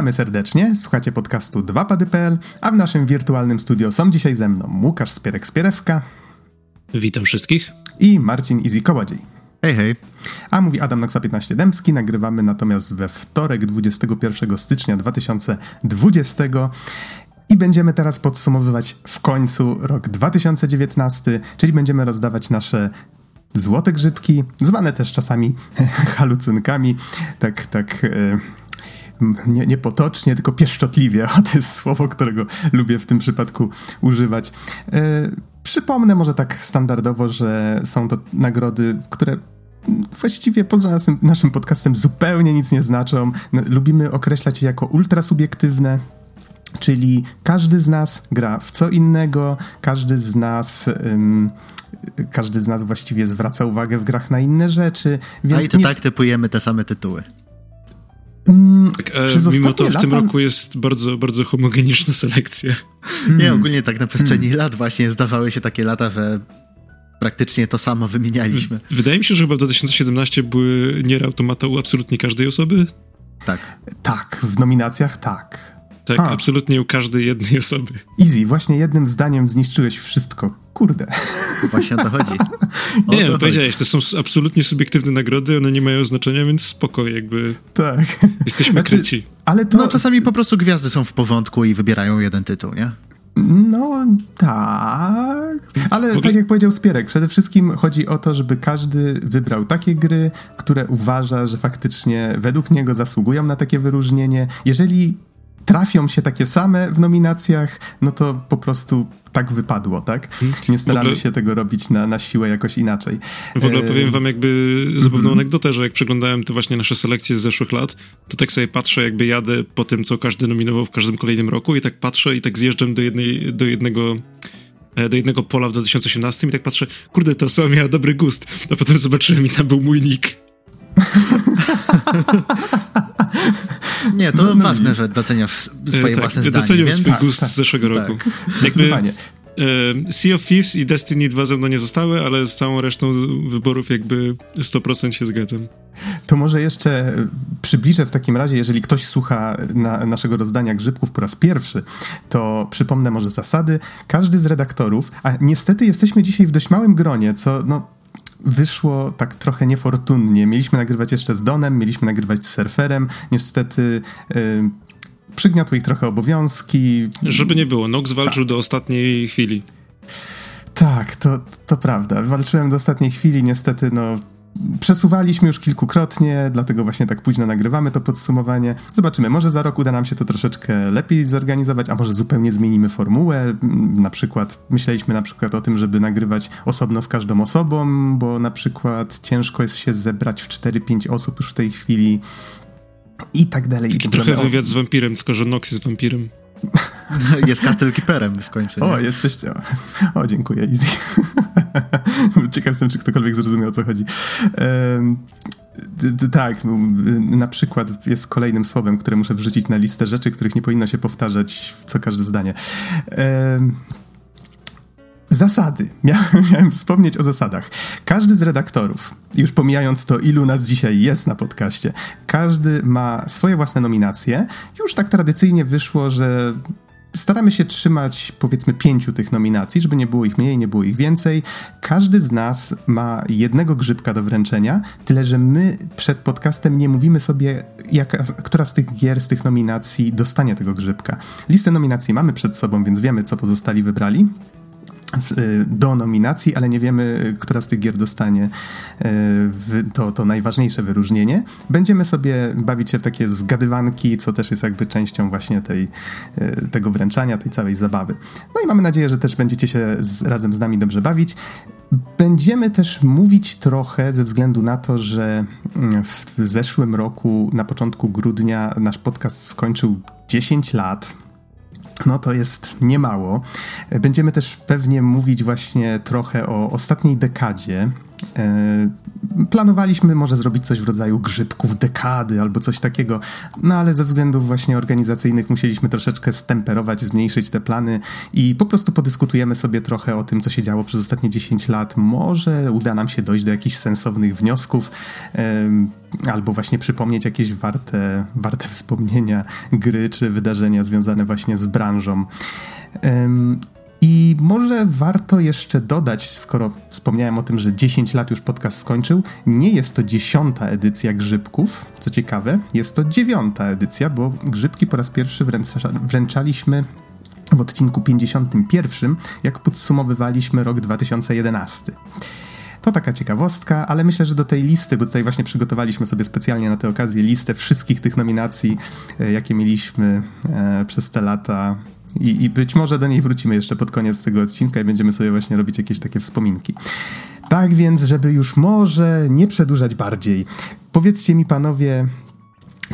Witamy serdecznie, słuchacie podcastu 2pady.pl, a w naszym wirtualnym studio są dzisiaj ze mną Łukasz Spierek-Spierewka. Witam wszystkich. I Marcin Easy Kołodziej. Hej, hej. A mówi Adam Noxa 15 Dębski. Nagrywamy natomiast we wtorek 21 stycznia 2020 i będziemy teraz podsumowywać w końcu rok 2019, czyli będziemy rozdawać nasze złote grzybki, zwane też czasami halucynkami, tak, tak... E, nie, nie potocznie, tylko pieszczotliwie. O, to jest słowo, którego lubię w tym przypadku używać. E, przypomnę może tak standardowo, że są to nagrody, które właściwie poza naszym podcastem zupełnie nic nie znaczą. Lubimy określać je jako ultrasubiektywne, czyli każdy z nas gra w co innego, każdy z nas. Um, każdy z nas właściwie zwraca uwagę w grach na inne rzeczy. Więc A i to nie... tak typujemy te same tytuły. Mm, e, mimo to w lata... tym roku jest bardzo, bardzo homogeniczna selekcja. Nie, ogólnie tak na przestrzeni hmm. lat właśnie zdawały się takie lata, że praktycznie to samo wymienialiśmy. Wydaje mi się, że chyba w 2017 były nier automata u absolutnie każdej osoby. Tak. Tak, w nominacjach tak. Tak, A. absolutnie u każdej jednej osoby. Easy, właśnie jednym zdaniem zniszczyłeś wszystko. Kurde. Właśnie o to chodzi. O nie, to powiedziałeś, to są absolutnie subiektywne nagrody, one nie mają znaczenia, więc spoko, jakby. Tak. Jesteśmy znaczy, kryci. Ale to... No czasami po prostu gwiazdy są w porządku i wybierają jeden tytuł, nie? No tak, ale tak jak powiedział Spierek, przede wszystkim chodzi o to, żeby każdy wybrał takie gry, które uważa, że faktycznie według niego zasługują na takie wyróżnienie. Jeżeli trafią się takie same w nominacjach, no to po prostu tak wypadło, tak? Mhm. Nie staramy ogóle, się tego robić na, na siłę jakoś inaczej. W ogóle powiem wam jakby zabawną mm-hmm. anegdotę, że jak przeglądałem te właśnie nasze selekcje z zeszłych lat, to tak sobie patrzę, jakby jadę po tym, co każdy nominował w każdym kolejnym roku i tak patrzę i tak zjeżdżam do, jednej, do jednego e, do jednego pola w 2018 i tak patrzę, kurde, ta osoba miała dobry gust, a potem zobaczyłem i tam był mój nick. Nie, to no, no, ważne, że doceniasz swoje tak, własne zdanie. Doceniam więc... swój gust tak, z zeszłego tak. roku. Jakby, e, sea of Thieves i Destiny 2 ze mną nie zostały, ale z całą resztą wyborów jakby 100% się zgadzam. To może jeszcze przybliżę w takim razie, jeżeli ktoś słucha na naszego rozdania Grzybków po raz pierwszy, to przypomnę może zasady. Każdy z redaktorów, a niestety jesteśmy dzisiaj w dość małym gronie, co no wyszło tak trochę niefortunnie. Mieliśmy nagrywać jeszcze z Donem, mieliśmy nagrywać z surferem. Niestety yy, przygniotły ich trochę obowiązki. Żeby nie było, Nox walczył tak. do ostatniej chwili. Tak, to, to prawda. Walczyłem do ostatniej chwili, niestety, no Przesuwaliśmy już kilkukrotnie, dlatego właśnie tak późno nagrywamy to podsumowanie. Zobaczymy, może za rok uda nam się to troszeczkę lepiej zorganizować, a może zupełnie zmienimy formułę. Na przykład myśleliśmy na przykład o tym, żeby nagrywać osobno z każdą osobą, bo na przykład ciężko jest się zebrać w 4-5 osób już w tej chwili i tak dalej. Taki i trochę wywiad z wampirem, tylko że Nox jest wampirem. Jest Castle Keeperem w końcu. O, nie? jesteście. O, dziękuję, Easy. Ciekaw jestem, czy ktokolwiek zrozumiał, o co chodzi. tak, na przykład jest kolejnym słowem, które muszę wrzucić na listę rzeczy, których nie powinno się powtarzać co każde zdanie. Zasady. Miałem, wspomnieć o zasadach. Każdy z redaktorów, już pomijając to, ilu nas dzisiaj jest na podcaście, każdy ma swoje własne nominacje. Już tak tradycyjnie wyszło, że staramy się trzymać powiedzmy pięciu tych nominacji, żeby nie było ich mniej, nie było ich więcej. Każdy z nas ma jednego grzybka do wręczenia, tyle że my przed podcastem nie mówimy sobie, jaka, która z tych gier, z tych nominacji dostanie tego grzybka. Listę nominacji mamy przed sobą, więc wiemy, co pozostali wybrali. Y, do nominacji, ale nie wiemy, która z tych gier dostanie y, to, to najważniejsze wyróżnienie. Będziemy sobie bawić się w takie zgadywanki, co też jest jakby częścią właśnie tej, y, tego wręczania, tej całej zabawy. No i mamy nadzieję, że też będziecie się z, razem z nami dobrze bawić. Będziemy też mówić trochę ze względu na to, że mm, w, w zeszłym roku, na początku grudnia, nasz podcast skończył 10 lat no to jest niemało. Będziemy też pewnie mówić właśnie trochę o ostatniej dekadzie planowaliśmy może zrobić coś w rodzaju grzybków dekady albo coś takiego, no ale ze względów właśnie organizacyjnych musieliśmy troszeczkę stemperować, zmniejszyć te plany i po prostu podyskutujemy sobie trochę o tym, co się działo przez ostatnie 10 lat. Może uda nam się dojść do jakichś sensownych wniosków albo właśnie przypomnieć jakieś warte, warte wspomnienia gry czy wydarzenia związane właśnie z branżą. I może warto jeszcze dodać, skoro wspomniałem o tym, że 10 lat już podcast skończył, nie jest to dziesiąta edycja Grzybków, co ciekawe, jest to dziewiąta edycja, bo Grzybki po raz pierwszy wręcza, wręczaliśmy w odcinku 51, jak podsumowywaliśmy rok 2011. To taka ciekawostka, ale myślę, że do tej listy, bo tutaj właśnie przygotowaliśmy sobie specjalnie na tę okazję listę wszystkich tych nominacji, e, jakie mieliśmy e, przez te lata i, I, być może do niej wrócimy jeszcze pod koniec tego odcinka i będziemy sobie właśnie robić jakieś takie wspominki. Tak więc, żeby już może nie przedłużać bardziej, powiedzcie mi panowie,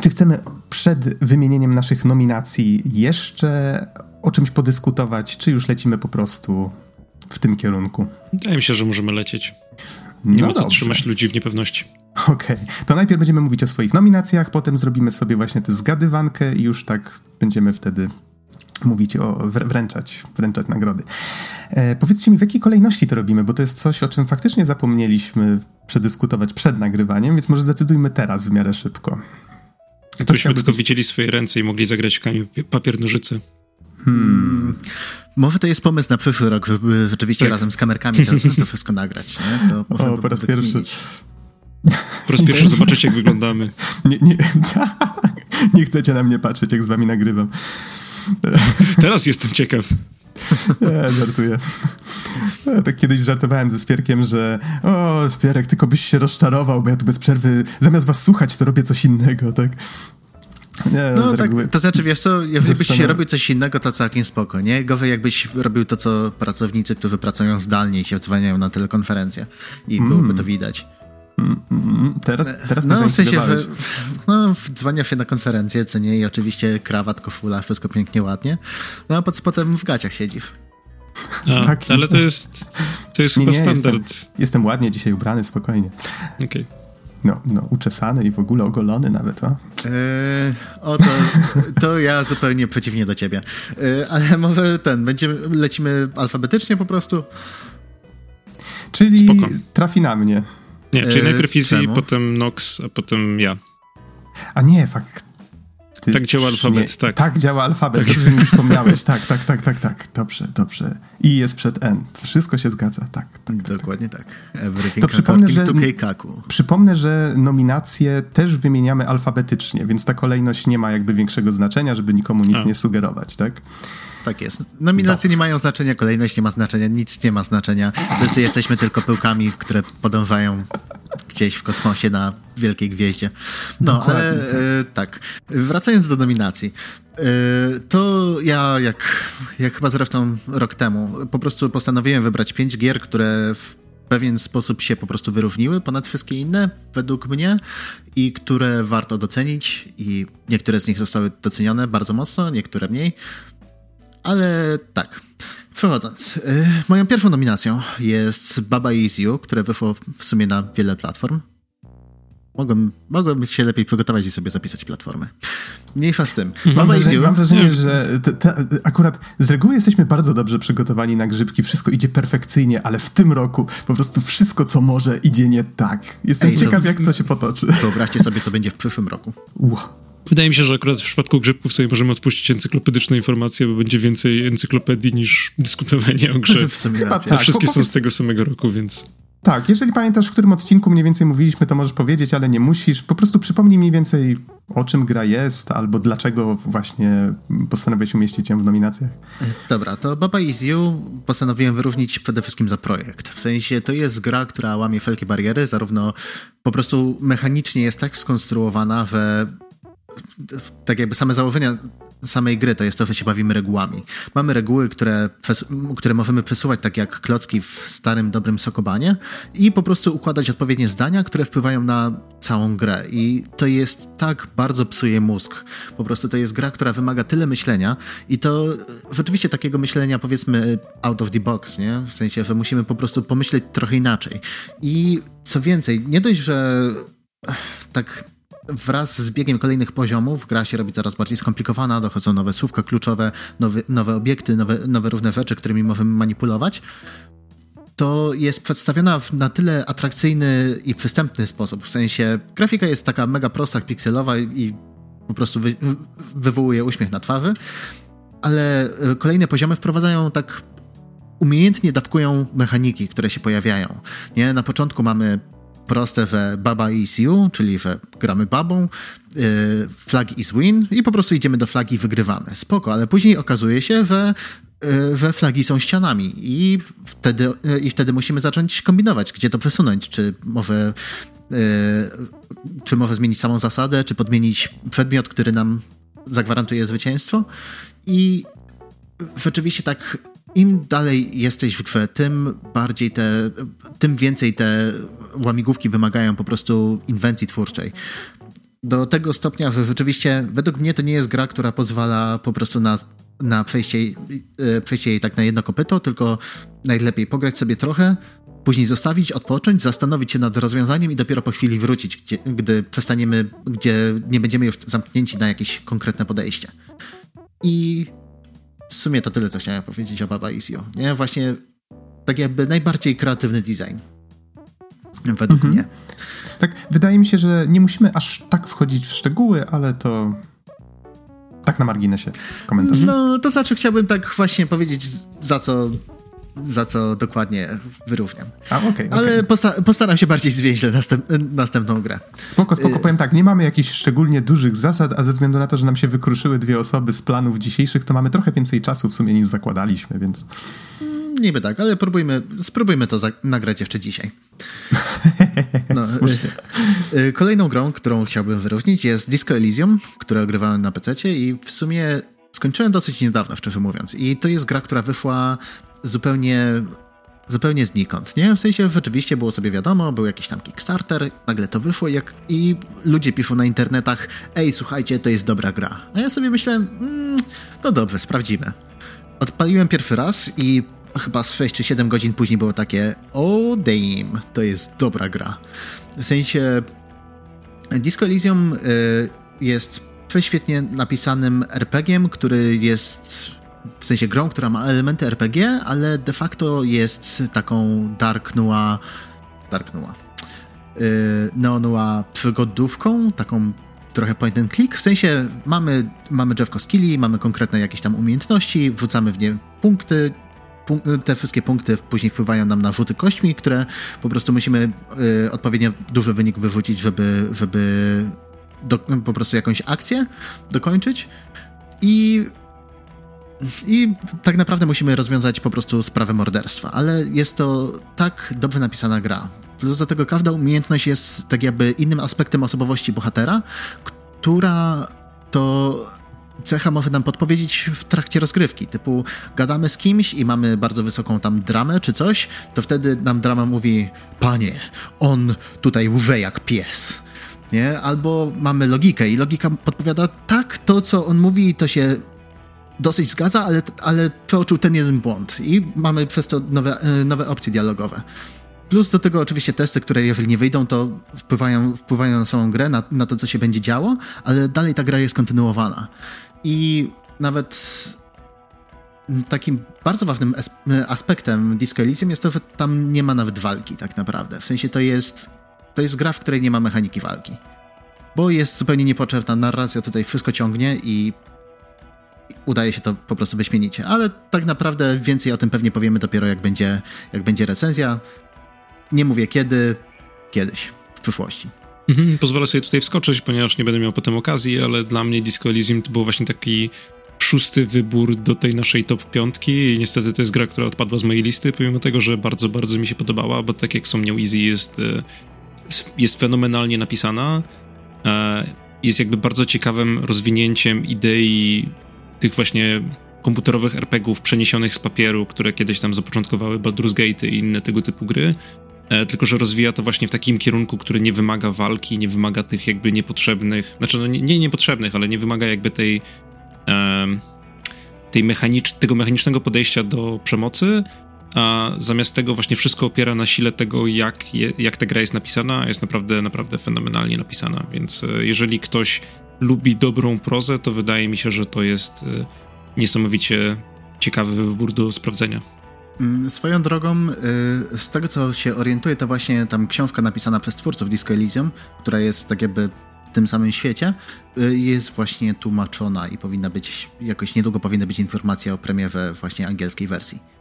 czy chcemy przed wymienieniem naszych nominacji jeszcze o czymś podyskutować, czy już lecimy po prostu w tym kierunku? Wydaje mi się, że możemy lecieć. Nie no ma co trzymać ludzi w niepewności. Okej, okay. to najpierw będziemy mówić o swoich nominacjach, potem zrobimy sobie właśnie tę zgadywankę i już tak będziemy wtedy mówić o wręczać, wręczać nagrody. E, powiedzcie mi, w jakiej kolejności to robimy, bo to jest coś, o czym faktycznie zapomnieliśmy przedyskutować przed nagrywaniem, więc może zdecydujmy teraz w miarę szybko. Gdybyśmy tylko być... widzieli swoje ręce i mogli zagrać kamień, papier, nożyce. Hmm. Może to jest pomysł na przyszły rok, żeby rzeczywiście tak. razem z kamerkami to, to wszystko nagrać. Nie? To o, po raz pierwszy. Po raz pierwszy zobaczyć, jak wyglądamy. Nie, nie, nie chcecie na mnie patrzeć, jak z wami nagrywam. Teraz jestem ciekaw. Nie, żartuję. Ja tak kiedyś żartowałem ze Spierkiem, że o, Spierek, tylko byś się rozczarował, bo ja tu bez przerwy, zamiast was słuchać, to robię coś innego, tak? Nie, no tak, to znaczy, wiesz co, jeżeli byś się robił coś innego, to całkiem spoko, nie? Gorzej jakbyś robił to, co pracownicy, którzy pracują zdalnie i się dzwoniają na telekonferencję i mm. byłoby to widać. Teraz, teraz no, w sensie, że no, dzwania się na konferencję, co nie, i oczywiście krawat, koszula, wszystko pięknie, ładnie, no a pod spodem w gaciach siedzisz. A, tak, ale to jest, to jest nie, chyba nie, standard. Jestem, jestem, ładnie dzisiaj ubrany, spokojnie. Okej. Okay. No, no, uczesany i w ogóle ogolony nawet, o? Yy, o, to, to ja zupełnie przeciwnie do ciebie. Yy, ale może ten, będziemy, lecimy alfabetycznie po prostu? Czyli Spoko. trafi na mnie. Nie, czyli e, najpierw Easy, potem Nox, a potem ja. A nie, fakt. Ty, tak działa alfabet, nie, tak. Tak działa alfabet, tak. dobrze mi wspomniałeś. Tak, tak, tak, tak, tak. Dobrze, dobrze. I jest przed N. Wszystko się zgadza, tak. tak, tak, tak. Dokładnie tak. Everything to przypomnę, że, przypomnę, że nominacje też wymieniamy alfabetycznie, więc ta kolejność nie ma jakby większego znaczenia, żeby nikomu nic a. nie sugerować, tak? Tak jest. Nominacje nie mają znaczenia, kolejność nie ma znaczenia, nic nie ma znaczenia. Wszyscy jesteśmy tylko pyłkami, które podążają gdzieś w kosmosie na wielkiej gwieździe. No, Dokładnie, ale tak. E, tak. Wracając do nominacji. E, to ja, jak, jak chyba zresztą rok temu, po prostu postanowiłem wybrać pięć gier, które w pewien sposób się po prostu wyróżniły ponad wszystkie inne, według mnie, i które warto docenić, i niektóre z nich zostały docenione bardzo mocno, niektóre mniej. Ale tak, przechodząc. Y, moją pierwszą nominacją jest Baba Is You, które wyszło w sumie na wiele platform. Mogłem, mogłem się lepiej przygotować i sobie zapisać platformy. Mniejsza z tym. Mam, Baba wrażenie, mam wrażenie, że te, te, akurat z reguły jesteśmy bardzo dobrze przygotowani na grzybki. Wszystko idzie perfekcyjnie, ale w tym roku po prostu wszystko, co może, idzie nie tak. Jestem Ej, ciekaw, to, jak to się potoczy. Wyobraźcie sobie, co będzie w przyszłym roku. Wydaje mi się, że akurat w przypadku grzybków sobie możemy odpuścić encyklopedyczne informacje, bo będzie więcej encyklopedii niż dyskutowanie o grze. w sumie racja. A wszystkie są z tego samego roku, więc... Tak, jeżeli pamiętasz, w którym odcinku mniej więcej mówiliśmy, to możesz powiedzieć, ale nie musisz. Po prostu przypomnij mniej więcej, o czym gra jest, albo dlaczego właśnie postanowiłeś umieścić ją w nominacjach. Dobra, to Baba Is You postanowiłem wyróżnić przede wszystkim za projekt. W sensie to jest gra, która łamie wszelkie bariery, zarówno po prostu mechanicznie jest tak skonstruowana, że tak jakby same założenia samej gry to jest to, że się bawimy regułami. Mamy reguły, które, które możemy przesuwać tak jak klocki w starym, dobrym Sokobanie i po prostu układać odpowiednie zdania, które wpływają na całą grę. I to jest tak bardzo psuje mózg. Po prostu to jest gra, która wymaga tyle myślenia i to rzeczywiście takiego myślenia powiedzmy out of the box, nie? W sensie, że musimy po prostu pomyśleć trochę inaczej. I co więcej, nie dość, że tak wraz z biegiem kolejnych poziomów gra się robi coraz bardziej skomplikowana, dochodzą nowe słówka kluczowe, nowe, nowe obiekty, nowe, nowe różne rzeczy, którymi możemy manipulować. To jest przedstawiona w na tyle atrakcyjny i przystępny sposób. W sensie grafika jest taka mega prosta, pikselowa i po prostu wy, wywołuje uśmiech na twarzy, ale e, kolejne poziomy wprowadzają tak umiejętnie dawkują mechaniki, które się pojawiają. Nie? Na początku mamy proste, że baba is you, czyli że gramy babą, yy, flag is win i po prostu idziemy do flagi i wygrywamy. Spoko, ale później okazuje się, że że flagi są ścianami i wtedy, yy, i wtedy musimy zacząć kombinować, gdzie to przesunąć, czy może yy, czy może zmienić samą zasadę, czy podmienić przedmiot, który nam zagwarantuje zwycięstwo i rzeczywiście tak im dalej jesteś w grze, tym bardziej te, tym więcej te łamigłówki wymagają po prostu inwencji twórczej. Do tego stopnia, że rzeczywiście według mnie to nie jest gra, która pozwala po prostu na, na przejście, e, przejście jej tak na jedno kopyto, tylko najlepiej pograć sobie trochę, później zostawić, odpocząć, zastanowić się nad rozwiązaniem i dopiero po chwili wrócić, gdzie, gdy przestaniemy, gdzie nie będziemy już zamknięci na jakieś konkretne podejście. I w sumie to tyle, co chciałem powiedzieć o Baba Isio. Nie? Właśnie tak jakby najbardziej kreatywny design. Według mhm. mnie. Tak, wydaje mi się, że nie musimy aż tak wchodzić w szczegóły, ale to tak na marginesie komentarz. No, to znaczy chciałbym tak właśnie powiedzieć, za co za co dokładnie wyróżniam. A, okay, Ale okay. Posta postaram się bardziej zwięźle następ następną grę. Spoko, spoko. Y Powiem tak, nie mamy jakichś szczególnie dużych zasad, a ze względu na to, że nam się wykruszyły dwie osoby z planów dzisiejszych, to mamy trochę więcej czasu w sumie niż zakładaliśmy, więc... Mm, niby tak, ale próbujmy, spróbujmy to nagrać jeszcze dzisiaj. No, y, y, kolejną grą, którą chciałbym wyróżnić jest Disco Elysium, które ogrywałem na PC i w sumie skończyłem dosyć niedawno, szczerze mówiąc. I to jest gra, która wyszła zupełnie zupełnie znikąd, nie? W sensie rzeczywiście było sobie wiadomo, był jakiś tam Kickstarter, nagle to wyszło jak... i ludzie piszą na internetach ej, słuchajcie, to jest dobra gra. A ja sobie myślałem, mm, no dobrze, sprawdzimy. Odpaliłem pierwszy raz i chyba z 6 czy 7 godzin później było takie o oh, damn, to jest dobra gra. W sensie Disco Elysium y, jest prześwietnie napisanym RPG-iem, który jest w sensie grą, która ma elementy RPG, ale de facto jest taką dark noir, dark noir, yy, neo-noir przygodówką, taką trochę point and click, w sensie mamy, mamy drzewko skilli, mamy konkretne jakieś tam umiejętności, wrzucamy w nie punkty, te wszystkie punkty później wpływają nam na rzuty kośćmi, które po prostu musimy y, odpowiednio duży wynik wyrzucić, żeby, żeby do, po prostu jakąś akcję dokończyć. I i tak naprawdę musimy rozwiązać po prostu sprawę morderstwa, ale jest to tak dobrze napisana gra. Plus do tego każda umiejętność jest tak jakby innym aspektem osobowości bohatera, która to cecha może nam podpowiedzieć w trakcie rozgrywki. Typu gadamy z kimś i mamy bardzo wysoką tam dramę czy coś, to wtedy nam drama mówi: Panie, on tutaj łże jak pies. Nie? Albo mamy logikę i logika podpowiada: Tak, to co on mówi, to się dosyć zgadza, ale, ale przeoczył ten jeden błąd i mamy przez to nowe, e, nowe opcje dialogowe. Plus do tego oczywiście testy, które jeżeli nie wyjdą, to wpływają, wpływają na samą grę, na, na to, co się będzie działo, ale dalej ta gra jest kontynuowana. I nawet takim bardzo ważnym aspektem Disco Elysium jest to, że tam nie ma nawet walki tak naprawdę. W sensie to jest, to jest gra, w której nie ma mechaniki walki. Bo jest zupełnie niepotrzebna narracja, tutaj wszystko ciągnie i udaje się to po prostu wyśmienicie. Ale tak naprawdę więcej o tym pewnie powiemy dopiero jak będzie, jak będzie recenzja. Nie mówię kiedy, kiedyś, w przyszłości. Mhm, pozwolę sobie tutaj wskoczyć, ponieważ nie będę miał potem okazji, ale dla mnie Disco Elysium to był właśnie taki szósty wybór do tej naszej top piątki i niestety to jest gra, która odpadła z mojej listy, pomimo tego, że bardzo, bardzo mi się podobała, bo tak jak wspomniał Easy jest, e, jest fenomenalnie napisana, e, jest jakby bardzo ciekawym rozwinięciem idei tych właśnie komputerowych RPGów przeniesionych z papieru, które kiedyś tam zapoczątkowały Baldur's Gate i inne tego typu gry. E, tylko, że rozwija to właśnie w takim kierunku, który nie wymaga walki, nie wymaga tych jakby niepotrzebnych, znaczy no nie, nie niepotrzebnych, ale nie wymaga jakby tej, tej mechanicz, tego mechanicznego podejścia do przemocy, a zamiast tego właśnie wszystko opiera na sile tego, jak, je, jak ta gra jest napisana, jest naprawdę, naprawdę fenomenalnie napisana, więc e, jeżeli ktoś lubi dobrą prozę, to wydaje mi się, że to jest e, niesamowicie ciekawy wybór do sprawdzenia. Mm, swoją drogą, y, z tego co się orientuję, to właśnie tam książka napisana przez twórców Disco Elysium, która jest tak jakby w tym samym świecie, y, jest właśnie tłumaczona i powinna być, jakoś niedługo powinna być informacja o premierze właśnie angielskiej wersji.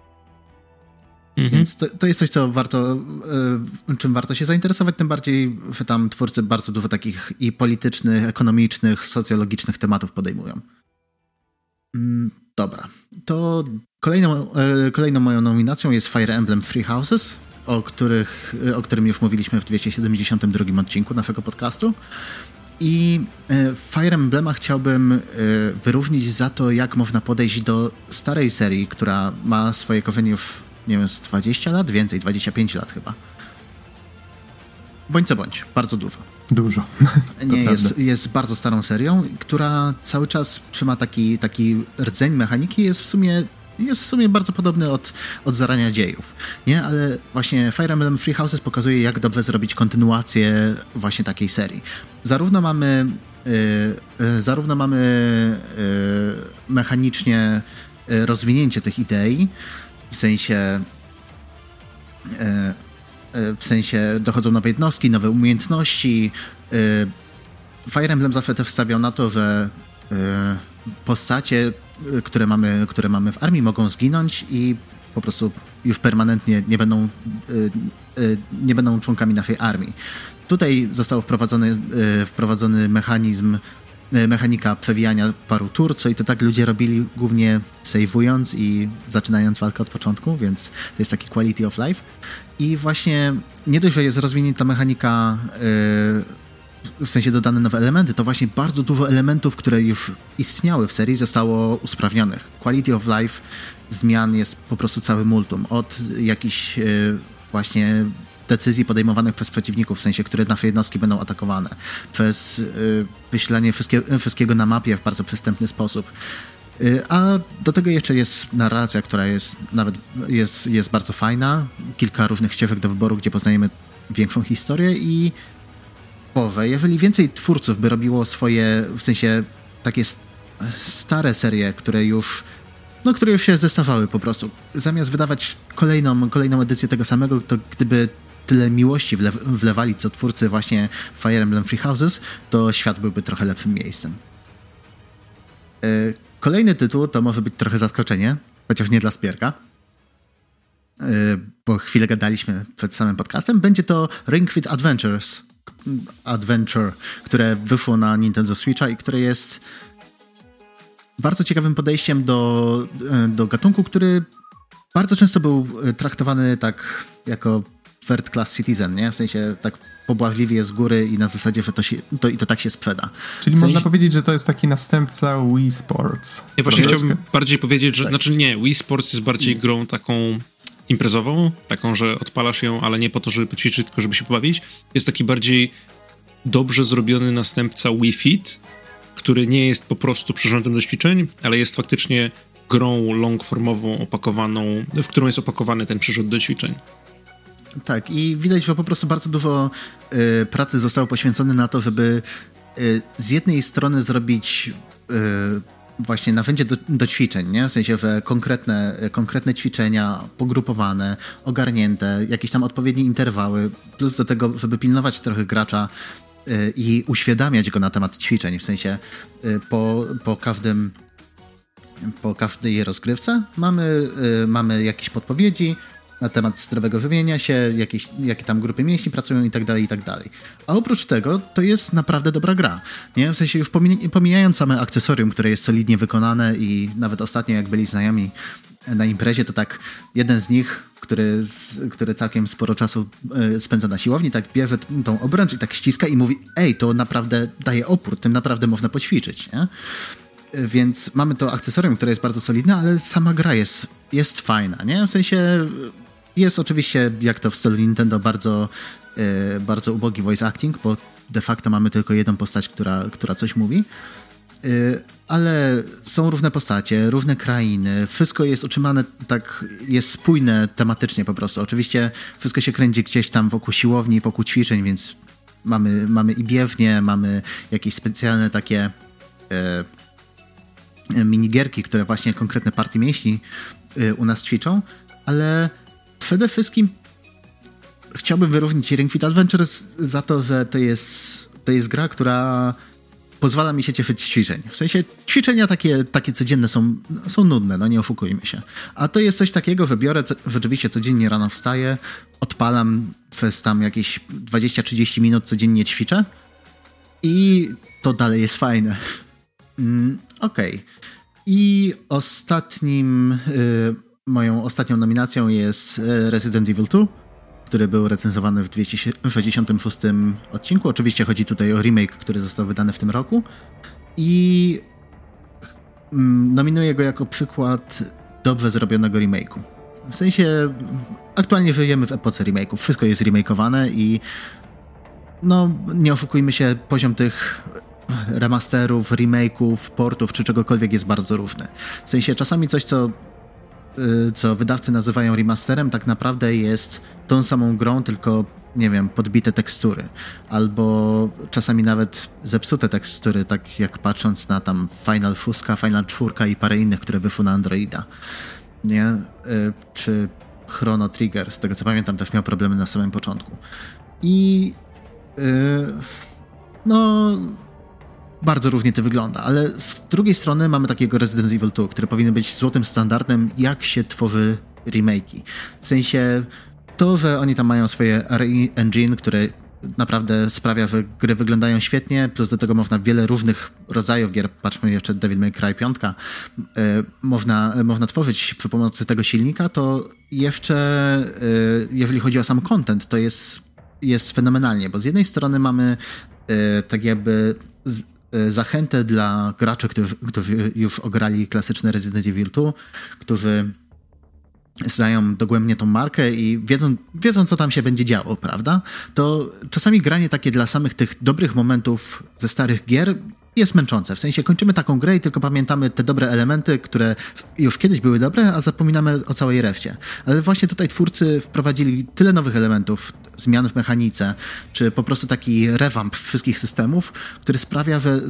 Mhm. Więc to, to, jest coś, co warto, y, czym warto się zainteresować, tym bardziej, tam twórcy bardzo dużo takich i politycznych, ekonomicznych, socjologicznych tematów podejmują. Mm, dobra, to kolejną, e, kolejną moją nominacją jest Fire Emblem Free Houses, o, których, o którym już mówiliśmy w 272 odcinku naszego podcastu. I e, Fire Emblema chciałbym e, wyróżnić za to, jak można podejść do starej serii, która ma swoje korzenie już, nie wiem, z 20 lat, więcej, 25 lat chyba. Bądź co bądź, bardzo dużo. Dużo. Nie, jest, jest bardzo starą serią, która cały czas trzyma taki, taki rdzeń mechaniki, jest w sumie jest w sumie bardzo podobny od, od zarania dziejów, nie? Ale właśnie Fire Emblem Free Houses pokazuje, jak dobrze zrobić kontynuację właśnie takiej serii. Zarówno mamy yy, yy, zarówno mamy yy, mechanicznie rozwinięcie tych idei, w sensie w sensie dochodzą nowe jednostki, nowe umiejętności. Fire Emblem zawsze też wstawiał na to, że postacie które mamy, które mamy w armii, mogą zginąć i po prostu już permanentnie nie będą, nie będą członkami naszej armii. Tutaj został wprowadzony, wprowadzony mechanizm, mechanika przewijania paru tur, co i to tak ludzie robili głównie sejwując i zaczynając walkę od początku, więc to jest taki quality of life. I właśnie nie dość, że jest rozwinięta mechanika w sensie dodane nowe elementy, to właśnie bardzo dużo elementów, które już istniały w serii, zostało usprawnionych. Quality of life zmian jest po prostu cały multum. Od jakichś e, właśnie decyzji podejmowanych przez przeciwników, w sensie, które nasze jednostki będą atakowane, przez wyślenie wszystkie, wszystkiego na mapie w bardzo przystępny sposób. E, a do tego jeszcze jest narracja, która jest nawet jest, jest bardzo fajna. Kilka różnych ścieżek do wyboru, gdzie poznajemy większą historię i typowe. Jeżeli więcej twórców by robiło swoje, w sensie takie stare serie, które już no, które już się zestawały po prostu. Zamiast wydawać kolejną, kolejną edycję tego samego, to gdyby tyle miłości wle wlewali co twórcy właśnie Fire Emblem Free Houses, to świat byłby trochę lepszym miejscem. E, kolejny tytuł to może być trochę zaskoczenie, chociaż nie dla Spierka, e, bo chwilę gadaliśmy przed samym podcastem. Będzie to Ring Fit Adventures Adventure, które wyszło na Nintendo Switcha i które jest bardzo ciekawym podejściem do, e, do gatunku, który bardzo często był traktowany tak jako third class citizen, nie? W sensie tak pobłażliwie z góry i na zasadzie, że to, się, to, i to tak się sprzeda. Czyli w sensie... można powiedzieć, że to jest taki następca Wii Sports. Ja właśnie chciałbym bardziej powiedzieć, że, tak. znaczy nie, Wii Sports jest bardziej grą taką imprezową, taką, że odpalasz ją, ale nie po to, żeby poćwiczyć, tylko żeby się pobawić. Jest taki bardziej dobrze zrobiony następca Wii Fit, który nie jest po prostu przyrządem do ćwiczeń, ale jest faktycznie grą longformową, opakowaną, w którą jest opakowany ten przyrząd do ćwiczeń. Tak, i widać, że po prostu bardzo dużo y, pracy zostało poświęcone na to, żeby y, z jednej strony zrobić y, właśnie narzędzie do, do, ćwiczeń, nie? W sensie, że konkretne, konkretne ćwiczenia, pogrupowane, ogarnięte, jakieś tam odpowiednie interwały, plus do tego, żeby pilnować trochę gracza i uświadamiać go na temat ćwiczeń, w sensie po, po każdym po każdej rozgrywce mamy, y, mamy jakieś podpowiedzi, na temat zdrowego żywienia się, jakieś, jakie tam grupy mięśni pracują i tak dalej, i tak dalej. A oprócz tego to jest naprawdę dobra gra. Nie? W sensie już pomijając same akcesorium, które jest solidnie wykonane i nawet ostatnio jak byli znajomi na imprezie, to tak jeden z nich, który, który całkiem sporo czasu e, spędza na siłowni, tak bierze tą obręcz i tak ściska i mówi ej, to naprawdę daje opór, tym naprawdę można poćwiczyć, nie? Więc mamy to akcesorium, które jest bardzo solidne, ale sama gra jest, jest fajna, nie? W sensie jest oczywiście, jak to w stylu Nintendo, bardzo, yy, bardzo ubogi voice acting, bo de facto mamy tylko jedną postać, która, która coś mówi. Yy, ale są różne postacie, różne krainy, wszystko jest utrzymane tak, jest spójne tematycznie po prostu. Oczywiście wszystko się kręci gdzieś tam wokół siłowni, wokół ćwiczeń, więc mamy, mamy i biewnie, mamy jakieś specjalne takie e, minigierki, które właśnie konkretne partie mięśni e, u nas ćwiczą, ale przede wszystkim chciałbym wyróżnić Ring Fit Adventures za to, że to jest, to jest gra, która pozwala mi się cieszyć z ćwiczeń. W sensie ćwiczenia takie, takie codzienne są, są nudne, no nie oszukujmy się. A to jest coś takiego, że biorę co, rzeczywiście codziennie rano wstaję, odpalam przez tam jakieś 20-30 minut codziennie ćwiczę i to dalej jest fajne. Mm, Okej. Okay. I ostatnim, y, moją ostatnią nominacją jest y, Resident Evil 2 który był recenzowany w 266 odcinku. Oczywiście chodzi tutaj o remake, który został wydany w tym roku. I mm, nominuję go jako przykład dobrze zrobionego remake'u. W sensie, aktualnie żyjemy w epoce remake'ów. Wszystko jest remakeowane i no, nie oszukujmy się, poziom tych remasterów, remake'ów, portów czy czegokolwiek jest bardzo różny. W sensie, czasami coś, co co wydawcy nazywają remasterem, tak naprawdę jest tą samą grą, tylko nie wiem, podbite tekstury, albo czasami nawet zepsute tekstury, tak jak patrząc na tam Final 6, Final 4 i parę innych, które wyszły na Androida, nie? Y, czy Chrono Trigger, z tego co pamiętam, też miał problemy na samym początku. I yy, no bardzo różnie to wygląda, ale z drugiej strony mamy takiego Resident Evil 2, który powinien być złotym standardem, jak się tworzy remake'i. W sensie to, że oni tam mają swoje RE Engine, które naprawdę sprawia, że gry wyglądają świetnie, plus do tego można wiele różnych rodzajów gier, patrzmy jeszcze Devil May Cry 5, e, można, można tworzyć przy pomocy tego silnika, to jeszcze e, jeżeli chodzi o sam content, to jest, jest fenomenalnie, bo z jednej strony mamy e, tak jakby Y, zachętę dla graczy, którzy, którzy już ograli klasyczne Resident Evil 2, którzy znają dogłębnie tą markę i wiedzą, wiedzą, co tam się będzie działo, prawda? To czasami granie takie dla samych tych dobrych momentów ze starych gier jest męczące. W sensie kończymy taką grę i tylko pamiętamy te dobre elementy, które już kiedyś były dobre, a zapominamy o całej reszcie. Ale właśnie tutaj twórcy wprowadzili tyle nowych elementów, zmian w mechanice, czy po prostu taki rewamp wszystkich systemów, który sprawia, że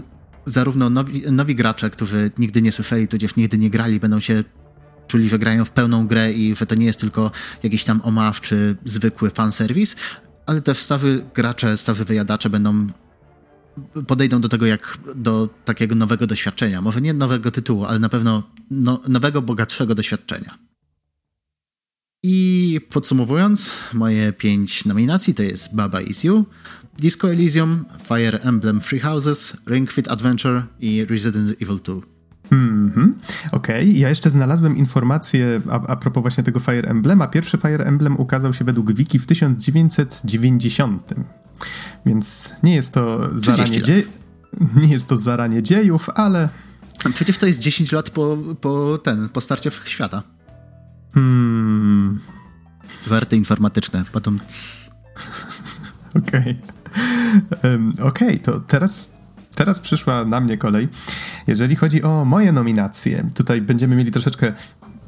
zarówno nowi, nowi gracze, którzy nigdy nie słyszeli, tudzież nigdy nie grali, będą się czuli, że grają w pełną grę i że to nie jest tylko jakiś tam omaw czy zwykły fanserwis, ale też starzy gracze, starzy wyjadacze będą podejdą do tego jak do takiego nowego doświadczenia. Może nie nowego tytułu, ale na pewno no, nowego, bogatszego doświadczenia. I podsumowując, moje pięć nominacji to jest Baba Is You, Disco Elysium, Fire Emblem Free Houses, Ring Fit Adventure i Resident Evil 2. Mm-hmm. Okej, okay. ja jeszcze znalazłem informację a, a propos właśnie tego Fire Emblema. Pierwszy Fire Emblem ukazał się według wiki w 1990. Więc nie jest to zaranie dziejów. Nie jest to zaranie dziejów, ale. Przecież to jest 10 lat po, po ten, po starcie wszechświata. Hmm. Warty informatyczne, potem. Okej. Okay. Um, Okej, okay, to teraz, teraz przyszła na mnie kolej. Jeżeli chodzi o moje nominacje, tutaj będziemy mieli troszeczkę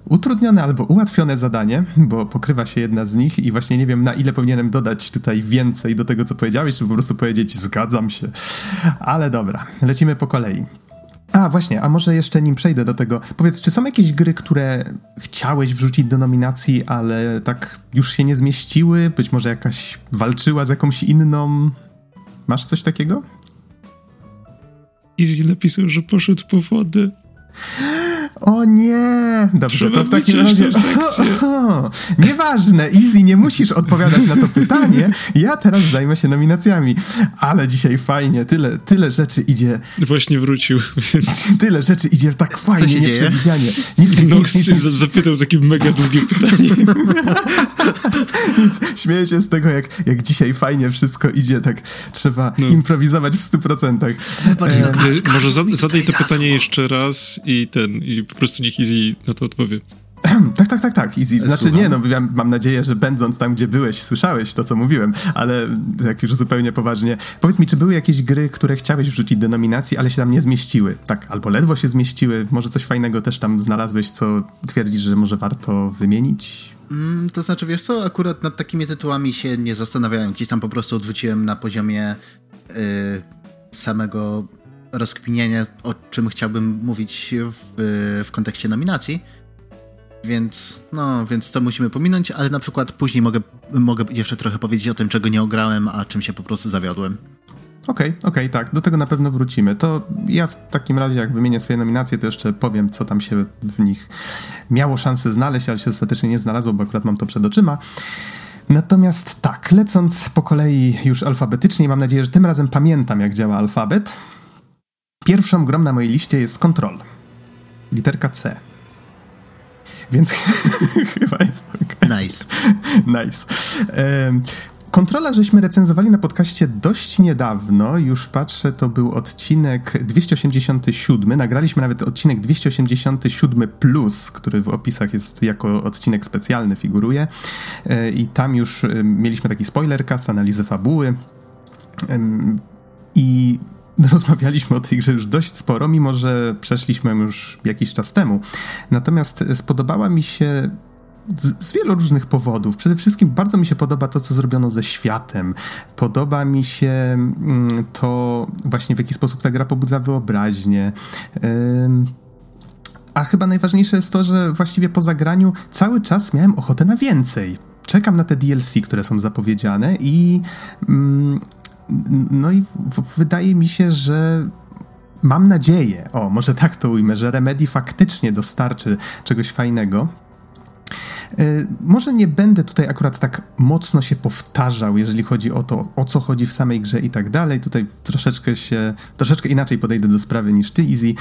utrudnione albo ułatwione zadanie, bo pokrywa się jedna z nich i właśnie nie wiem na ile powinienem dodać tutaj więcej do tego, co powiedziałeś, czy po prostu powiedzieć zgadzam się. Ale dobra, lecimy po kolei. A, właśnie, a może jeszcze nim przejdę do tego, powiedz, czy są jakieś gry, które chciałeś wrzucić do nominacji, ale tak już się nie zmieściły? Być może jakaś walczyła z jakąś inną? Masz coś takiego? Easy napisał, że poszedł po wodę. O nie! Dobrze, Trzeba to w takim razie... O, o, nieważne, Easy, nie musisz odpowiadać na to pytanie. Ja teraz zajmę się nominacjami. Ale dzisiaj fajnie, tyle, tyle rzeczy idzie... Właśnie wrócił. Tyle rzeczy idzie tak fajnie, nieprzewidzianie. Nic, nic, Nox nic, nic, zapytał takie mega długie pytanie. nic, śmieję się z tego, jak, jak dzisiaj fajnie wszystko idzie, tak trzeba no. improwizować w stu procentach. E, może zadaj to pytanie jeszcze raz i ten, i po prostu niech Easy na to odpowie. Tak, tak, tak, tak, easy. Znaczy Słucham. nie, no ja mam nadzieję, że będąc tam, gdzie byłeś, słyszałeś to, co mówiłem, ale tak już zupełnie poważnie. Powiedz mi, czy były jakieś gry, które chciałeś wrzucić do nominacji, ale się tam nie zmieściły? Tak, albo ledwo się zmieściły, może coś fajnego też tam znalazłeś, co twierdzisz, że może warto wymienić? Mm, to znaczy, wiesz co, akurat nad takimi tytułami się nie zastanawiałem. Gdzieś tam po prostu odrzuciłem na poziomie yy, samego rozkminienia, o czym chciałbym mówić w, w kontekście nominacji. Więc, no, więc to musimy pominąć, ale na przykład później mogę, mogę jeszcze trochę powiedzieć o tym, czego nie ograłem, a czym się po prostu zawiodłem. Okej, okay, okej, okay, tak, do tego na pewno wrócimy. To ja w takim razie, jak wymienię swoje nominacje, to jeszcze powiem, co tam się w nich miało szansę znaleźć, ale się ostatecznie nie znalazło, bo akurat mam to przed oczyma. Natomiast tak, lecąc po kolei już alfabetycznie, mam nadzieję, że tym razem pamiętam, jak działa alfabet. Pierwszą grą na mojej liście jest Control. Literka C. Więc chyba jest okay. Nice. nice. Kontrola żeśmy recenzowali na podcaście dość niedawno, już patrzę, to był odcinek 287. Nagraliśmy nawet odcinek 287, plus, który w opisach jest jako odcinek specjalny, figuruje. E, I tam już mieliśmy taki spoilercast, analizę fabuły. I rozmawialiśmy o tej grze już dość sporo, mimo że przeszliśmy już jakiś czas temu. Natomiast spodobała mi się z, z, wielu różnych powodów. Przede wszystkim bardzo mi się podoba to, co zrobiono ze światem. Podoba mi się mm, to właśnie w jaki sposób ta gra pobudza wyobraźnię. a chyba najważniejsze jest to, że właściwie po zagraniu cały czas miałem ochotę na więcej. Czekam na te DLC, które są zapowiedziane i mm, no i wydaje mi się, że mam nadzieję, o, może tak to ujmę, że Remedy faktycznie dostarczy czegoś fajnego. E, może nie będę tutaj akurat tak mocno się powtarzał, jeżeli chodzi o to, o co chodzi w samej grze i tak dalej. Tutaj troszeczkę się, troszeczkę inaczej podejdę do sprawy niż ty, Easy.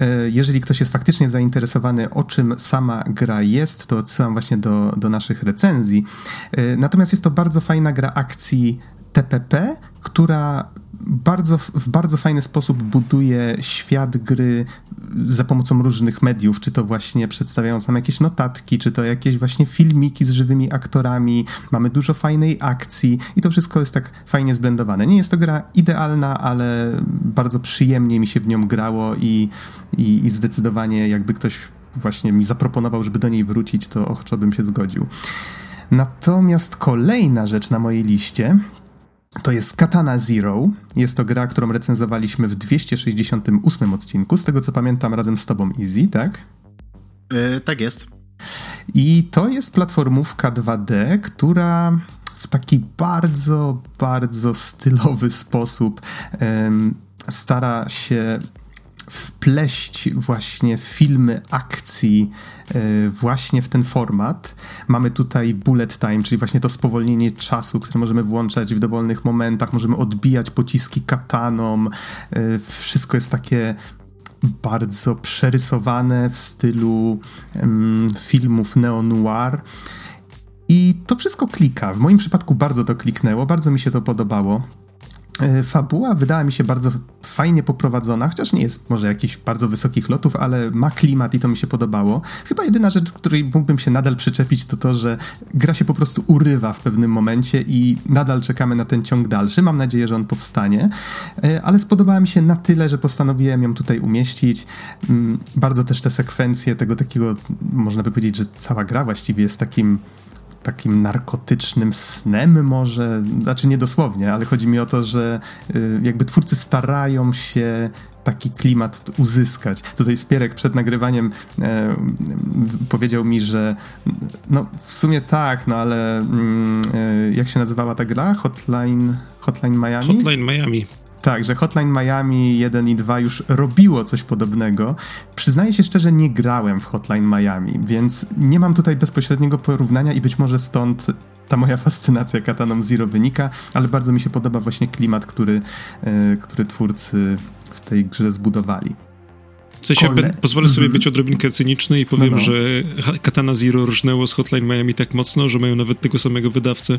E, jeżeli ktoś jest faktycznie zainteresowany, o czym sama gra jest, to odsyłam właśnie do, do naszych recenzji. E, natomiast jest to bardzo fajna gra akcji TPP, która bardzo, w bardzo fajny sposób buduje świat gry za pomocą różnych mediów, czy to właśnie przedstawiając nam jakieś notatki, czy to jakieś właśnie filmiki z żywymi aktorami. Mamy dużo fajnej akcji i to wszystko jest tak fajnie zblendowane. Nie jest to gra idealna, ale bardzo przyjemnie mi się w nią grało i, i, i zdecydowanie jakby ktoś właśnie mi zaproponował, żeby do niej wrócić, to ochoczo bym się zgodził. Natomiast kolejna rzecz na mojej liście to jest Katana Zero. Jest to gra, którą recenzowaliśmy w 268 odcinku. Z tego co pamiętam, razem z tobą Easy, tak? Yy, tak jest. I to jest platformówka 2D, która w taki bardzo, bardzo stylowy sposób um, stara się wpleść właśnie filmy akcji e, właśnie w ten format. Mamy tutaj bullet time, czyli właśnie to spowolnienie czasu, które możemy włączać w dowolnych momentach, możemy odbijać pociski kataną. E, wszystko jest takie bardzo przerysowane w stylu filmów neo-noir. I to wszystko klika. W moim przypadku bardzo to kliknęło, bardzo mi się to podobało. E, fabuła wydała mi się bardzo fajnie poprowadzona, chociaż nie jest może jakichś bardzo wysokich lotów, ale ma klimat i to mi się podobało. Chyba jedyna rzecz, której mógłbym się nadal przyczepić, to to, że gra się po prostu urywa w pewnym momencie i nadal czekamy na ten ciąg dalszy. Mam nadzieję, że on powstanie, e, ale spodobała mi się na tyle, że postanowiłem ją tutaj umieścić. Mm, bardzo też te sekwencje tego takiego, można by powiedzieć, że cała gra właściwie jest takim takim narkotycznym snem może, znaczy nie dosłownie, ale chodzi mi o to, że y, jakby twórcy starają się taki klimat uzyskać. Tutaj Spierek przed nagrywaniem e, powiedział mi, że no w sumie tak, no ale mm, e, jak się nazywała ta gra? Hotline, Hotline Miami? Hotline Miami. Tak, że Hotline Miami 1 i 2 już robiło coś podobnego. Przyznaję się szczerze, nie grałem w Hotline Miami, więc nie mam tutaj bezpośredniego porównania i być może stąd ta moja fascynacja Kataną Zero wynika, ale bardzo mi się podoba właśnie klimat, który, yy, który twórcy w tej grze zbudowali. W sensie Kole... pozwolę sobie -hmm. być odrobinkę cyniczny i powiem, no, no. że Katana Zero różnęło z Hotline Miami tak mocno, że mają nawet tego samego wydawcę.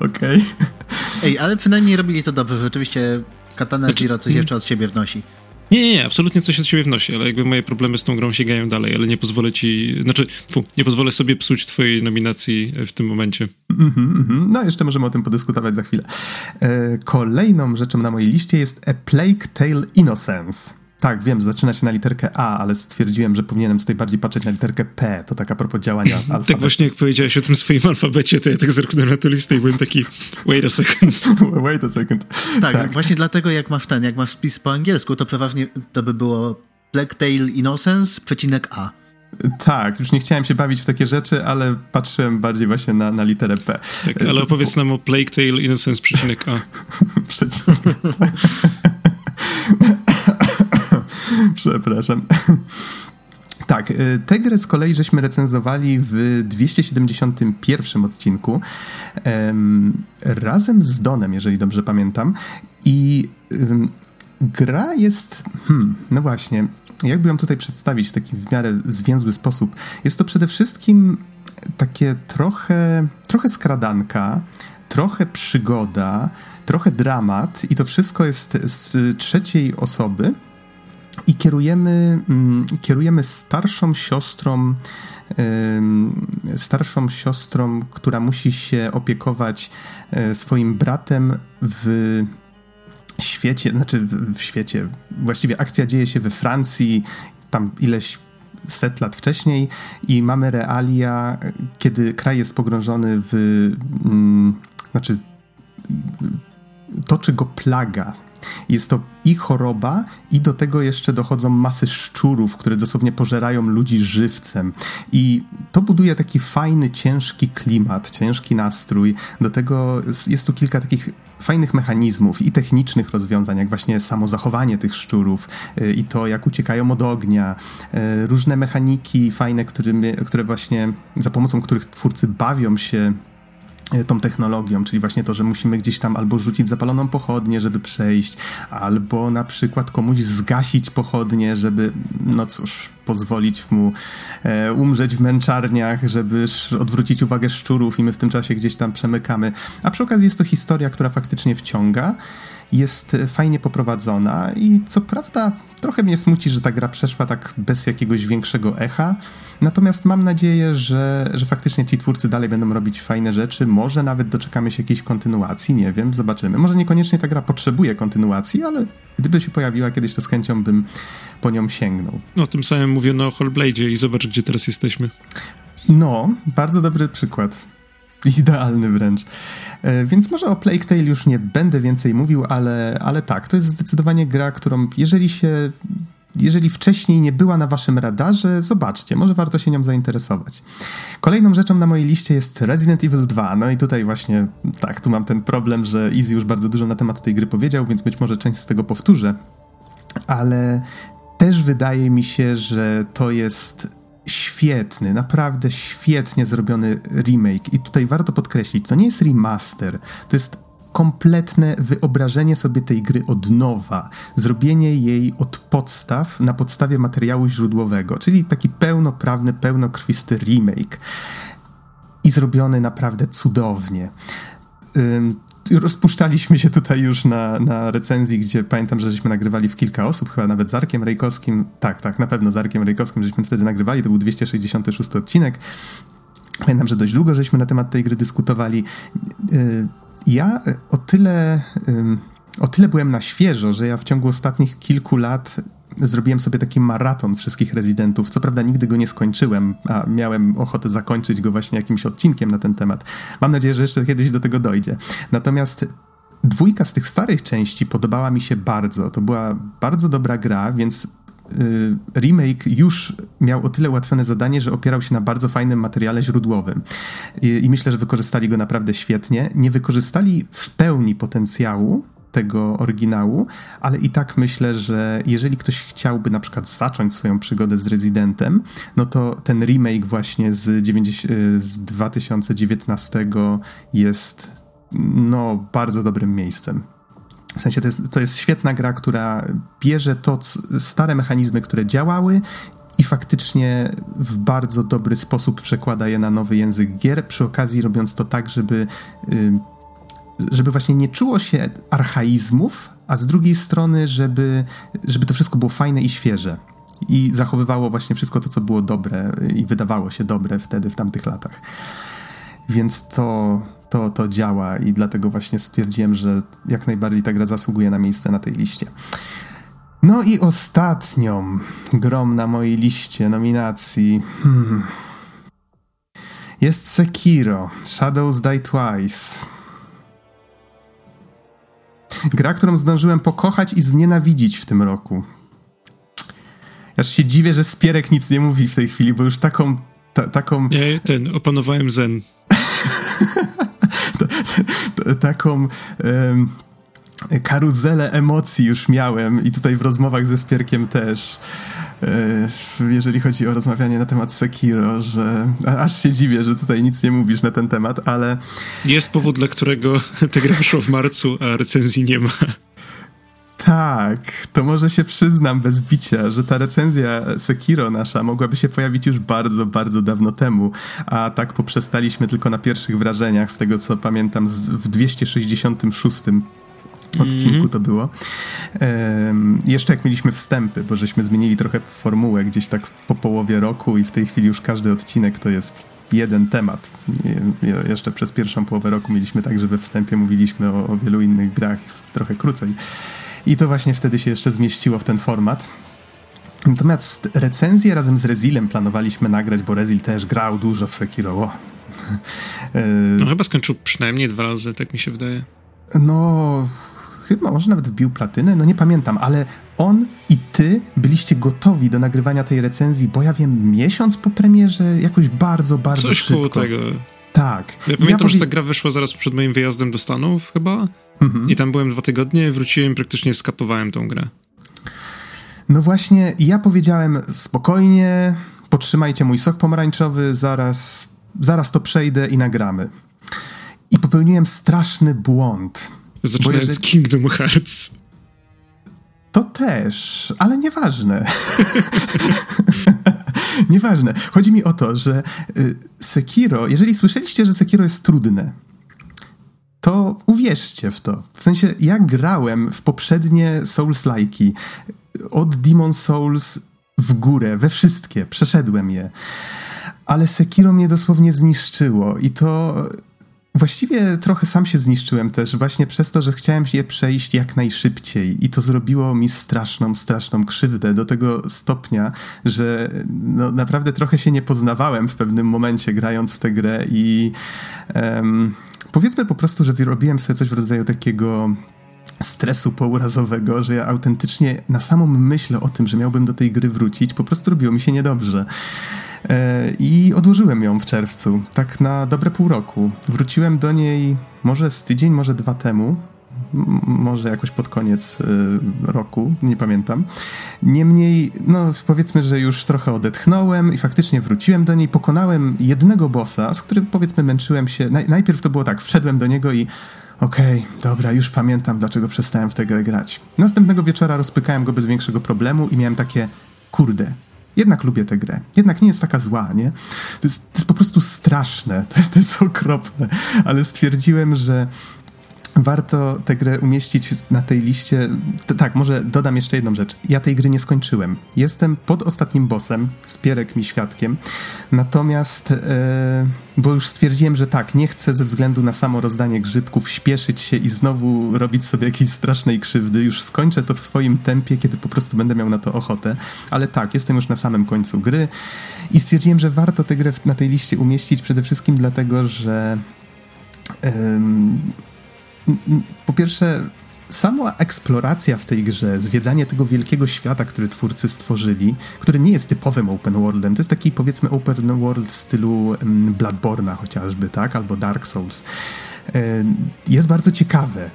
Okej. Okay. Ej, ale przynajmniej robili to dobrze. Rzeczywiście Katana znaczy, Zero coś jeszcze od siebie wnosi. Nie, nie, nie, absolutnie coś od siebie wnosi, ale jakby moje problemy z tą grą sięgają dalej, ale nie pozwolę ci, znaczy, fu, nie pozwolę sobie psuć twojej nominacji w tym momencie. Mm -hmm, mm -hmm. No, jeszcze możemy o tym podyskutować za chwilę. E, kolejną rzeczą na mojej liście jest A Plague Tale Innocence. Tak, wiem, zaczyna się na literkę A, ale stwierdziłem, że powinienem tutaj bardziej patrzeć na literkę P. To tak a propos działania alfabetu. tak właśnie jak powiedziałeś o tym swoim alfabecie, to ja tak zerknąłem na tę listę i byłem taki wait a second. wait a second. Tak, tak, właśnie dlatego jak masz ten, jak masz wpis po angielsku, to przeważnie to by było Black Tail Innocence, przecinek A. Tak, już nie chciałem się bawić w takie rzeczy, ale patrzyłem bardziej właśnie na, na literę P. Tak, ale opowiedz nam o Plague Tale Innocence, przecinek A. przecinek Przepraszam. Tak, y, tę grę z kolei żeśmy recenzowali w 271 odcinku razem z Donem, jeżeli dobrze pamiętam. I gra jest. Hmm, no właśnie, jakby ją tutaj przedstawić w taki w miarę zwięzły sposób? Jest to przede wszystkim takie trochę, trochę skradanka, trochę przygoda, trochę dramat, i to wszystko jest z trzeciej osoby i kierujemy, mm, kierujemy starszą siostrą, starszą siostrą, która musi się opiekować e, swoim bratem w świecie, znaczy w, świecie, właściwie akcja dzieje się we Francji, tam ileś set lat wcześniej i mamy realia, kiedy kraj jest pogrążony w, mm, znaczy toczy go plaga. Jest to i choroba, i do tego jeszcze dochodzą masy szczurów, które dosłownie pożerają ludzi żywcem. I to buduje taki fajny, ciężki klimat, ciężki nastrój. Do tego jest tu kilka takich fajnych mechanizmów i technicznych rozwiązań, jak właśnie samo zachowanie tych szczurów y, i to, jak uciekają od ognia. Y, różne mechaniki fajne, które właśnie, za pomocą których twórcy bawią się tą technologią, czyli właśnie to, że musimy gdzieś tam albo rzucić zapaloną pochodnię, żeby przejść, albo na przykład komuś zgasić pochodnię, żeby, no cóż, pozwolić mu e, umrzeć w męczarniach, żeby odwrócić uwagę szczurów i my w tym czasie gdzieś tam przemykamy. A przy okazji jest to historia, która faktycznie wciąga jest fajnie poprowadzona i co prawda trochę mnie smuci, że ta gra przeszła tak bez jakiegoś większego echa, natomiast mam nadzieję, że, że faktycznie ci twórcy dalej będą robić fajne rzeczy, może nawet doczekamy się jakiejś kontynuacji, nie wiem, zobaczymy. Może niekoniecznie ta gra potrzebuje kontynuacji, ale gdyby się pojawiła kiedyś, to z chęcią bym po nią sięgnął. No, tym samym mówiono o Hellblade'zie i zobacz, gdzie teraz jesteśmy. No, bardzo dobry przykład. Idealny wręcz. E, więc może o Plague Tale już nie będę więcej mówił, ale, ale tak, to jest zdecydowanie gra, którą jeżeli się jeżeli wcześniej nie była na waszym radarze, zobaczcie, może warto się nią zainteresować. Kolejną rzeczą na mojej liście jest Resident Evil 2. No i tutaj właśnie, tak, tu mam ten problem, że Easy już bardzo dużo na temat tej gry powiedział, więc być może część z tego powtórzę. Ale też wydaje mi się, że to jest świetny, naprawdę świetnie zrobiony remake. I tutaj warto podkreślić, to nie jest remaster, to jest kompletne wyobrażenie sobie tej gry od nowa, zrobienie jej od podstaw na podstawie materiału źródłowego, czyli taki pełnoprawny, pełnokrwisty remake. I zrobiony naprawdę cudownie rozpuszczaliśmy się tutaj już na, na recenzji, gdzie pamiętam, że żeśmy nagrywali w kilka osób, chyba nawet z Arkiem Rejkowskim. Tak, tak, na pewno z Arkiem Rejkowskim żeśmy wtedy nagrywali, to był 266 odcinek. Pamiętam, że dość długo żeśmy na temat tej gry dyskutowali. Y, ja o tyle, o tyle byłem na świeżo, że ja w ciągu ostatnich kilku lat zrobiłem sobie taki maraton wszystkich rezydentów. Co prawda nigdy go nie skończyłem, a miałem ochotę zakończyć go właśnie jakimś odcinkiem na ten temat. Mam nadzieję, że jeszcze kiedyś do tego dojdzie. Natomiast dwójka z tych starych części podobała mi się bardzo. To była bardzo dobra gra, więc y, remake już miał o tyle ułatwione zadanie, że opierał się na bardzo fajnym materiale źródłowym. I, I myślę, że wykorzystali go naprawdę świetnie. Nie wykorzystali w pełni potencjału, tego oryginału, ale i tak myślę, że jeżeli ktoś chciałby na przykład zacząć swoją przygodę z Residentem, no to ten remake właśnie z, 90, z 2019 jest no bardzo dobrym miejscem. W sensie to jest, to jest świetna gra, która bierze to, stare mechanizmy, które działały i faktycznie w bardzo dobry sposób przekłada je na nowy język gier, przy okazji robiąc to tak, żeby żeby właśnie nie czuło się archaizmów, a z drugiej strony, żeby, żeby to wszystko było fajne i świeże. I zachowywało właśnie wszystko to, co było dobre i wydawało się dobre wtedy, w tamtych latach. Więc to, to, to działa i dlatego właśnie stwierdziłem, że jak najbardziej ta gra zasługuje na miejsce na tej liście. No i ostatnią grom na mojej liście nominacji hmm, jest Sekiro, Shadows Die Twice. Gra, którą zdążyłem pokochać i znienawidzić w tym roku. Aż się dziwię, że Spierek nic nie mówi w tej chwili, bo już taką... Ta, taką... Nie, ten, opanowałem zen. taką... Um, karuzelę emocji już miałem i tutaj w rozmowach ze Spierkiem też. E, jeżeli chodzi o rozmawianie na temat Sekiro, że aż się dziwię, że tutaj nic nie mówisz na ten temat, ale... Jest powód, dla którego ta gra wyszła w marcu, a recenzji nie ma. Tak, to może się przyznam bez bicia, że ta recenzja Sekiro nasza mogłaby się pojawić już bardzo, bardzo dawno temu, a tak poprzestaliśmy tylko na pierwszych wrażeniach, z tego co pamiętam, w 266 odcinku mm -hmm. to było. Um, jeszcze jak mieliśmy wstępy, bo żeśmy zmienili trochę formułę gdzieś tak po połowie roku i w tej chwili już każdy odcinek to jest jeden temat. I jeszcze przez pierwszą połowę roku mieliśmy tak, że we wstępie mówiliśmy o, o wielu innych grach trochę krócej. I to właśnie wtedy się jeszcze zmieściło w ten format. Natomiast recenzję razem z Rezilem planowaliśmy nagrać, bo Rezil też grał dużo w Sekiro. no chyba skończył przynajmniej dwa razy, tak mi się wydaje. No, chyba może nawet wbił platynę, no nie pamiętam, ale on i ty byliście gotowi do nagrywania tej recenzji, bo ja wiem, miesiąc po premierze, jakoś bardzo, bardzo Coś szybko. Coś tego. Tak. Ja pamiętam, ja powie... że ta gra wyszła zaraz przed moim wyjazdem do Stanów chyba mhm. i tam byłem dwa tygodnie, wróciłem i praktycznie skatowałem tą grę. No właśnie, ja powiedziałem spokojnie, potrzymajcie mój sok pomarańczowy, zaraz, zaraz to przejdę i nagramy. I popełniłem straszny błąd Zaczynając jeżeli... Kingdom Hearts. To też, ale nieważne. nieważne. Chodzi mi o to, że y, Sekiro, jeżeli słyszeliście, że Sekiro jest trudne, to uwierzcie w to. W sensie, ja grałem w poprzednie Souls-like'i od Demon Souls w górę, we wszystkie, przeszedłem je. Ale Sekiro mnie dosłownie zniszczyło i to Właściwie trochę sam się zniszczyłem też, właśnie przez to, że chciałem je przejść jak najszybciej i to zrobiło mi straszną, straszną krzywdę do tego stopnia, że no, naprawdę trochę się nie poznawałem w pewnym momencie grając w tę grę i um, powiedzmy po prostu, że robiłem sobie coś w rodzaju takiego stresu pourazowego, że ja autentycznie na samą myśl o tym, że miałbym do tej gry wrócić, po prostu robiło mi się niedobrze. E, I odłożyłem ją w czerwcu, tak na dobre pół roku. Wróciłem do niej może z tydzień, może dwa temu, może jakoś pod koniec y, roku, nie pamiętam. Niemniej, no powiedzmy, że już trochę odetchnąłem i faktycznie wróciłem do niej, pokonałem jednego bossa, z którym powiedzmy męczyłem się. najpierw to było tak, wszedłem do niego i okej, okay, dobra, już pamiętam, dlaczego przestałem w tę grę grać. Następnego wieczora rozpykałem go bez większego problemu i miałem takie, kurde, jednak lubię tę grę. Jednak nie jest taka zła, nie? To jest, to jest po prostu straszne. To jest, to jest okropne. Ale stwierdziłem, że warto tę grę umieścić na tej liście. tak, może dodam jeszcze jedną rzecz. Ja tej gry nie skończyłem. Jestem pod ostatnim bossem, Spierek mi świadkiem. Natomiast, e, bo już stwierdziłem, że tak, nie chcę ze względu na samo rozdanie grzybków śpieszyć się i znowu robić sobie jakiejś strasznej krzywdy. Już skończę to w swoim tempie, kiedy po prostu będę miał na to ochotę. Ale tak, jestem już na samym końcu gry i stwierdziłem, że warto tę grę na tej liście umieścić przede wszystkim dlatego, że po pierwsze, sama eksploracja w tej grze, zwiedzanie tego wielkiego świata, który twórcy stworzyli, który nie jest typowym open worldem, to jest taki powiedzmy open world w stylu mm, Bloodborne'a chociażby, tak, albo Dark Souls, e, jest bardzo ciekawe.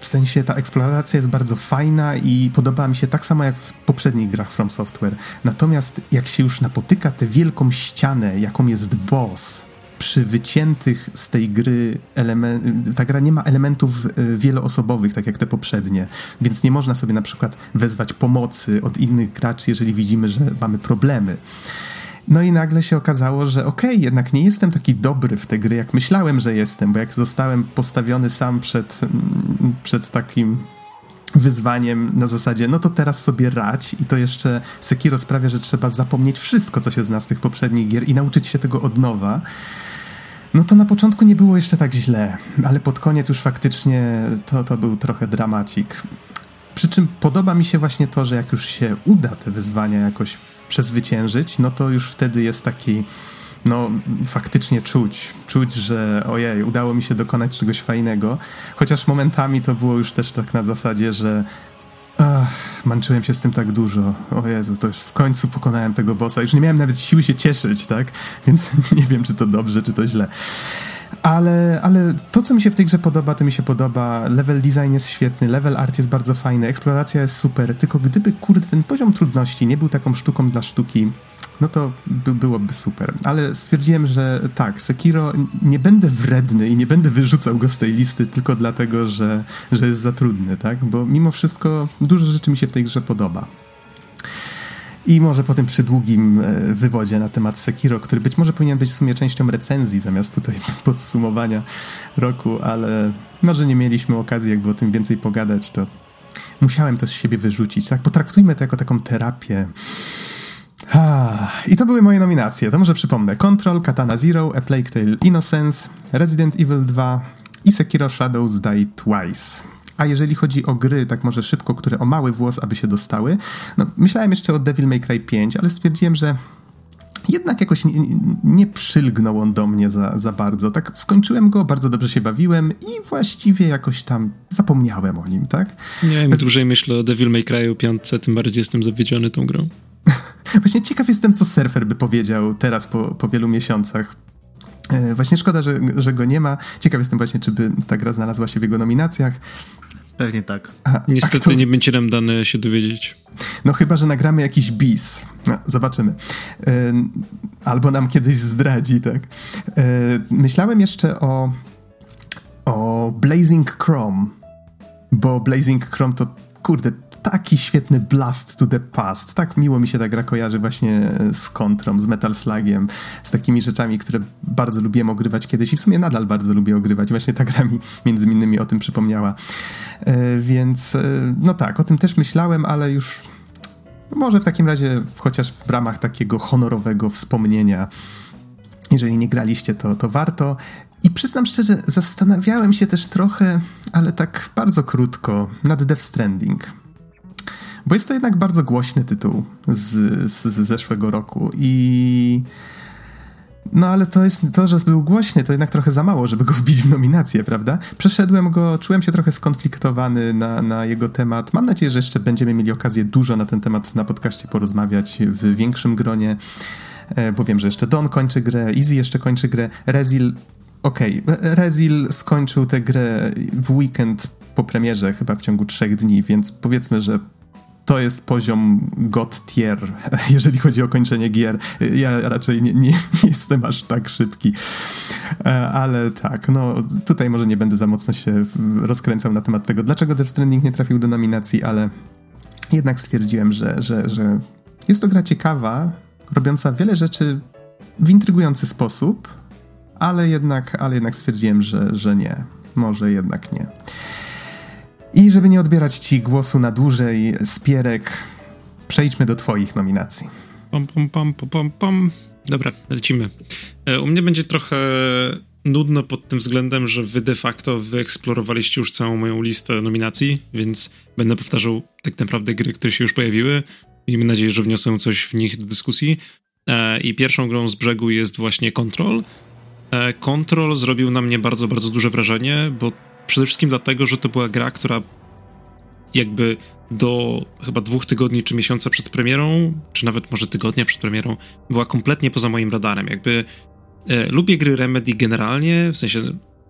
W sensie ta eksploracja jest bardzo fajna i podoba mi się tak samo jak w poprzednich grach From Software. Natomiast jak się już napotyka tę wielką ścianę, jaką jest boss, przy wyciętych z tej gry elementach, ta gra nie ma elementów e, wieloosobowych, tak jak te poprzednie, więc nie można sobie na przykład wezwać pomocy od innych graczy, jeżeli widzimy, że mamy problemy. No i nagle się okazało, że okej, okay, jednak nie jestem taki dobry w te gry, jak myślałem, że jestem, bo jak zostałem postawiony sam przed, mm, przed takim wyzwaniem na zasadzie, no to teraz sobie radź i to jeszcze Sekiro sprawia, że trzeba zapomnieć wszystko, co się zna z tych poprzednich gier i nauczyć się tego od nowa. No to na początku nie było jeszcze tak źle, ale pod koniec już faktycznie to, to był trochę dramacik. Przy czym podoba mi się właśnie to, że jak już się uda te wyzwania jakoś przezwyciężyć, no to już wtedy jest taki, no faktycznie czuć, czuć, że ojej, udało mi się dokonać czegoś fajnego, chociaż momentami to było już też tak na zasadzie, że Ach, męczyłem się z tym tak dużo. O Jezu, to już w końcu pokonałem tego bossa. Już nie miałem nawet siły się cieszyć, tak? Więc nie wiem, czy to dobrze, czy to źle. Ale, ale to, co mi się w tej grze podoba, to mi się podoba. Level design jest świetny, level art jest bardzo fajny, eksploracja jest super. Tylko gdyby, kurde, ten poziom trudności nie był taką sztuką dla sztuki, no to by, byłoby super. Ale stwierdziłem, że tak, Sekiro nie będę wredny i nie będę wyrzucał go z tej listy tylko dlatego, że, że jest za trudny, tak? Bo mimo wszystko dużo rzeczy mi się w tej grze podoba. I może po tym przydługim e, wywodzie na temat Sekiro, który być może powinien być w sumie częścią recenzji zamiast tutaj podsumowania roku, ale może nie mieliśmy okazji jakby o tym więcej pogadać, to musiałem to z siebie wyrzucić. Tak, potraktujmy to jako taką terapię i to były moje nominacje. To może przypomnę. Control, Katana Zero, A Plague Tale Innocence, Resident Evil 2 i Sekiro Shadows Die Twice. A jeżeli chodzi o gry, tak może szybko, które o mały włos, aby się dostały, no myślałem jeszcze o Devil May Cry 5, ale stwierdziłem, że jednak jakoś nie, nie, przylgnął on do mnie za, za bardzo. Tak skończyłem go, bardzo dobrze się bawiłem i właściwie jakoś tam zapomniałem o nim, tak? Nie, im dłużej myślę o Devil May Cry 5, tym bardziej jestem zawiedziony tą grą. Właśnie ciekaw jestem, co surfer by powiedział teraz po, po wielu miesiącach. E, właśnie szkoda, że, że go nie ma. Ciekaw jestem właśnie, czy by ta gra znalazła się w jego nominacjach. Pewnie tak. A, Niestety a nie będzie nam dane się dowiedzieć. No chyba, że nagramy jakiś bis. No, zobaczymy. E, albo nam kiedyś zdradzi, tak. E, myślałem jeszcze o, o Blazing Chrome, bo Blazing Chrome to, kurde, taki świetny blast to the past. Tak miło mi się ta gra kojarzy właśnie z kontrą, z Metal Slugiem, z takimi rzeczami, które bardzo lubiłem ogrywać kiedyś i w sumie nadal bardzo lubię ogrywać. Właśnie ta gra mi między innymi o tym przypomniała. E, więc e, no tak, o tym też myślałem, ale już może w takim razie chociaż w ramach takiego honorowego wspomnienia jeżeli nie graliście, to, to warto. I przyznam szczerze, zastanawiałem się też trochę, ale tak bardzo krótko, nad Death Stranding. Bo jest to jednak bardzo głośny tytuł z, z, z zeszłego roku i... No ale to jest to, że był głośny, to jednak trochę za mało, żeby go wbić w nominację, prawda? Przeszedłem go, czułem się trochę skonfliktowany na, na jego temat. Mam nadzieję, że jeszcze będziemy mieli okazję dużo na ten temat na podcaście porozmawiać w większym gronie, e, bo wiem, że jeszcze Don kończy grę, Easy jeszcze kończy grę, Rezil Okej, okay. Rezil skończył tę grę w weekend po premierze, chyba w ciągu trzech dni, więc powiedzmy, że to jest poziom god tier, jeżeli chodzi o kończenie gier. Ja raczej nie, nie, nie, jestem aż tak szybki. E, ale tak, no tutaj może nie będę za mocno się rozkręcał na temat tego, dlaczego Death Stranding nie trafił do nominacji, ale jednak stwierdziłem, że, że, że jest to gra ciekawa, robiąca wiele rzeczy w intrygujący sposób, ale jednak, ale jednak stwierdziłem, że, że nie. Może jednak nie. I żeby nie odbierać ci głosu na dłużej, Spierek, przejdźmy do twoich nominacji. Pam, pam, pam, pam, pam. Dobra, lecimy. E, u mnie będzie trochę nudno pod tym względem, że wy de facto wyeksplorowaliście już całą moją listę nominacji, więc będę powtarzał tak naprawdę gry, które się już pojawiły. Miejmy nadzieję, że wniosę coś w nich do dyskusji. E, I pierwszą grą z brzegu jest właśnie Control. E, Control zrobił na mnie bardzo, bardzo duże wrażenie, bo Przede wszystkim dlatego, że to była gra, która jakby do chyba dwóch tygodni czy miesiąca przed premierą, czy nawet może tygodnia przed premierą, była kompletnie poza moim radarem. Jakby e, lubię gry Remedy generalnie, w sensie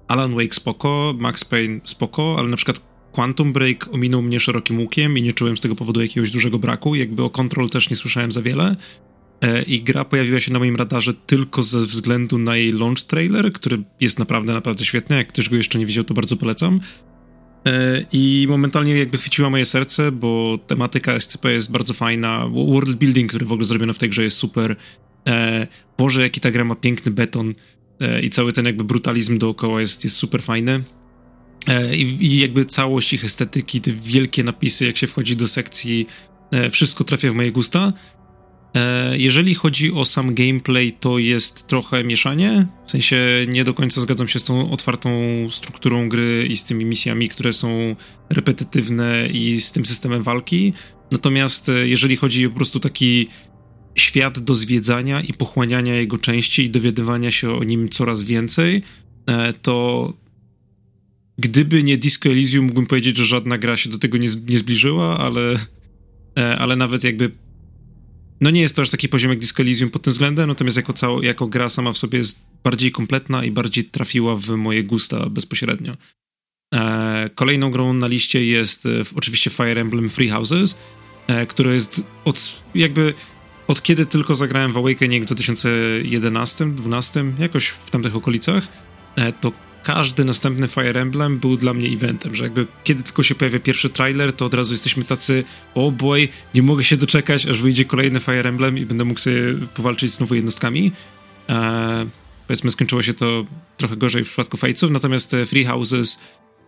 Alan Wake spoko, Max Payne spoko, ale na przykład Quantum Break ominął mnie szerokim łukiem i nie czułem z tego powodu jakiegoś dużego braku. Jakby o Control też nie słyszałem za wiele. E, I gra pojawiła się na moim radarze tylko ze względu na jej launch trailer, który jest naprawdę, naprawdę świetny. Jak ktoś go jeszcze nie widział, to bardzo polecam. E, I momentalnie jakby chwyciła moje serce, bo tematyka SCP jest bardzo fajna. World building, który w ogóle zrobiono w tej grze jest super. E, Boże, jaki ta gra ma piękny beton i cały ten jakby brutalizm dookoła jest, jest super fajny. I, I jakby całość ich estetyki, te wielkie napisy, jak się wchodzi do sekcji, wszystko trafia w moje gusta. E, jeżeli chodzi o sam gameplay, to jest trochę mieszanie. W sensie nie do końca zgadzam się z tą otwartą strukturą gry i z tymi misjami, które są repetytywne i z tym systemem walki. Natomiast e, jeżeli chodzi o po prostu taki świat do zwiedzania i pochłaniania jego części i dowiadywania się o nim coraz więcej, e, to gdyby nie Disco Elysium, mógłbym powiedzieć, że żadna gra się do tego nie, zbliżyła, ale, ale nawet jakby no nie jest to aż taki poziom jak Disco Elysium pod tym względem, natomiast jako, cało, jako gra sama w sobie jest bardziej kompletna i bardziej trafiła w moje gusta bezpośrednio. E, kolejną grą na liście jest e, oczywiście Fire Emblem Free Houses, e, które jest od jakby od kiedy tylko zagrałem w Awakening w 2011-2012, jakoś w tamtych okolicach, e, to każdy następny Fire Emblem był dla mnie eventem, że jakby kiedy tylko się pojawia pierwszy trailer, to od razu jesteśmy tacy, oh boy, nie mogę się doczekać, aż wyjdzie kolejny Fire Emblem i będę mógł sobie powalczyć z nowymi jednostkami. Eee, powiedzmy, skończyło się to trochę gorzej w przypadku Fajców, natomiast Free Houses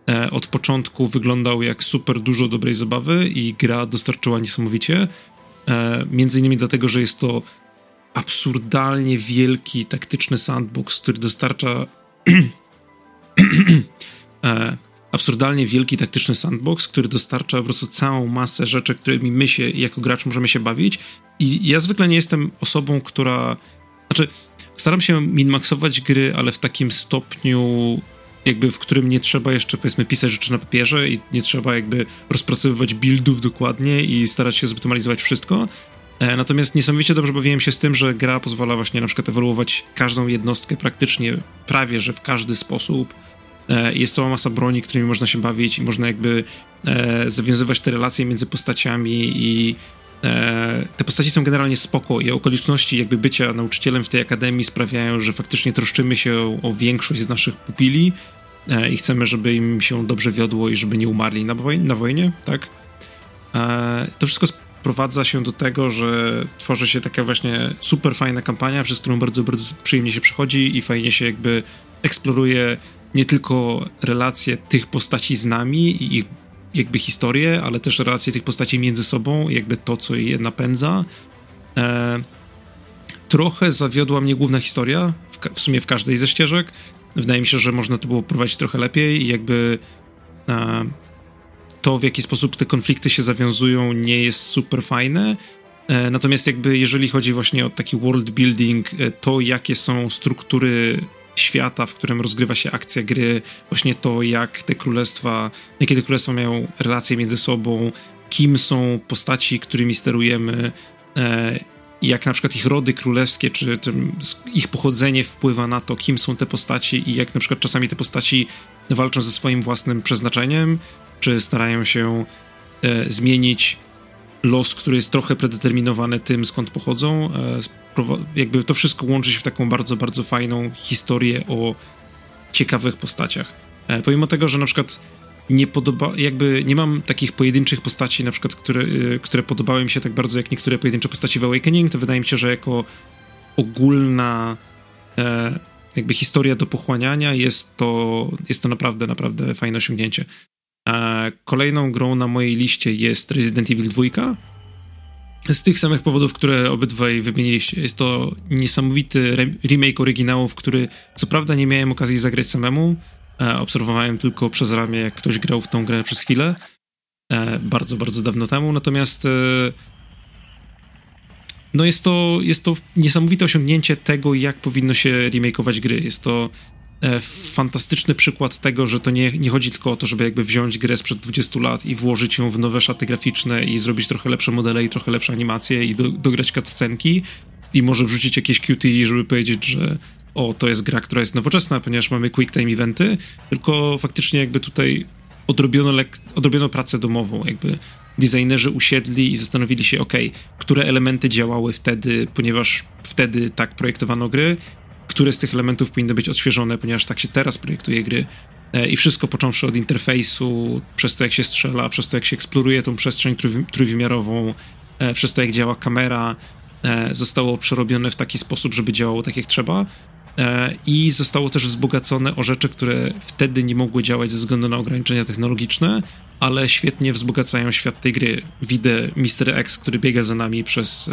e, od początku wyglądał jak super dużo dobrej zabawy i gra dostarczyła niesamowicie. E, między innymi dlatego, że jest to absurdalnie wielki, taktyczny sandbox, który dostarcza e, absurdalnie wielki taktyczny sandbox, który dostarcza po prostu całą masę rzeczy, którymi my się jako gracz możemy się bawić. I ja zwykle nie jestem osobą, która. Znaczy, staram się minmaxować gry, ale w takim stopniu, jakby w którym nie trzeba jeszcze, powiedzmy, pisać rzeczy na papierze i nie trzeba jakby rozpracowywać buildów dokładnie i starać się zoptymalizować wszystko. E, natomiast niesamowicie dobrze bawiłem się z tym, że gra pozwala właśnie na przykład ewoluować każdą jednostkę praktycznie prawie, że w każdy sposób. E, jest cała masa broni, którymi można się bawić i można jakby e, zawiązywać te relacje między postaciami i te postaci są generalnie spoko i okoliczności jakby bycia nauczycielem w tej akademii sprawiają, że faktycznie troszczymy się o większość z naszych pupili i chcemy, żeby im się dobrze wiodło i żeby nie umarli na, woj na wojnie, tak? To wszystko sprowadza się do tego, że tworzy się taka właśnie super fajna kampania, przez którą bardzo, bardzo przyjemnie się przechodzi i fajnie się jakby eksploruje nie tylko relacje tych postaci z nami i ich jakby historię, ale też relacje tych postaci między sobą, jakby to, co je napędza. E, trochę zawiodła mnie główna historia, w, w, sumie w każdej ze ścieżek. Wydaje mi się, że można to było prowadzić trochę lepiej i jakby e, to, w jaki sposób te konflikty się zawiązują, nie jest super fajne. E, natomiast jakby jeżeli chodzi właśnie o taki world building, e, to jakie są struktury świata, w którym rozgrywa się akcja gry, właśnie to jak te królestwa, jakie te królestwa mają relacje między sobą, kim są postaci, którymi sterujemy, e, jak na przykład ich rody królewskie, czy tym, ich pochodzenie wpływa na to, kim są te postaci i jak na przykład czasami te postaci walczą ze swoim własnym przeznaczeniem, czy starają się e, zmienić los, który jest trochę predeterminowany tym, skąd pochodzą. E, jakby to wszystko łączy się w taką bardzo, bardzo fajną historię o ciekawych postaciach. E, pomimo tego, że na przykład nie podoba, jakby nie mam takich pojedynczych postaci, na przykład, które, e, które podobały mi się tak bardzo jak niektóre pojedyncze postaci w Awakening, to wydaje mi się, że jako ogólna e, jakby historia do pochłaniania jest to, jest to naprawdę, naprawdę fajne osiągnięcie. A kolejną grą na mojej liście jest Resident Evil 2. Z tych samych powodów, które obydwaj wymieniliście. Jest to niesamowity remake oryginałów, który co prawda nie miałem okazji zagrać samemu. E, obserwowałem tylko przez ramię, jak ktoś grał w tą grę przez chwilę. E, bardzo, bardzo dawno temu. Natomiast e, no jest to, jest to niesamowite osiągnięcie tego, jak powinno się remakeować gry. Jest to e, fantastyczny przykład tego, że to nie, nie chodzi tylko o to, żeby jakby wziąć grę sprzed 20 lat i włożyć ją w nowe szaty graficzne i zrobić trochę lepsze modele i trochę lepsze animacje i do, dograć cutscenki i może wrzucić jakieś QTE, żeby powiedzieć, że o, to jest gra, która jest nowoczesna, ponieważ mamy quick time eventy, tylko faktycznie jakby tutaj odrobiono, lek- odrobiono pracę domową, jakby designerzy usiedli i zastanowili się, ok, które elementy działały wtedy, ponieważ wtedy tak projektowano gry, które z tych elementów powinny być odświeżone, ponieważ tak się teraz projektuje gry. E, I wszystko począwszy od interfejsu, przez to jak się strzela, przez to jak się eksploruje tą przestrzeń trójwymiarową, e, przez to jak działa kamera, e, zostało przerobione w taki sposób, żeby działało tak jak trzeba. I zostało też wzbogacone o rzeczy, które wtedy nie mogły działać ze względu na ograniczenia technologiczne, ale świetnie wzbogacają świat tej gry. Widzę Mr. X, który biega za nami przez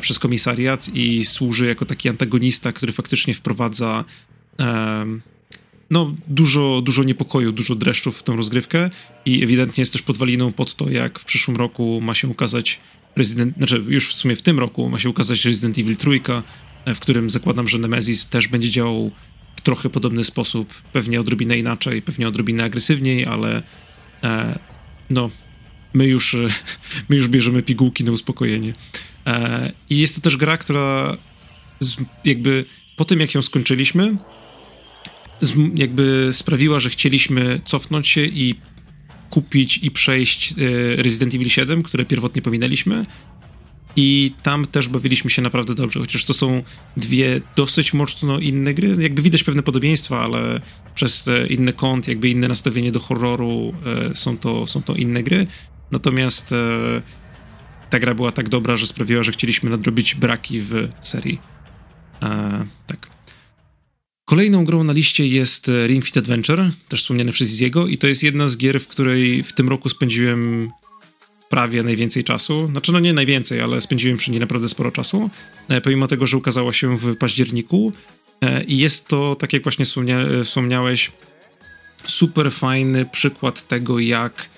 przez komisariat i służy jako taki antagonista, który faktycznie wprowadza no, dużo, dużo niepokoju, dużo dreszczów w tą rozgrywkę i ewidentnie jest też podwaliną pod to, jak w przyszłym roku ma się ukazać Resident, znaczy już w sumie w tym roku ma się ukazać Resident Evil Trójka, e, w którym zakładam, że Nemesis też będzie działał w trochę podobny sposób, pewnie odrobinę inaczej, pewnie odrobinę agresywniej, ale e, no, my już, my już bierzemy pigułki na uspokojenie. E, I jest to też gra, która jakby po tym, jak ją skończyliśmy, jakby sprawiła, że chcieliśmy cofnąć się i kupić i przejść e, Resident Evil 7, które pierwotnie pominęliśmy. I tam też bawiliśmy się naprawdę dobrze, chociaż to są dwie dosyć mocno inne gry. Jakby widać pewne podobieństwa, ale przez inny kąt, jakby inne nastawienie do horroru e, są to, są to inne gry. Natomiast ta gra była tak dobra, że sprawiła, że chcieliśmy nadrobić braki w serii. E, tak. Kolejną grą na liście jest e, Ring Fit Adventure, też wspomniany przez Ziego, i to jest jedna z gier, w której w tym roku spędziłem prawie najwięcej czasu. Znaczy, no nie najwięcej, ale spędziłem przy niej naprawdę sporo czasu, e, pomimo tego, że ukazała się w październiku. E, I jest to, tak jak właśnie wspomnia wspomniałeś, super fajny przykład tego, jak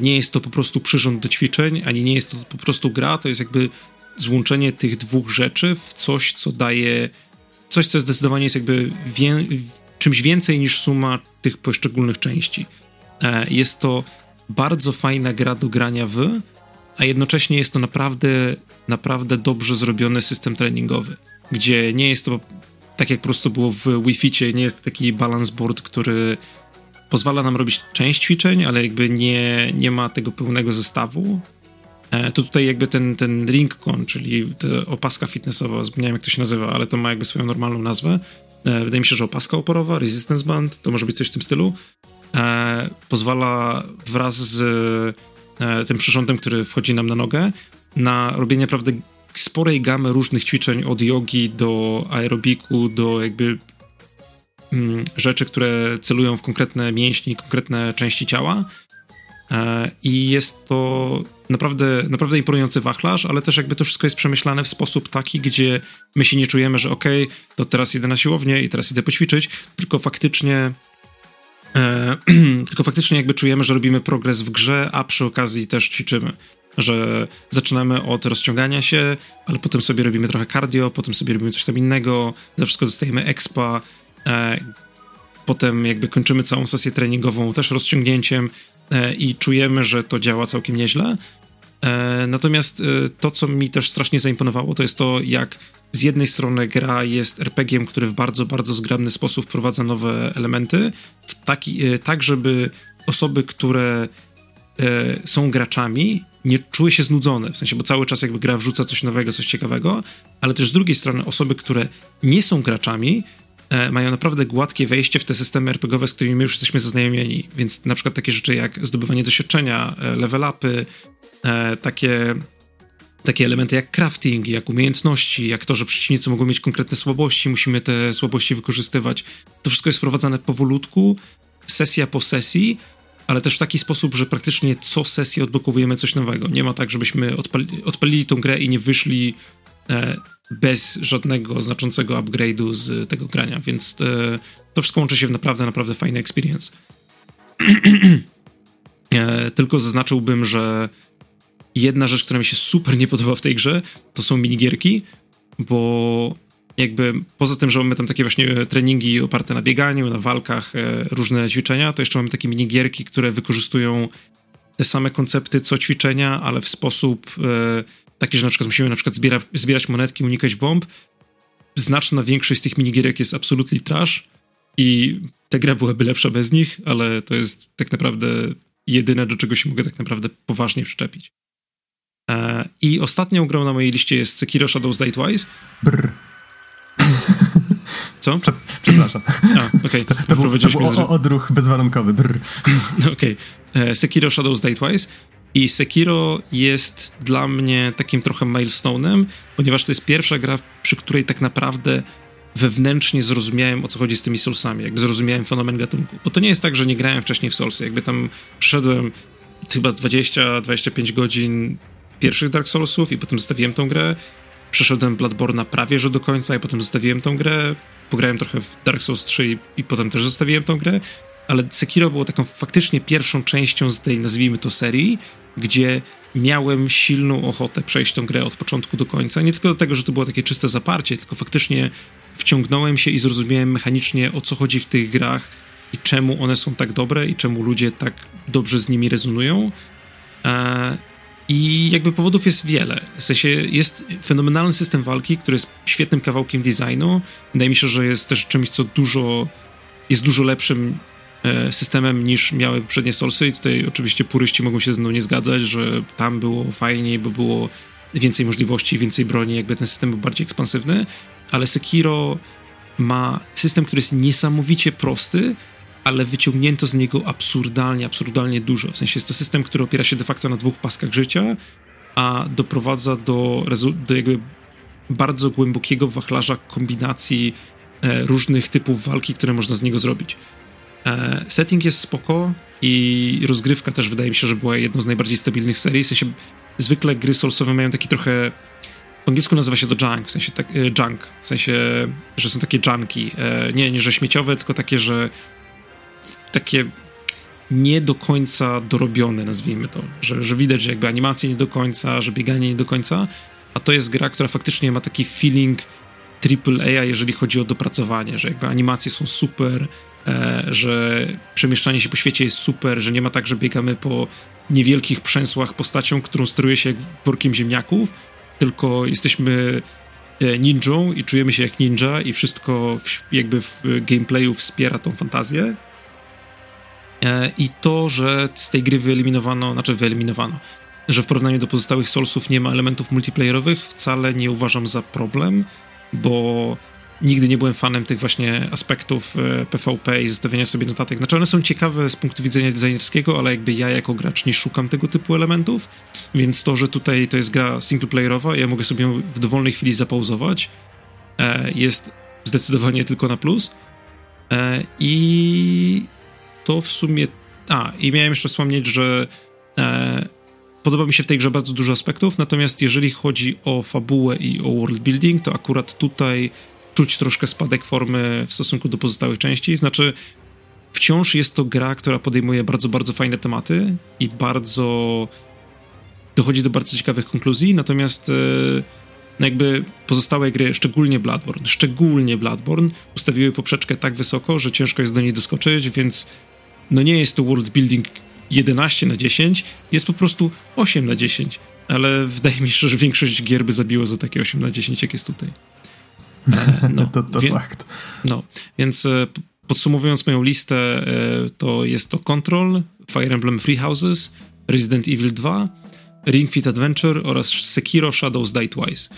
nie jest to po prostu przyrząd do ćwiczeń, ani nie jest to po prostu gra, to jest jakby złączenie tych dwóch rzeczy w coś, co daje coś, co zdecydowanie jest jakby wie, czymś więcej niż suma tych poszczególnych części. E, jest to bardzo fajna gra do grania w, a jednocześnie jest to naprawdę, naprawdę dobrze zrobiony system treningowy, gdzie nie jest to tak jak po prostu było w Wi-Fi, nie jest to taki balance board, który pozwala nam robić część ćwiczeń, ale jakby nie, nie ma tego pełnego zestawu. E, to tutaj jakby ten, ten RingCon, czyli opaska fitnessowa, zapomniałem jak to się nazywa, ale to ma jakby swoją normalną nazwę. E, wydaje mi się, że opaska oporowa, resistance band, to może być coś w tym stylu. E, pozwala wraz z tym przyrządem, który wchodzi nam na nogę, na robienie naprawdę sporej gamy różnych ćwiczeń od jogi do aerobiku, do jakby rzeczy, które celują w konkretne mięśnie konkretne części ciała. E, I jest to naprawdę, naprawdę imponujący wachlarz, ale też jakby to wszystko jest przemyślane w sposób taki, gdzie my się nie czujemy, że okej, okay, to teraz idę na siłownię i teraz idę poćwiczyć, tylko faktycznie e, tylko faktycznie jakby czujemy, że robimy progres w grze, a przy okazji też ćwiczymy. Że zaczynamy od rozciągania się, ale potem sobie robimy trochę cardio, potem sobie robimy coś tam innego, za wszystko dostajemy expa, potem jakby kończymy całą sesję treningową też rozciągnięciem e, i czujemy, że to działa całkiem nieźle. E, natomiast to, co mi też strasznie zaimponowało, to jest to, jak z jednej strony gra jest RPG-iem, który w bardzo, bardzo zgrabny sposób wprowadza nowe elementy, taki, tak żeby osoby, które są graczami, nie czuły się znudzone, w sensie, bo cały czas jakby gra wrzuca coś nowego, coś ciekawego, ale też z drugiej strony osoby, które nie są graczami, E, mają naprawdę gładkie wejście w te systemy RPGowe, z którymi my już jesteśmy zaznajomieni. Więc na przykład takie rzeczy jak zdobywanie doświadczenia, e, level upy, e, takie, takie elementy jak crafting, jak umiejętności, jak to, że przeciwnicy mogą mieć konkretne słabości, musimy te słabości wykorzystywać. To wszystko jest wprowadzane powolutku, sesja po sesji, ale też w taki sposób, że praktycznie co sesję odblokowujemy coś nowego. Nie ma tak, żebyśmy odpali, odpalili tą grę i nie wyszli bez żadnego znaczącego upgrade'u z tego grania, więc e, to wszystko łączy się w naprawdę, naprawdę fajny experience. e, tylko zaznaczyłbym, że jedna rzecz, która mi się super nie podoba w tej grze, to są minigierki, bo jakby poza tym, że mamy tam takie właśnie treningi oparte na bieganiu, na walkach, e, różne ćwiczenia, to jeszcze mamy takie minigierki, które wykorzystują te same koncepty co ćwiczenia, ale w sposób e, taki, że na przykład musimy na przykład zbiera, zbierać monetki, unikać bomb. Znaczna większość z tych minigierek jest absolutely trash i ta gra byłaby lepsza bez nich, ale to jest tak naprawdę jedyne, do czego się mogę tak naprawdę poważnie przyczepić. E, I ostatnią grą na mojej liście jest Sekiro Shadows Die Twice. Brr. Co? Prze przepraszam. A, okej. Okay. To, to, był, to był o, odruch bezwarunkowy. Brr. Okej. Okay. E, Sekiro Shadows Die Twice. I Sekiro jest dla mnie takim trochę milestone'em, ponieważ to jest pierwsza gra, przy której tak naprawdę wewnętrznie zrozumiałem, o co chodzi z tymi Soulsami, jakby zrozumiałem fenomen gatunku. Bo to nie jest tak, że nie grałem wcześniej w Soulsy, jakby tam przeszedłem chyba z 20-25 godzin pierwszych Dark Soulsów i potem zostawiłem tą grę. Przeszedłem Bloodborne'a prawie że do końca i potem zostawiłem tą grę. Pograłem trochę w Dark Souls 3 i, i potem też zostawiłem tą grę. Ale Sekiro było taką faktycznie pierwszą częścią z tej, nazwijmy to, serii, gdzie miałem silną ochotę przejść tą grę od początku do końca. Nie tylko dlatego, że to było takie czyste zaparcie, tylko faktycznie wciągnąłem się i zrozumiałem mechanicznie, o co chodzi w tych grach i czemu one są tak dobre i czemu ludzie tak dobrze z nimi rezonują. E, I jakby powodów jest wiele. W sensie jest fenomenalny system walki, który jest świetnym kawałkiem designu. Wydaje mi się, że jest też czymś, co dużo jest dużo lepszym systemem niż miały poprzednie Soulsy i tutaj oczywiście puryści mogą się ze mną nie zgadzać, że tam było fajniej, bo było więcej możliwości, więcej broni, jakby ten system był bardziej ekspansywny, ale Sekiro ma system, który jest niesamowicie prosty, ale wyciągnięto z niego absurdalnie, absurdalnie dużo. W sensie jest to system, który opiera się de facto na dwóch paskach życia, a doprowadza do, do jakby bardzo głębokiego wachlarza kombinacji e, różnych typów walki, które można z niego zrobić. E, setting jest spoko i rozgrywka też wydaje mi się, że była jedną z najbardziej stabilnych serii. W sensie zwykle gry soulsowe mają taki trochę po angielsku nazywa się to junk, w sensie tak, e, junk, w sensie, że są takie junki. E, nie, nie, że śmieciowe, tylko takie, że takie nie do końca dorobione, nazwijmy to. Że, że widać, że jakby animacje nie do końca, że bieganie nie do końca, a to jest gra, która faktycznie ma taki feeling AAA, jeżeli chodzi o dopracowanie, że jakby animacje są super, że przemieszczanie się po świecie jest super, że nie ma tak, że biegamy po niewielkich przęsłach postacią, którą steruje się jak workiem ziemniaków, tylko jesteśmy e, ninją i czujemy się jak ninja i wszystko w, jakby w gameplayu wspiera tą fantazję. E, I to, że z tej gry wyeliminowano, znaczy wyeliminowano, że w porównaniu do pozostałych Soulsów nie ma elementów multiplayerowych, wcale nie uważam za problem, bo nigdy nie byłem fanem tych właśnie aspektów e, PvP i zostawiania sobie notatek. Znaczy one są ciekawe z punktu widzenia designerskiego, ale jakby ja jako gracz nie szukam tego typu elementów, więc to, że tutaj to jest gra singleplayerowa, ja mogę sobie w dowolnej chwili zapauzować, e, jest zdecydowanie tylko na plus. E, I to w sumie... A, i miałem jeszcze wspomnieć, że Podoba mi się w tej grze bardzo dużo aspektów, natomiast jeżeli chodzi o fabułę i o world building, to akurat tutaj czuć troszkę spadek formy w stosunku do pozostałych części. Znaczy, wciąż jest to gra, która podejmuje bardzo, bardzo fajne tematy i bardzo dochodzi do bardzo ciekawych konkluzji, natomiast e, no jakby pozostałe gry, szczególnie Bloodborne, szczególnie Bloodborne, ustawiły poprzeczkę tak wysoko, że ciężko jest do niej doskoczyć, więc no nie jest to world building 11 na 10, jest po prostu 8 na 10, ale wydaje mi się, że większość gier by zabiło za takie 8 na 10, jak jest tutaj. E, no, to, to wie, fakt. No, więc e, podsumowując moją listę, e, to jest to Control, Fire Emblem Free Houses, Resident Evil 2, Ring Fit Adventure oraz Sekiro Shadows Die Twice.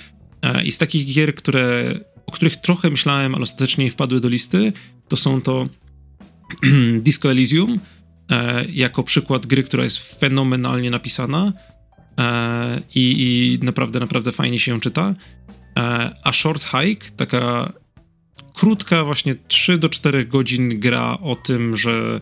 I z takich gier, które, o których trochę myślałem, ale ostatecznie nie wpadły do listy, to są to Disco Elysium, jako przykład gry, która jest fenomenalnie napisana i, i naprawdę, naprawdę fajnie się ją czyta. E, a Short Hike, taka krótka, właśnie 3 do 4 godzin gra o tym, że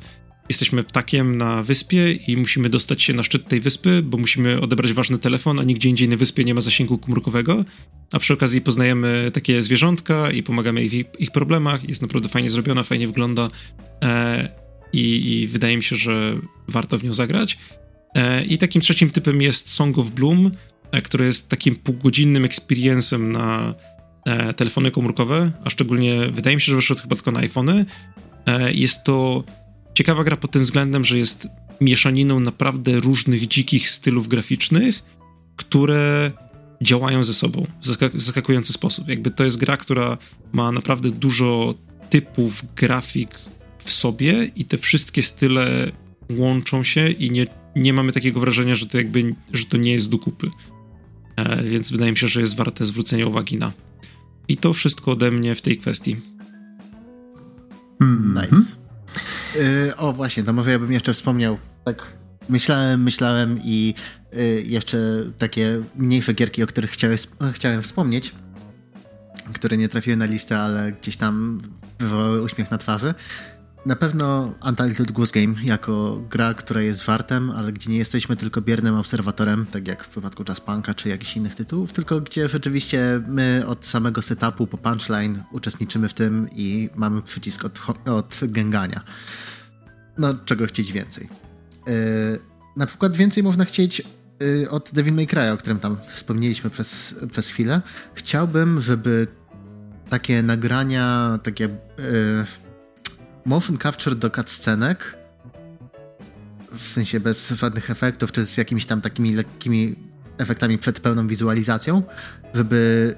jesteśmy ptakiem na wyspie i musimy dostać się na szczyt tej wyspy, bo musimy odebrać ważny telefon, a nigdzie indziej na wyspie nie ma zasięgu komórkowego. A przy okazji poznajemy takie zwierzątka i pomagamy ich w ich problemach. Jest naprawdę fajnie zrobiona, fajnie wygląda e, i, i, wydaje mi się, że warto w nią zagrać. E, I takim trzecim typem jest Song of Bloom, które jest takim półgodzinnym experience'em na e, telefony komórkowe, a szczególnie wydaje mi się, że wyszło chyba tylko na iPhony. E, jest to ciekawa gra pod tym względem, że jest mieszaniną naprawdę różnych dzikich stylów graficznych, które działają ze sobą w zaskak zaskakujący sposób. Jakby to jest gra, która ma naprawdę dużo typów grafik w sobie i te wszystkie style łączą się i nie, nie mamy takiego wrażenia, że to jakby, że to nie jest do kupy. E, więc wydaje mi się, że jest warte zwrócenia uwagi na. I to wszystko ode mnie w tej kwestii. Mm -hmm. Nice. Yy, o właśnie, to może ja bym jeszcze wspomniał, tak myślałem, myślałem i yy, jeszcze takie mniejsze gierki, o których chciałem, chciałem wspomnieć, które nie trafiły na listę, ale gdzieś tam wywołały uśmiech na twarzy. Na pewno Untitled Goose Game jako gra, która jest żartem, ale gdzie nie jesteśmy tylko biernym obserwatorem, tak jak w przypadku Jazzpunka czy jakichś innych tytułów, tylko gdzie rzeczywiście my od samego setupu po punchline uczestniczymy w tym i mamy przycisk od, od gęgania. No, czego chcieć więcej. Yy, na przykład więcej można chcieć yy, od Devil May Cry, o którym tam wspomnieliśmy przez, przez chwilę. Chciałbym, żeby takie nagrania, takie... Yy, motion capture do cutscenek, w sensie bez żadnych efektów, czy z jakimiś tam takimi lekkimi efektami przed pełną wizualizacją, żeby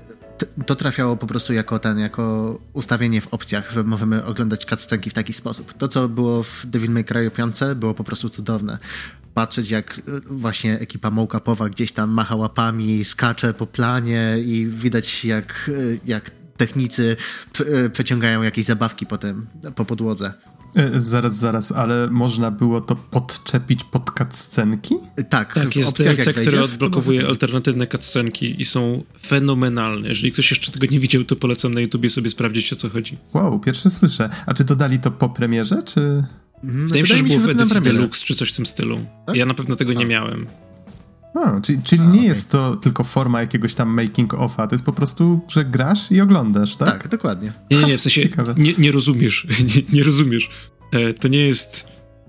to trafiało po prostu jako ten, jako ustawienie w opcjach, że możemy oglądać cutscenki w taki sposób. To, co było w Devil May Cry 5 było po prostu cudowne. Patrzeć, jak e, właśnie ekipa mockupowa gdzieś tam macha łapami, skacze po planie i widać, jak, e, jak technicy e, przeciągają jakieś zabawki potem po podłodze. E, zaraz, zaraz, ale można było to podczepić pod cutscenki? Tak, tak jest DLC, który odblokowuje alternatywne cutscenki i są fenomenalne. Jeżeli ktoś jeszcze tego nie widział, to polecam na YouTubie sobie sprawdzić, o co chodzi. Wow, pierwsze słyszę. A czy dodali to po premierze, czy... Mhm, Wydaje mi się, że było w edycji Deluxe, czy coś w tym stylu. Tak? Ja na pewno tego nie miałem. A, czyli, czyli A, nie okay. jest to tylko forma jakiegoś tam making offa, to jest po prostu, że grasz i oglądasz, tak? Tak, dokładnie. Nie, nie, nie w sensie nie, nie, rozumiesz, nie, nie rozumiesz. E, to nie jest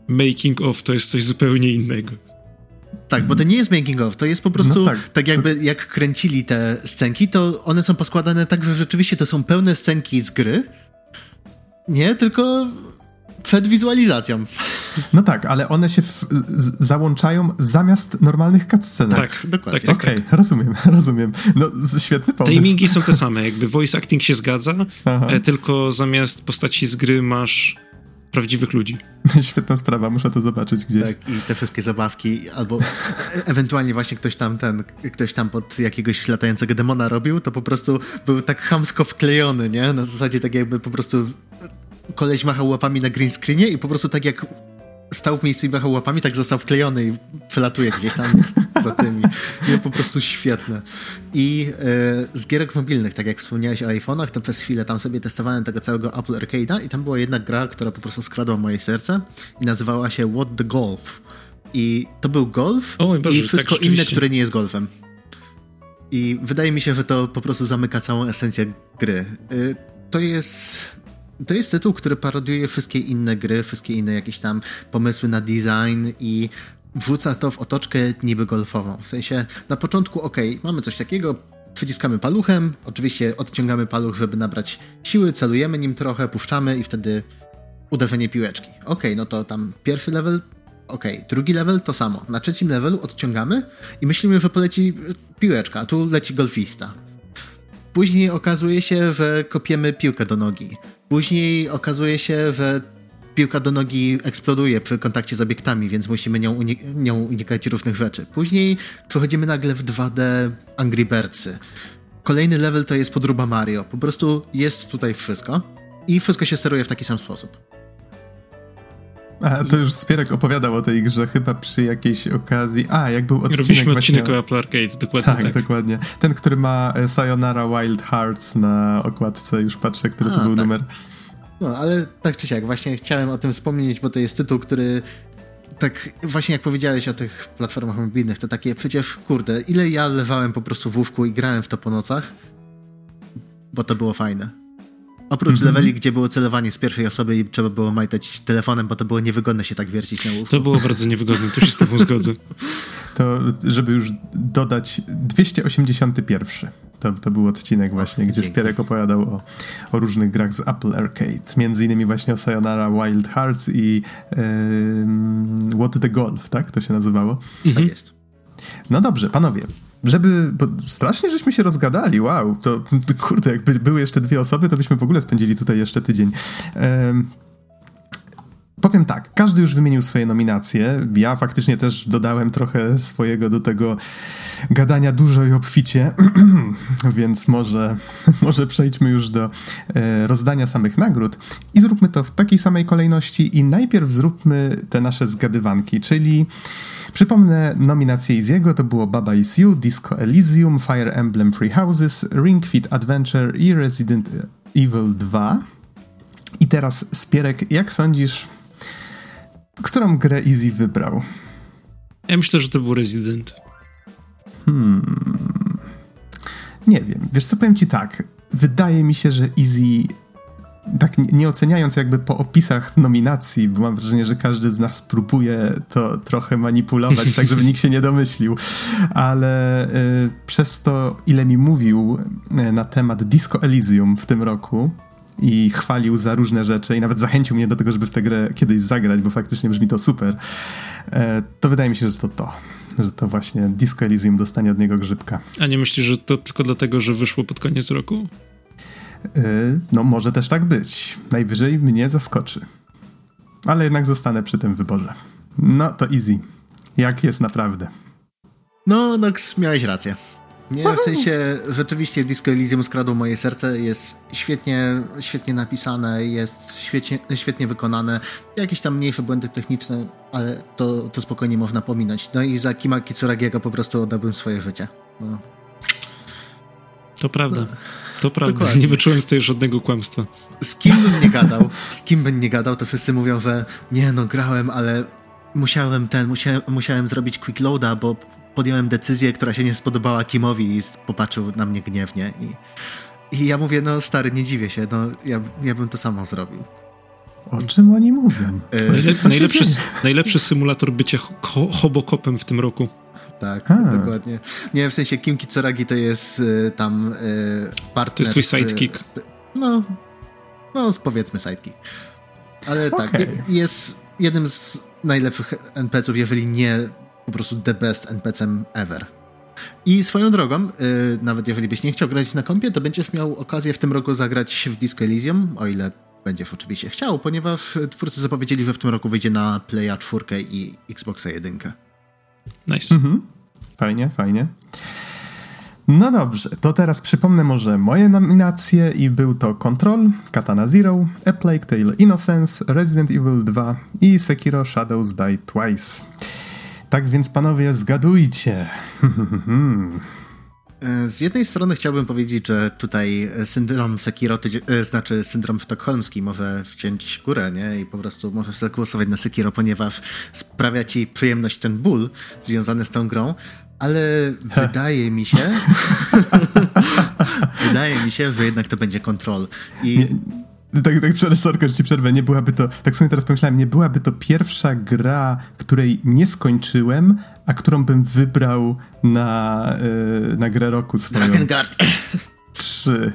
making of, to jest coś zupełnie innego. Tak, bo to nie jest making of, to jest po prostu no tak, tak, jakby to... jak kręcili te scenki, to one są poskładane tak, że rzeczywiście to są pełne scenki z gry. Nie, tylko przed wizualizacją. No tak, ale one się w, z, załączają zamiast normalnych cutscenek. Tak, dokładnie. Tak, tak, Okej, okay, tak. rozumiem, rozumiem. No, świetny pomysł. Timingi są te same, jakby voice acting się zgadza, e, tylko zamiast postaci z gry masz prawdziwych ludzi. Świetna sprawa, muszę to zobaczyć gdzieś. Tak, i te wszystkie zabawki, albo ewentualnie właśnie ktoś tam ten, ktoś tam pod jakiegoś latającego demona robił, to po prostu był tak chamsko wklejony, nie? Na zasadzie tak jakby po prostu koleś machał łapami na green screenie i po prostu tak jak stał w miejscu i machał łapami, tak został wklejony i przelatuje gdzieś tam za tymi. Po prostu świetne. I e, z gierek mobilnych, tak jak wspomniałeś o iPhone'ach, to przez chwilę tam sobie testowałem tego całego Apple Arcade'a i tam była jedna gra, która po prostu skradła moje serce i nazywała się What the Golf. I to był golf o, Boże, i tak wszystko tak, inne, które nie jest golfem. I wydaje mi się, że to po prostu zamyka całą esencję gry. E, to jest to jest tytuł, który parodiuje wszystkie inne gry, wszystkie inne jakieś tam pomysły na design i wrzuca to w otoczkę niby golfową. W sensie na początku, ok, mamy coś takiego, przyciskamy paluchem, oczywiście odciągamy paluch, żeby nabrać siły, celujemy nim trochę, puszczamy i wtedy uderzenie piłeczki. Ok, no to tam pierwszy level, ok, drugi level to samo. Na trzecim levelu odciągamy i myślimy, że poleci piłeczka, a tu leci golfista. Później okazuje się, że kopiemy piłkę do nogi. Później okazuje się, że piłka do nogi eksploduje przy kontakcie z obiektami, więc musimy nią, unik nią unikać różnych rzeczy. Później przechodzimy nagle w 2D Angry Birdsy. Kolejny level to jest podróba Mario. Po prostu jest tutaj wszystko i wszystko się steruje w taki sam sposób. A, to już Spierek opowiadał o tej grze chyba przy jakiejś okazji. A, jak był odcinek Robiliśmy właśnie... odcinek o Apple Arcade, dokładnie tak, tak. dokładnie. Ten, który ma e, Sayonara Wild Hearts na okładce, już patrzę, który A, to był tak. numer. No, ale tak czy siak, właśnie chciałem o tym wspomnieć, bo to jest tytuł, który tak właśnie jak powiedziałeś o tych platformach mobilnych, to takie przecież, kurde, ile ja lewałem po prostu w łóżku i grałem w to po nocach, bo to było fajne. Oprócz mm -hmm. leveli, gdzie było celowanie z pierwszej osoby i trzeba było majtać telefonem, bo to było niewygodne się tak wiercić na łóżku. To było bardzo niewygodne, to się z tobą zgodzę. To, żeby już dodać, 281. To, to był odcinek właśnie, o, gdzie dzięki. Spierek opowiadał o, o, różnych grach z Apple Arcade. Między innymi właśnie o Sayonara Wild Hearts i yy, What the Golf, tak? To się nazywało? Mhm. Tak jest. No dobrze, panowie, żeby, bo strasznie żeśmy się rozgadali, wow, to kurde, jakby były jeszcze dwie osoby, to byśmy w ogóle spędzili tutaj jeszcze tydzień. Powiem tak, każdy już wymienił swoje nominacje. Ja faktycznie też dodałem trochę swojego do tego gadania dużo i obficie, więc może, może przejdźmy już do e, rozdania samych nagród i zróbmy to w takiej samej kolejności i najpierw zróbmy te nasze zgadywanki, czyli przypomnę nominacje Iziego, to było Baba Is You, Disco Elysium, Fire Emblem Free Houses, Ring Fit Adventure i Resident Evil 2. I teraz, Spierek, jak sądzisz, Którą grę Easy wybrał? Ja myślę, że to był Resident. Hmm. Nie wiem. Wiesz co, powiem ci tak. Wydaje mi się, że Easy tak nie oceniając jakby po opisach nominacji, bo mam wrażenie, że każdy z nas próbuje to trochę manipulować, tak żeby nikt się nie domyślił, ale y, przez to, ile mi mówił y, na temat Disco Elysium w tym roku, i chwalił za różne rzeczy i nawet zachęcił mnie do tego, żeby w tę grę kiedyś zagrać, bo faktycznie brzmi to super, e, to wydaje mi się, że to to. Że to właśnie Disco Elysium dostanie od niego grzybka. A nie myślisz, że to tylko dlatego, że wyszło pod koniec roku? E, no, może też tak być. Najwyżej mnie zaskoczy. Ale jednak zostanę przy tym wyborze. No, to easy. Jak jest naprawdę. No, Nox, miałeś rację. Nie, w sensie rzeczywiście Disco Elysium skradło moje serce, jest świetnie, świetnie napisane, jest świetnie, świetnie wykonane. Jakieś tam mniejsze błędy techniczne, ale to, to spokojnie można pominąć. No i za Kima Kitsuragiego po prostu oddałbym swoje życie. No. To prawda. No. To prawda. Dokładnie. Nie wyczułem tutaj żadnego kłamstwa. Z kim bym nie gadał, z kim bym nie gadał, to wszyscy mówią, że nie no, grałem, ale musiałem ten, musiałem, musiałem zrobić quick loada, bo podjąłem decyzję, która się nie spodobała Kimowi i popatrzył na mnie gniewnie. I, i ja mówię, no stary, nie dziwię się, no ja, ja bym to samo zrobił. O czym oni mówią? E, najlepszy, najlepszy symulator bycia ho hobokopem w tym roku. Tak, A. dokładnie. Nie, w sensie Kim Kitsuragi to jest y, tam y, partner... To jest twój sidekick. no, no powiedzmy sidekick. Ale okay. tak, jest jednym z najlepszych NPC-ów, jeżeli nie po prostu the best NPC ever. I swoją drogą, yy, nawet jeżeli byś nie chciał grać na kompie, to będziesz miał okazję w tym roku zagrać w Disco Elysium, o ile będziesz oczywiście chciał, ponieważ twórcy zapowiedzieli, że w tym roku wyjdzie na Playa 4 i Xboxa 1. Nice. Mhm. Fajnie, fajnie. No dobrze, to teraz przypomnę może moje nominacje i był to Control, Katana Zero, A Plague Tale Innocence, Resident Evil 2 i Sekiro Shadows Die Twice. Tak więc panowie, zgadujcie. E, z jednej strony chciałbym powiedzieć, że tutaj syndrom Sekiro, e, znaczy syndrom sztokholmski może wciąć górę, nie? I po prostu możesz zagłosować na Sekiro, ponieważ sprawia ci przyjemność ten ból związany z tą grą, ale wydaje mi się, wydaje mi się, że jednak to będzie kontrol. I nie, tak, tak sorry, że ci przerwę, nie byłaby to, tak sobie teraz pomyślałem, nie byłaby to pierwsza gra, której nie skończyłem, a którą bym wybrał na, yy, na grę roku swoją. Drakengard. Trzy.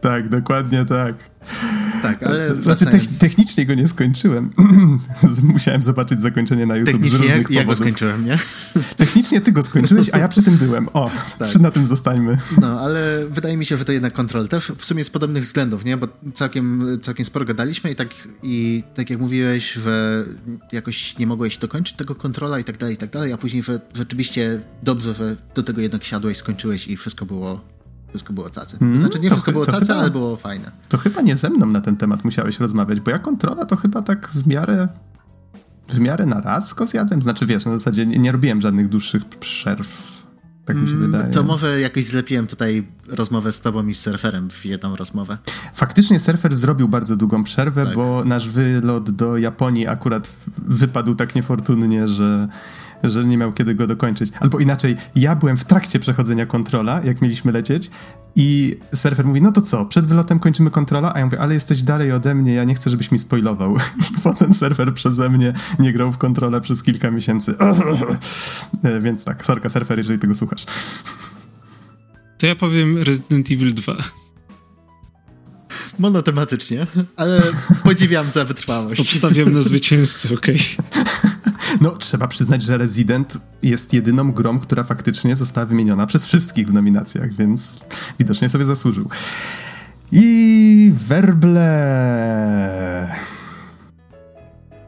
Tak, dokładnie tak. Tak, ale znaczy, technicznie go nie skończyłem. Musiałem zobaczyć zakończenie na YouTube technicznie z różnych jak. Ja go skończyłem, nie? Technicznie ty go skończyłeś, a ja przy tym byłem. O, tak. na tym zostańmy. No, ale wydaje mi się, że to jednak kontrol. Też w sumie z podobnych względów, nie? Bo całkiem, całkiem sporo gadaliśmy i tak, i tak jak mówiłeś, że jakoś nie mogłeś dokończyć tego kontrola i tak dalej, i tak dalej, a później, że rzeczywiście dobrze, że do tego jednak siadłeś, skończyłeś i wszystko było wszystko było cacy. Hmm, znaczy nie wszystko było cacy, chyba, ale było fajne. To chyba nie ze mną na ten temat musiałeś rozmawiać, bo ja kontrola to chyba tak w miarę w miarę na raz go zjadłem. Znaczy wiesz, na zasadzie nie, nie robiłem żadnych dłuższych przerw. Tak mi się mm, wydaje. To może jakoś zlepiłem tutaj rozmowę z tobą i z surferem w jedną rozmowę. Faktycznie surfer zrobił bardzo długą przerwę, tak. bo nasz wylot do Japonii akurat wypadł tak niefortunnie, że że nie miał kiedy go dokończyć. Albo inaczej, ja byłem w trakcie przechodzenia kontrola, jak mieliśmy lecieć, i surfer mówi, no to co, przed wylotem kończymy kontrola? A ja mówię, ale jesteś dalej ode mnie, ja nie chcę, żebyś mi spoilował. I potem surfer przeze mnie nie grał w kontrolę przez kilka miesięcy. Więc tak, sorka surfer, jeżeli tego słuchasz. To ja powiem Resident Evil 2. Monotematycznie, ale podziwiam za wytrwałość. Obstawiam na zwycięzcę, okej. Okay. No, trzeba przyznać, że Resident jest jedyną grą, która faktycznie została wymieniona przez wszystkich w nominacjach, więc widocznie sobie zasłużył. I werble.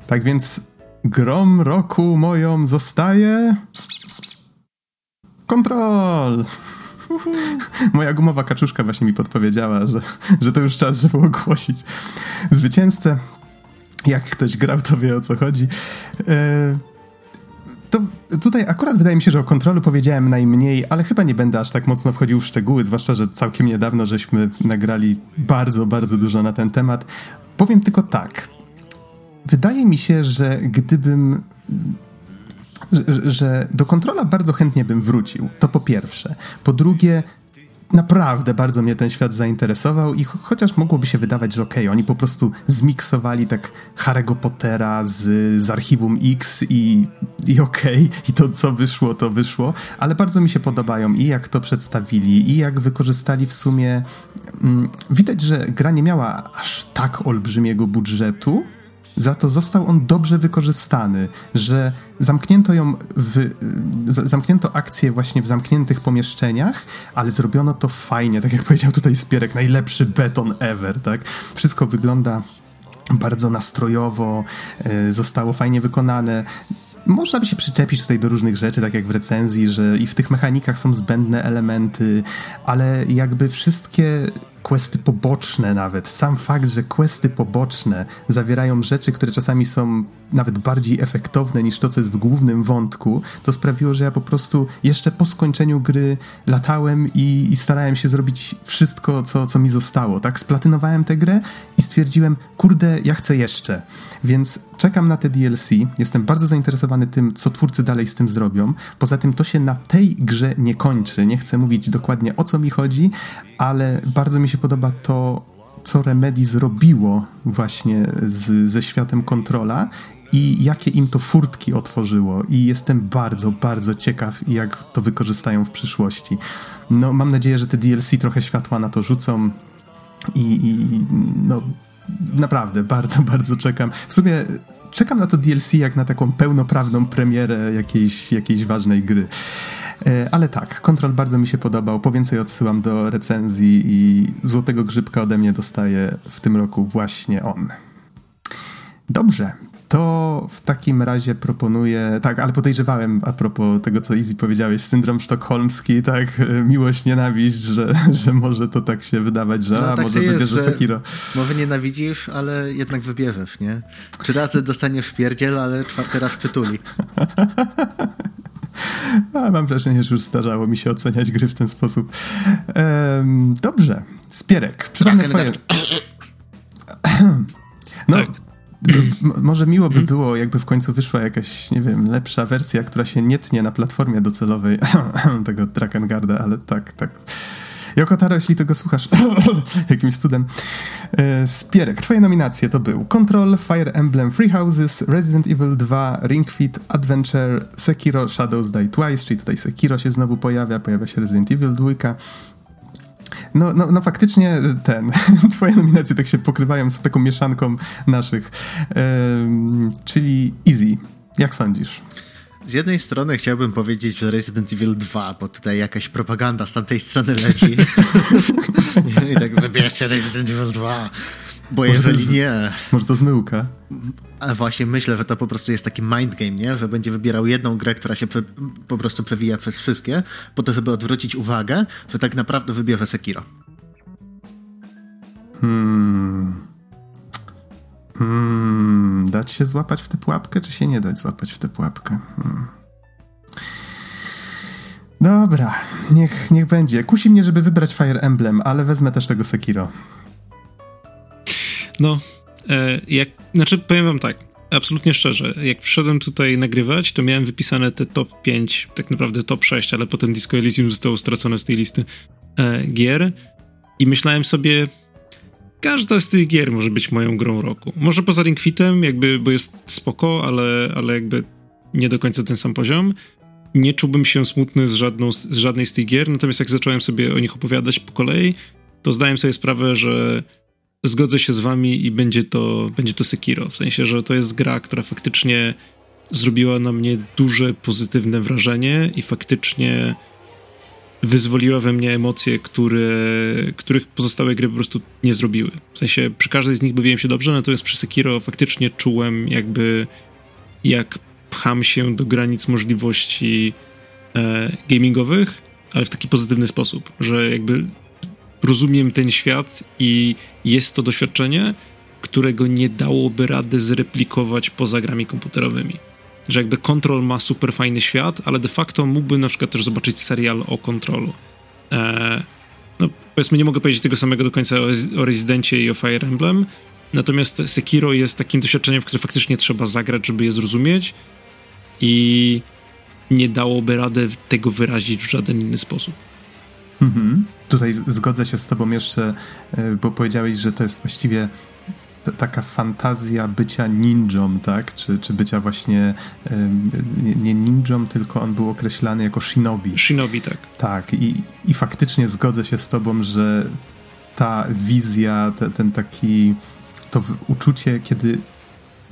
Tak więc grom roku moją zostaje. Kontrol! Moja gumowa kaczuszka właśnie mi podpowiedziała, że, że to już czas, żeby ogłosić zwycięzcę. Jak ktoś grał, to wie o co chodzi. E, to tutaj akurat wydaje mi się, że o kontrolu powiedziałem najmniej, ale chyba nie będę aż tak mocno wchodził w szczegóły, zwłaszcza, że całkiem niedawno żeśmy nagrali bardzo, bardzo dużo na ten temat. Powiem tylko tak. Wydaje mi się, że gdybym że, że, do kontrola bardzo chętnie bym wrócił. To po pierwsze. Po drugie, naprawdę bardzo mnie ten świat zainteresował i chociaż mogłoby się wydawać, że okej, okay, oni po prostu zmiksowali tak Harry'ego Pottera z, z Archiwum X i, i okej, okay, i to co wyszło, to wyszło, ale bardzo mi się podobają i jak to przedstawili, i jak wykorzystali w sumie... Mm, widać, że gra nie miała aż tak olbrzymiego budżetu, za to został on dobrze wykorzystany, że zamknięto ją w, zamknięto akcję właśnie w zamkniętych pomieszczeniach, ale zrobiono to fajnie, tak jak powiedział tutaj Spierek, najlepszy beton ever, tak? Wszystko wygląda bardzo nastrojowo, e, zostało fajnie wykonane. Można by się przyczepić tutaj do różnych rzeczy, tak jak w recenzji, że i w tych mechanikach są zbędne elementy, ale jakby wszystkie questy poboczne nawet. Sam fakt, że questy poboczne zawierają rzeczy, które czasami są nawet bardziej efektowne niż to, co jest w głównym wątku, to sprawiło, że ja po prostu jeszcze po skończeniu gry latałem i, i starałem się zrobić wszystko, co, co mi zostało. Tak, splatynowałem tę grę i stwierdziłem, kurde, ja chcę jeszcze. Więc czekam na te DLC. Jestem bardzo zainteresowany tym, co twórcy dalej z tym zrobią. Poza tym to się na tej grze nie kończy. Nie chcę mówić dokładnie o co mi chodzi, ale bardzo mi się podoba to, co Remedy zrobiło właśnie z, ze światem kontrola i jakie im to furtki otworzyło. I jestem bardzo, bardzo ciekaw, jak to wykorzystają w przyszłości. No, mam nadzieję, że te DLC trochę światła na to rzucą i, i no, naprawdę bardzo, bardzo czekam. W sumie czekam na to DLC jak na taką pełnoprawną premierę jakiejś, jakiejś ważnej gry. E, ale tak, Kontrol bardzo mi się podobał. Po więcej odsyłam do recenzji i złotego grzybka ode mnie dostaje w tym roku właśnie on. Dobrze, to w takim razie proponuję, tak, ale podejrzewałem a propos tego, co Easy powiedziałeś, syndrom sztokholmski, tak, miłość, nienawiść, że, że może to tak się wydawać, że no, a, tak może wybierze Sekiro. Może nienawidzisz, ale jednak wybierzesz, nie? Trzy razy dostaniesz pierdziel, ale czwarty raz przytuli. A, mam wrażenie, że już zdarzało mi się oceniać gry w ten sposób. Ehm, dobrze. Spierek, przypomnę twoje... No, tak. Może miło by mhm. było, jakby w końcu wyszła jakaś, nie wiem, lepsza wersja, która się nie tnie na platformie docelowej tego Drakengard'a, ale tak, tak. Jokotaro, jeśli tego słuchasz, jakimś cudem. E, Spierek, twoje nominacje to był Control, Fire Emblem Free Houses, Resident Evil 2, Ring Fit, Adventure, Sekiro Shadows Die Twice, czyli tutaj Sekiro się znowu pojawia, pojawia się Resident Evil 2, no, no, no faktycznie ten, twoje nominacje tak się pokrywają z taką mieszanką naszych, czyli Easy. Jak sądzisz? Z jednej strony chciałbym powiedzieć, że Resident Evil 2, bo tutaj jakaś propaganda z tamtej strony leci. I tak wybierzcie Resident Evil 2. Bo może jeżeli nie... Może to zmyłka? Ale właśnie myślę, że to po prostu jest taki mind game, nie? Że będzie wybierał jedną grę, która się prze, po prostu przewija przez wszystkie, po to, żeby odwrócić uwagę, że tak naprawdę wybierze Sekiro. Hmm... Hmm, dać się złapać w tę pułapkę, czy się nie dać złapać w tę pułapkę? Hmm. Dobra, niech, niech będzie. Kusi mnie, żeby wybrać Fire Emblem, ale wezmę też tego Sekiro. No, e, jak, znaczy powiem wam tak, absolutnie szczerze, jak przyszedłem tutaj nagrywać, to miałem wypisane te top 5, tak naprawdę top 6, ale potem Disco Elysium zostało stracone z tej listy e, gier i myślałem sobie, każda z tych gier może być moją grą roku. Może poza Ring Fitem, jakby, bo jest spoko, ale, ale jakby nie do końca ten sam poziom. nie czułbym się smutny z, żadną, z żadnej z tych gier, natomiast jak zacząłem sobie o nich opowiadać po kolei, to zdałem sobie sprawę, że zgodzę się z wami i będzie to, będzie to Sekiro. W sensie, że to jest gra, która faktycznie zrobiła na mnie duże pozytywne wrażenie i faktycznie wyzwoliła we mnie emocje, które, których pozostałe gry po prostu nie zrobiły. W sensie przy każdej z nich bawiłem się dobrze, natomiast przy Sekiro faktycznie czułem jakby jak pcham się do granic możliwości e, gamingowych, ale w taki pozytywny sposób, że jakby rozumiem ten świat i jest to doświadczenie, którego nie dałoby rady zreplikować poza grami komputerowymi. Że jakby Control ma super fajny świat, ale de facto mógłbym na przykład też zobaczyć serial o Controlu. Eee, no powiedzmy, nie mogę powiedzieć tego samego do końca o, o Residencie i o Fire Emblem, natomiast Sekiro jest takim doświadczeniem, w które faktycznie trzeba zagrać, żeby je zrozumieć i nie dałoby rady tego wyrazić w żaden inny sposób. Mhm. Tutaj zgodzę się z tobą jeszcze, e, bo powiedziałeś, że to jest właściwie taka fantazja bycia ninją, tak? Czy, czy bycia właśnie nie ninją, tylko on był określany jako shinobi. Shinobi, tak. Tak, i, i faktycznie zgodzę się z tobą, że ta wizja, te, ten taki, to uczucie, kiedy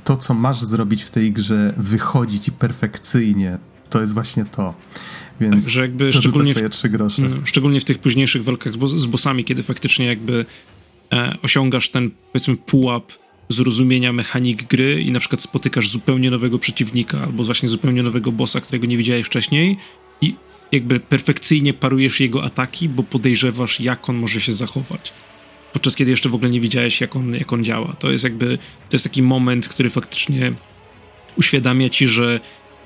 to, co masz zrobić w tej grze, wychodzi ci perfekcyjnie, to jest właśnie to. Więc że jakby szczególnie w. No, szczególnie w tych późniejszych walkach z, z bossami, kiedy faktycznie jakby e, osiągasz ten, powiedzmy, pułap zrozumienia mechanik gry i na przykład spotykasz zupełnie nowego przeciwnika albo właśnie zupełnie nowego bossa, którego nie widziałeś wcześniej i jakby perfekcyjnie parujesz jego ataki, bo podejrzewasz, jak on może się zachować. Podczas kiedy jeszcze w ogóle nie widziałeś, jak on, jak on działa. To jest jakby, to jest taki moment, który faktycznie uświadamia ci, że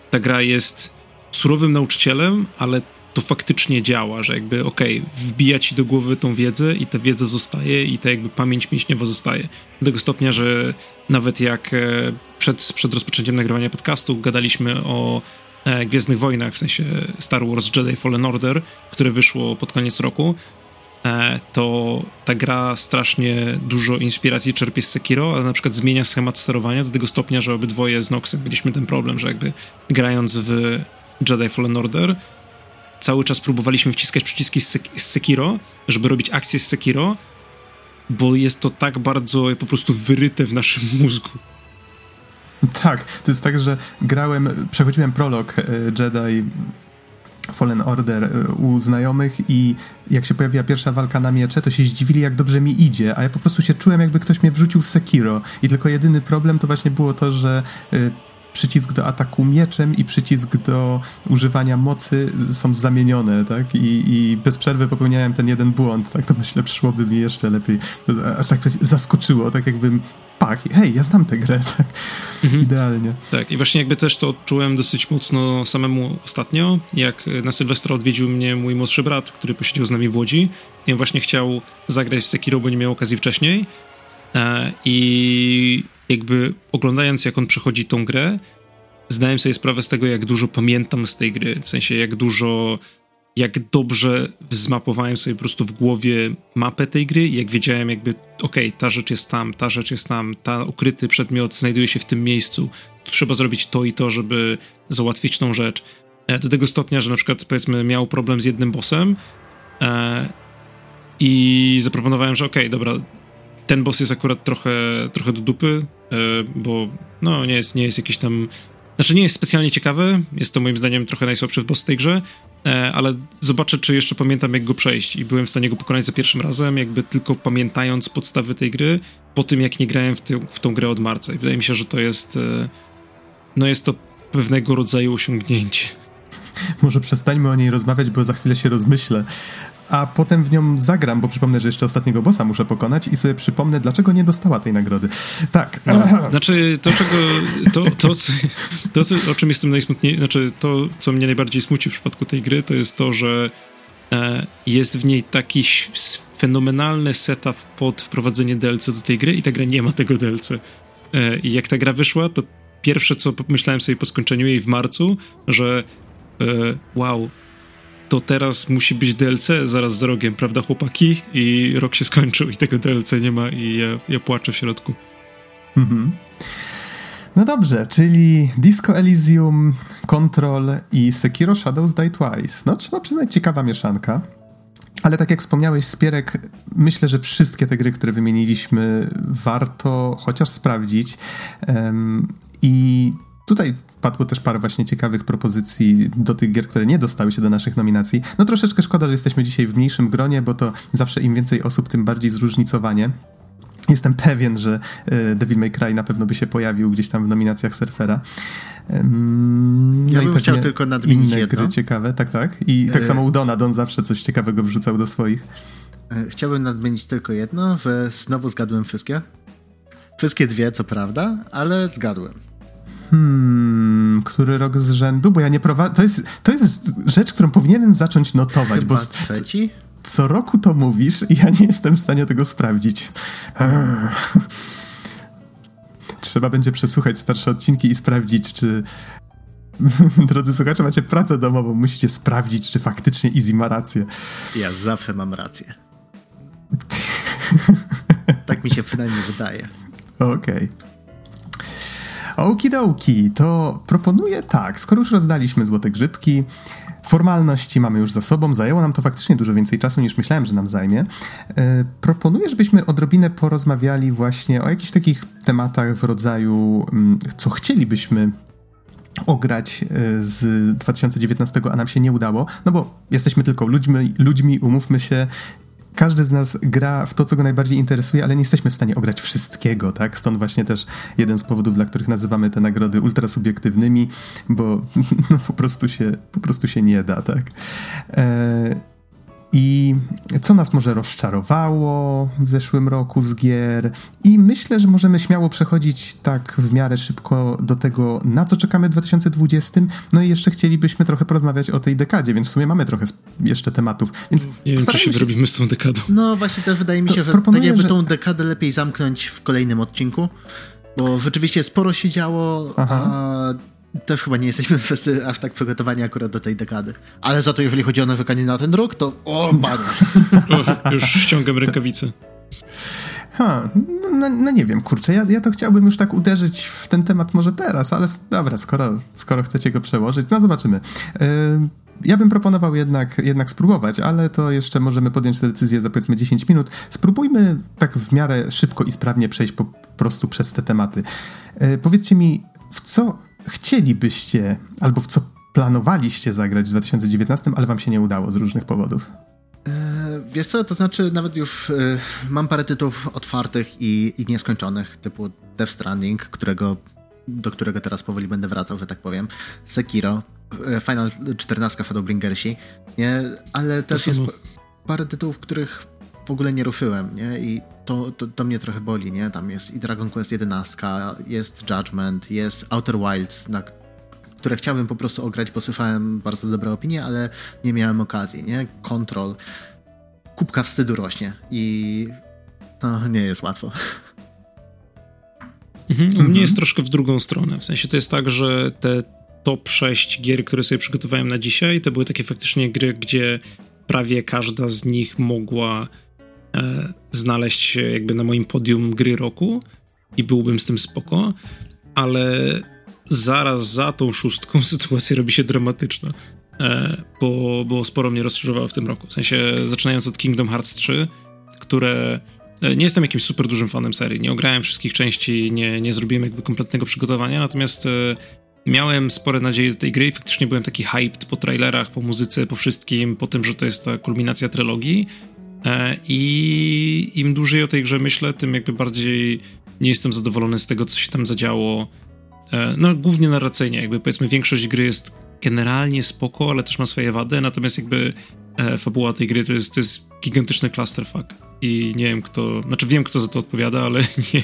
ta gra jest surowym nauczycielem, ale to faktycznie działa, że jakby okej, okay, wbija ci do głowy tą wiedzę i ta wiedza zostaje i ta jakby pamięć mięśniowa zostaje. Do tego stopnia, że nawet jak e, przed, przed rozpoczęciem nagrywania podcastu gadaliśmy o e, Gwiezdnych Wojnach, w sensie Star Wars Jedi Fallen Order, które wyszło pod koniec roku, e, to ta gra strasznie dużo inspiracji czerpie z Sekiro, ale na przykład zmienia schemat sterowania do tego stopnia, że obydwoje z Noxem mieliśmy ten problem, że jakby grając w Jedi Fallen Order cały czas próbowaliśmy wciskać przyciski z, Sek z Sekiro, żeby robić akcję z Sekiro, bo jest to tak bardzo po prostu wyryte w naszym mózgu. Tak, to jest tak, że grałem, przechodziłem prolog e, Jedi Fallen Order e, u znajomych i jak się pojawiła pierwsza walka na miecze, to się zdziwili, jak dobrze mi idzie, a ja po prostu się czułem, jakby ktoś mnie wrzucił w Sekiro. I tylko jedyny problem to właśnie było to, że e, przycisk do ataku mieczem i przycisk do używania mocy są zamienione, tak? I, i bez przerwy popełniałem ten jeden błąd, tak? To myślę, przyszłoby mi jeszcze lepiej. Aż tak zaskoczyło, tak jakbym pak, hej, ja znam tę grę, tak? Mhm. Idealnie. Tak, i właśnie jakby też to odczułem dosyć mocno samemu ostatnio, jak na Sylwestra odwiedził mnie mój młodszy brat, który posiedział z nami w Łodzi. Ja właśnie chciał zagrać w Sekiro, bo nie miał okazji wcześniej. E, I jakby oglądając, jak on przechodzi tą grę, zdałem sobie sprawę z tego, jak dużo pamiętam z tej gry. W sensie, jak dużo, jak dobrze zmapowałem sobie po prostu w głowie mapę tej gry jak wiedziałem jakby, okej, okay, ta rzecz jest tam, ta rzecz jest tam, ta ukryty przedmiot znajduje się w tym miejscu, trzeba zrobić to i to, żeby załatwić tą rzecz. E, do tego stopnia, że na przykład, powiedzmy, miał problem z jednym bossem e, i zaproponowałem, że okej, okay, dobra, ten boss jest akurat trochę, trochę do dupy, bo no, nie jest, nie jest jakiś tam. Znaczy, nie jest specjalnie ciekawy. Jest to moim zdaniem trochę najsłabszy boss w tej grze, e, ale zobaczę, czy jeszcze pamiętam, jak go przejść. I byłem w stanie go pokonać za pierwszym razem, jakby tylko pamiętając podstawy tej gry, po tym jak nie grałem w, ty, w tą grę od marca. I wydaje mi się, że to jest. E, no, jest to pewnego rodzaju osiągnięcie. Może przestańmy o niej rozmawiać, bo za chwilę się rozmyślę a potem w nią zagram, bo przypomnę, że jeszcze ostatniego bossa muszę pokonać i sobie przypomnę, dlaczego nie dostała tej nagrody. Tak. No, znaczy, to czego, to, to, to, to, o czym jestem najsmutniejszy, znaczy to, co mnie najbardziej smuci w przypadku tej gry, to jest to, że e, jest w niej taki fenomenalny setup pod wprowadzenie DLC do tej gry i ta gra nie ma tego DLC. E, I jak ta gra wyszła, to pierwsze, co myślałem sobie po skończeniu jej w marcu, że e, wow, to teraz musi być DLC zaraz za rogiem, prawda chłopaki? I rok się skończył i tego DLC nie ma i ja, ja płaczę w środku. Mhm. No dobrze, czyli Disco Elysium, Control i Sekiro Shadows Die Twice. No trzeba przyznać, ciekawa mieszanka. Ale tak jak wspomniałeś, Spierek, myślę, że wszystkie te gry, które wymieniliśmy, warto chociaż sprawdzić. Um, I tutaj padło też parę właśnie ciekawych propozycji do tych gier, które nie dostały się do naszych nominacji. No troszeczkę szkoda, że jesteśmy dzisiaj w mniejszym gronie, bo to zawsze im więcej osób, tym bardziej zróżnicowanie. Jestem pewien, że e, Devil May Cry na pewno by się pojawił gdzieś tam w nominacjach Surfera. No ja bym chciał tylko nadmienić inne jedno. gry ciekawe, tak, tak. I tak e... samo u Dona, Don zawsze coś ciekawego wrzucał do swoich. E, chciałbym nadmienić tylko jedno, że znowu zgadłem wszystkie. Wszystkie dwie, co prawda, ale zgadłem. Hmm, który rok z rzędu? Bo ja nie prowadzę. To jest, to jest rzecz, którą powinienem zacząć notować. Chyba bo trzeci? Co roku to mówisz i ja nie jestem w stanie tego sprawdzić. Trzeba będzie przesłuchać starsze odcinki i sprawdzić, czy. Drodzy słuchacze, macie pracę domową, musicie sprawdzić, czy faktycznie Easy ma rację. Ja zawsze mam rację. tak mi się przynajmniej wydaje. Okej. Okay. Okidoki, to proponuję tak, skoro już rozdaliśmy złote grzybki, formalności mamy już za sobą, zajęło nam to faktycznie dużo więcej czasu niż myślałem, że nam zajmie. E, proponuję, żebyśmy odrobinę porozmawiali właśnie o jakichś takich tematach w rodzaju, mm, co chcielibyśmy ograć e, z 2019, a nam się nie udało, no bo jesteśmy tylko ludźmi, ludźmi umówmy się, każdy z nas gra w to, co go najbardziej interesuje, ale nie jesteśmy w stanie ograć wszystkiego, tak? Stąd właśnie też jeden z powodów, dla których nazywamy te nagrody ultrasubiektywnymi, bo no, po, prostu się, po prostu się nie da, tak? E i co nas może rozczarowało w zeszłym roku z gier. I myślę, że możemy śmiało przechodzić tak w miarę szybko do tego, na co czekamy w 2020. No i jeszcze chcielibyśmy trochę porozmawiać o tej dekadzie, więc w sumie mamy trochę jeszcze tematów. Więc nie wiem, czy się wyrobimy z tą dekadą. No właśnie też wydaje mi się, to że tak jakby że... tą dekadę lepiej zamknąć w kolejnym odcinku. Bo rzeczywiście sporo się działo, Aha. a też chyba nie jesteśmy wszyscy aż tak przygotowani akurat do tej dekady. Ale za to, jeżeli chodzi o narzekanie na ten rok, to o, o Już ściągam rękawice. Ha, no, no, no, nie wiem, kurczę, ja, ja to chciałbym już tak uderzyć w ten temat może teraz, ale dobra, skoro, skoro chcecie go przełożyć, no zobaczymy. Yy, ja bym proponował jednak, jednak spróbować, ale to jeszcze możemy podjąć tę decyzję za powiedzmy 10 minut. Spróbujmy tak w miarę szybko i sprawnie przejść po prostu przez te tematy. Yy, powiedzcie mi, w co chcielibyście albo w co planowaliście zagrać w 2019, ale wam się nie udało z różnych powodów? E, wiesz co, to znaczy nawet już y, mam parę tytułów otwartych i, i nieskończonych, typu Death Stranding, którego, do którego teraz powoli będę wracał, że tak powiem, Sekiro, y, Final 14 Shadowbringersi, nie? ale też jest parę tytułów, których w ogóle nie ruszyłem, nie? I to, to, to, mnie trochę boli, nie? Tam jest i Dragon Quest 11, jest Judgment, jest Outer Wilds, na które chciałbym po prostu ograć, bo słyszałem bardzo dobre opinie, ale nie miałem okazji, nie? Control. Kubka wstydu rośnie i to nie jest łatwo. Mhm. U mnie jest troszkę w drugą stronę. W sensie to jest tak, że te top 6 gier, które sobie przygotowałem na dzisiaj, to były takie faktycznie gry, gdzie prawie każda z nich mogła znaleźć się jakby na moim podium gry roku i byłbym z tym spoko, ale zaraz za tą szóstką sytuacja robi się dramatyczna, e, bo, bo sporo mnie rozczarowało w tym roku. W sensie zaczynając od Kingdom Hearts 3, które e, nie jestem jakimś super dużym fanem serii, nie ograłem wszystkich części, nie, nie zrobiłem jakby kompletnego przygotowania, natomiast e, miałem spore nadzieje do tej gry i faktycznie byłem taki hyped po trailerach, po muzyce, po wszystkim, po tym, że to jest ta kulminacja trylogii E, I im dłużej o tej grze myślę, tym jakby bardziej nie jestem zadowolony z tego, co się tam zadziało. E, no, głównie narracyjnie, jakby powiedzmy, większość gry jest generalnie spoko, ale też ma swoje wady, natomiast jakby e, fabuła tej gry to jest, to jest gigantyczny clusterfuck. I nie wiem kto, znaczy wiem kto za to odpowiada, ale nie.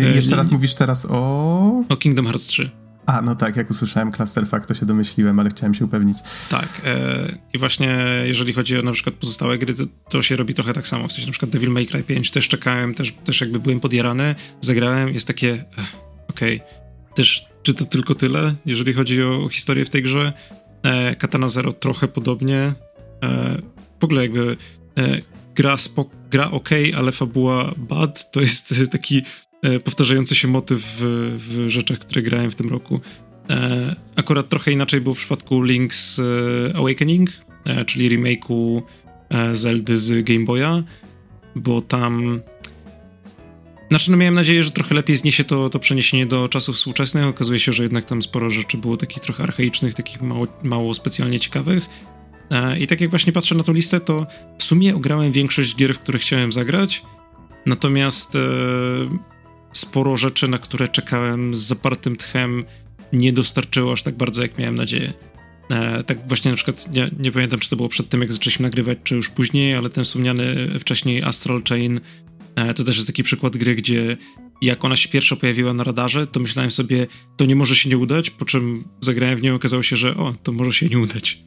Jeszcze nie, raz mówisz teraz o... O Kingdom Hearts 3. A, no tak, jak usłyszałem Clusterfuck, to się domyśliłem, ale chciałem się upewnić. Tak, e, i właśnie jeżeli chodzi o na przykład pozostałe gry, to, to, się robi trochę tak samo, w sensie na przykład Devil May Cry 5 też czekałem, też, też jakby byłem podjarany, zagrałem, jest takie, okej, okay. też czy to tylko tyle, jeżeli chodzi o, historię w tej grze? E, Katana Zero trochę podobnie, e, w ogóle jakby e, gra, spok- gra ok, ale fabuła bad, to jest taki e, powtarzający się motyw w, w, rzeczach, które grałem w tym roku. E, akurat trochę inaczej było w przypadku Link's e, Awakening, e, czyli remake'u e, Zeldy z Game Boya, bo tam znaczy, no miałem nadzieję, że trochę lepiej zniesie to, to przeniesienie do czasów współczesnych. Okazuje się, że jednak tam sporo rzeczy było takich trochę archaicznych, takich mało, mało specjalnie ciekawych. E, I tak jak właśnie patrzę na tą listę, to w sumie ograłem większość gier, w które chciałem zagrać. Natomiast e, sporo rzeczy, na które czekałem z zapartym tchem, nie dostarczyło aż tak bardzo, jak miałem nadzieję. E, tak właśnie na przykład, nie, nie, pamiętam, czy to było przed tym, jak zaczęliśmy nagrywać, czy już później, ale ten wspomniany wcześniej Astral Chain E, to też jest taki przykład gry, gdzie jak ona się pierwszo pojawiła na radarze, to myślałem sobie, to nie może się nie udać, po czym zagrałem w nią i okazało się, że o, to może się nie udać.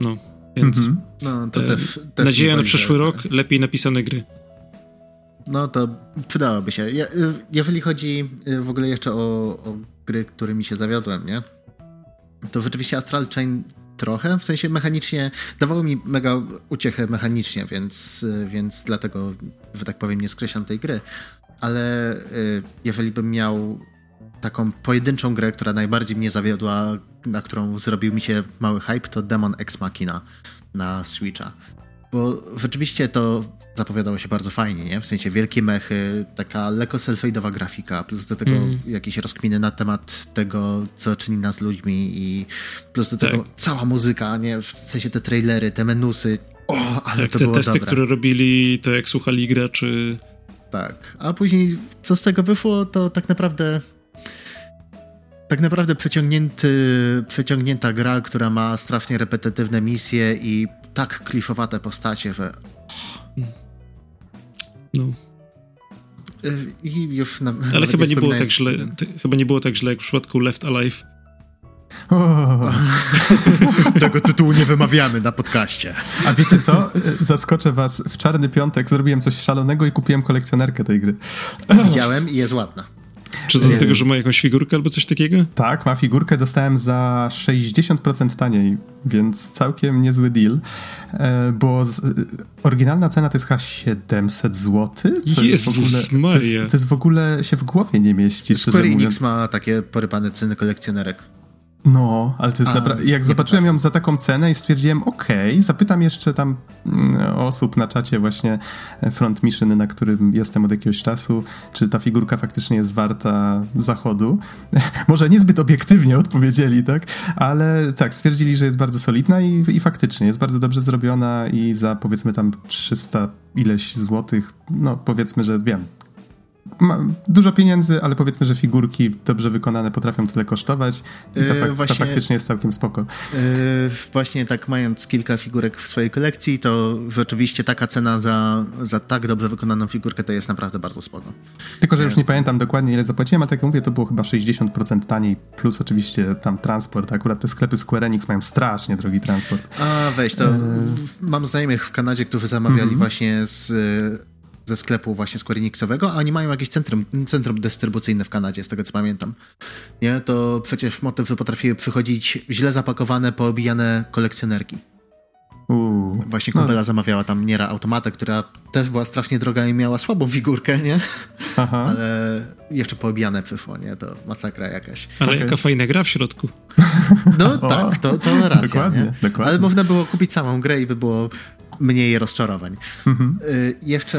No, więc mm -hmm. no, to e, też, też nadzieja na przyszły tak. rok, lepiej napisane gry. No to przydałoby się. Ja, jeżeli chodzi y, w ogóle jeszcze o, o gry, którymi się zawiodłem, nie? To rzeczywiście Astral Chain trochę, w sensie mechanicznie, dawało mi mega uciechę mechanicznie, więc, więc dlatego, że tak powiem, nie skreślam tej gry. Ale y, jeżeli bym miał taką pojedynczą grę, która najbardziej mnie zawiodła, na którą zrobił mi się mały hype, to Demon Ex Machina na Switcha. Bo rzeczywiście to zapowiadało się bardzo fajnie, nie? W sensie wielkie mechy, taka lekko self-ade'owa grafika, plus do tego mm. jakieś rozkminy na temat tego, co czyni nas ludźmi i plus do tego tak. cała muzyka, nie? W sensie te trailery, te menusy. O, ale jak to te było testy, dobre. które robili, to jak słuchali graczy. Tak. A później co z tego wyszło, to tak naprawdę tak naprawdę przeciągnięty, przeciągnięta gra, która ma strasznie repetytywne misje i tak kliszowate postacie, że no. Y, I już na, Ale chyba nie było tak źle, chyba nie było tak źle jak w przypadku Left Alive. Tego tytułu nie wymawiamy na podcaście. A wiecie co? Zaskoczę was. W czarny piątek zrobiłem coś szalonego i kupiłem kolekcjonerkę tej gry. Widziałem i jest ładna. Czy to dlatego, że ma jakąś figurkę albo coś takiego? Tak, ma figurkę, dostałem za 60% taniej, więc całkiem niezły deal, e, bo z, oryginalna cena to jest chyba 700 zł. Jezus jest ogóle, to, jest, to jest w ogóle się w głowie nie mieści. Square Enix ma takie porypane ceny kolekcjonerek. No, ale to jest naprawdę. Jak zobaczyłem ją za taką cenę i stwierdziłem, okej, okay, zapytam jeszcze tam mm, osób na czacie, właśnie e, Front Mission, na którym jestem od jakiegoś czasu, czy ta figurka faktycznie jest warta zachodu. Może niezbyt obiektywnie odpowiedzieli, tak? Ale tak, stwierdzili, że jest bardzo solidna i, i faktycznie jest bardzo dobrze zrobiona i za powiedzmy tam 300 ileś złotych, no powiedzmy, że wiem, dużo pieniędzy, ale powiedzmy, że figurki dobrze wykonane potrafią tyle kosztować i to, fak właśnie, to faktycznie jest całkiem spoko. Yy, właśnie tak mając kilka figurek w swojej kolekcji, to rzeczywiście taka cena za, za tak dobrze wykonaną figurkę to jest naprawdę bardzo spoko. Tylko, że już nie pamiętam dokładnie ile zapłaciłem, ale tak jak mówię, to było chyba 60% taniej, plus oczywiście tam transport. Akurat te sklepy Square Enix mają strasznie drogi transport. A weź, to yy. mam znajomych w Kanadzie, którzy zamawiali -hmm. właśnie z ze sklepu właśnie Square Enixowego, a oni mają jakieś centrum, centrum dystrybucyjne w Kanadzie, z tego co pamiętam. Nie, to przecież motyw, że potrafiły przychodzić źle zapakowane, poobijane kolekcjonerki. Uuu, Właśnie kumpela no. zamawiała tam Niera automatę, która też była strasznie droga i miała słabą figurkę, nie? Aha. Ale jeszcze poobijane przyszło, nie? To masakra jakaś. Ale okay. jaka fajna gra w środku. No tak, to, to racja, dokładnie, dokładnie. Ale można było kupić samą grę i by było mniej rozczarowań. Mhm. Y, jeszcze...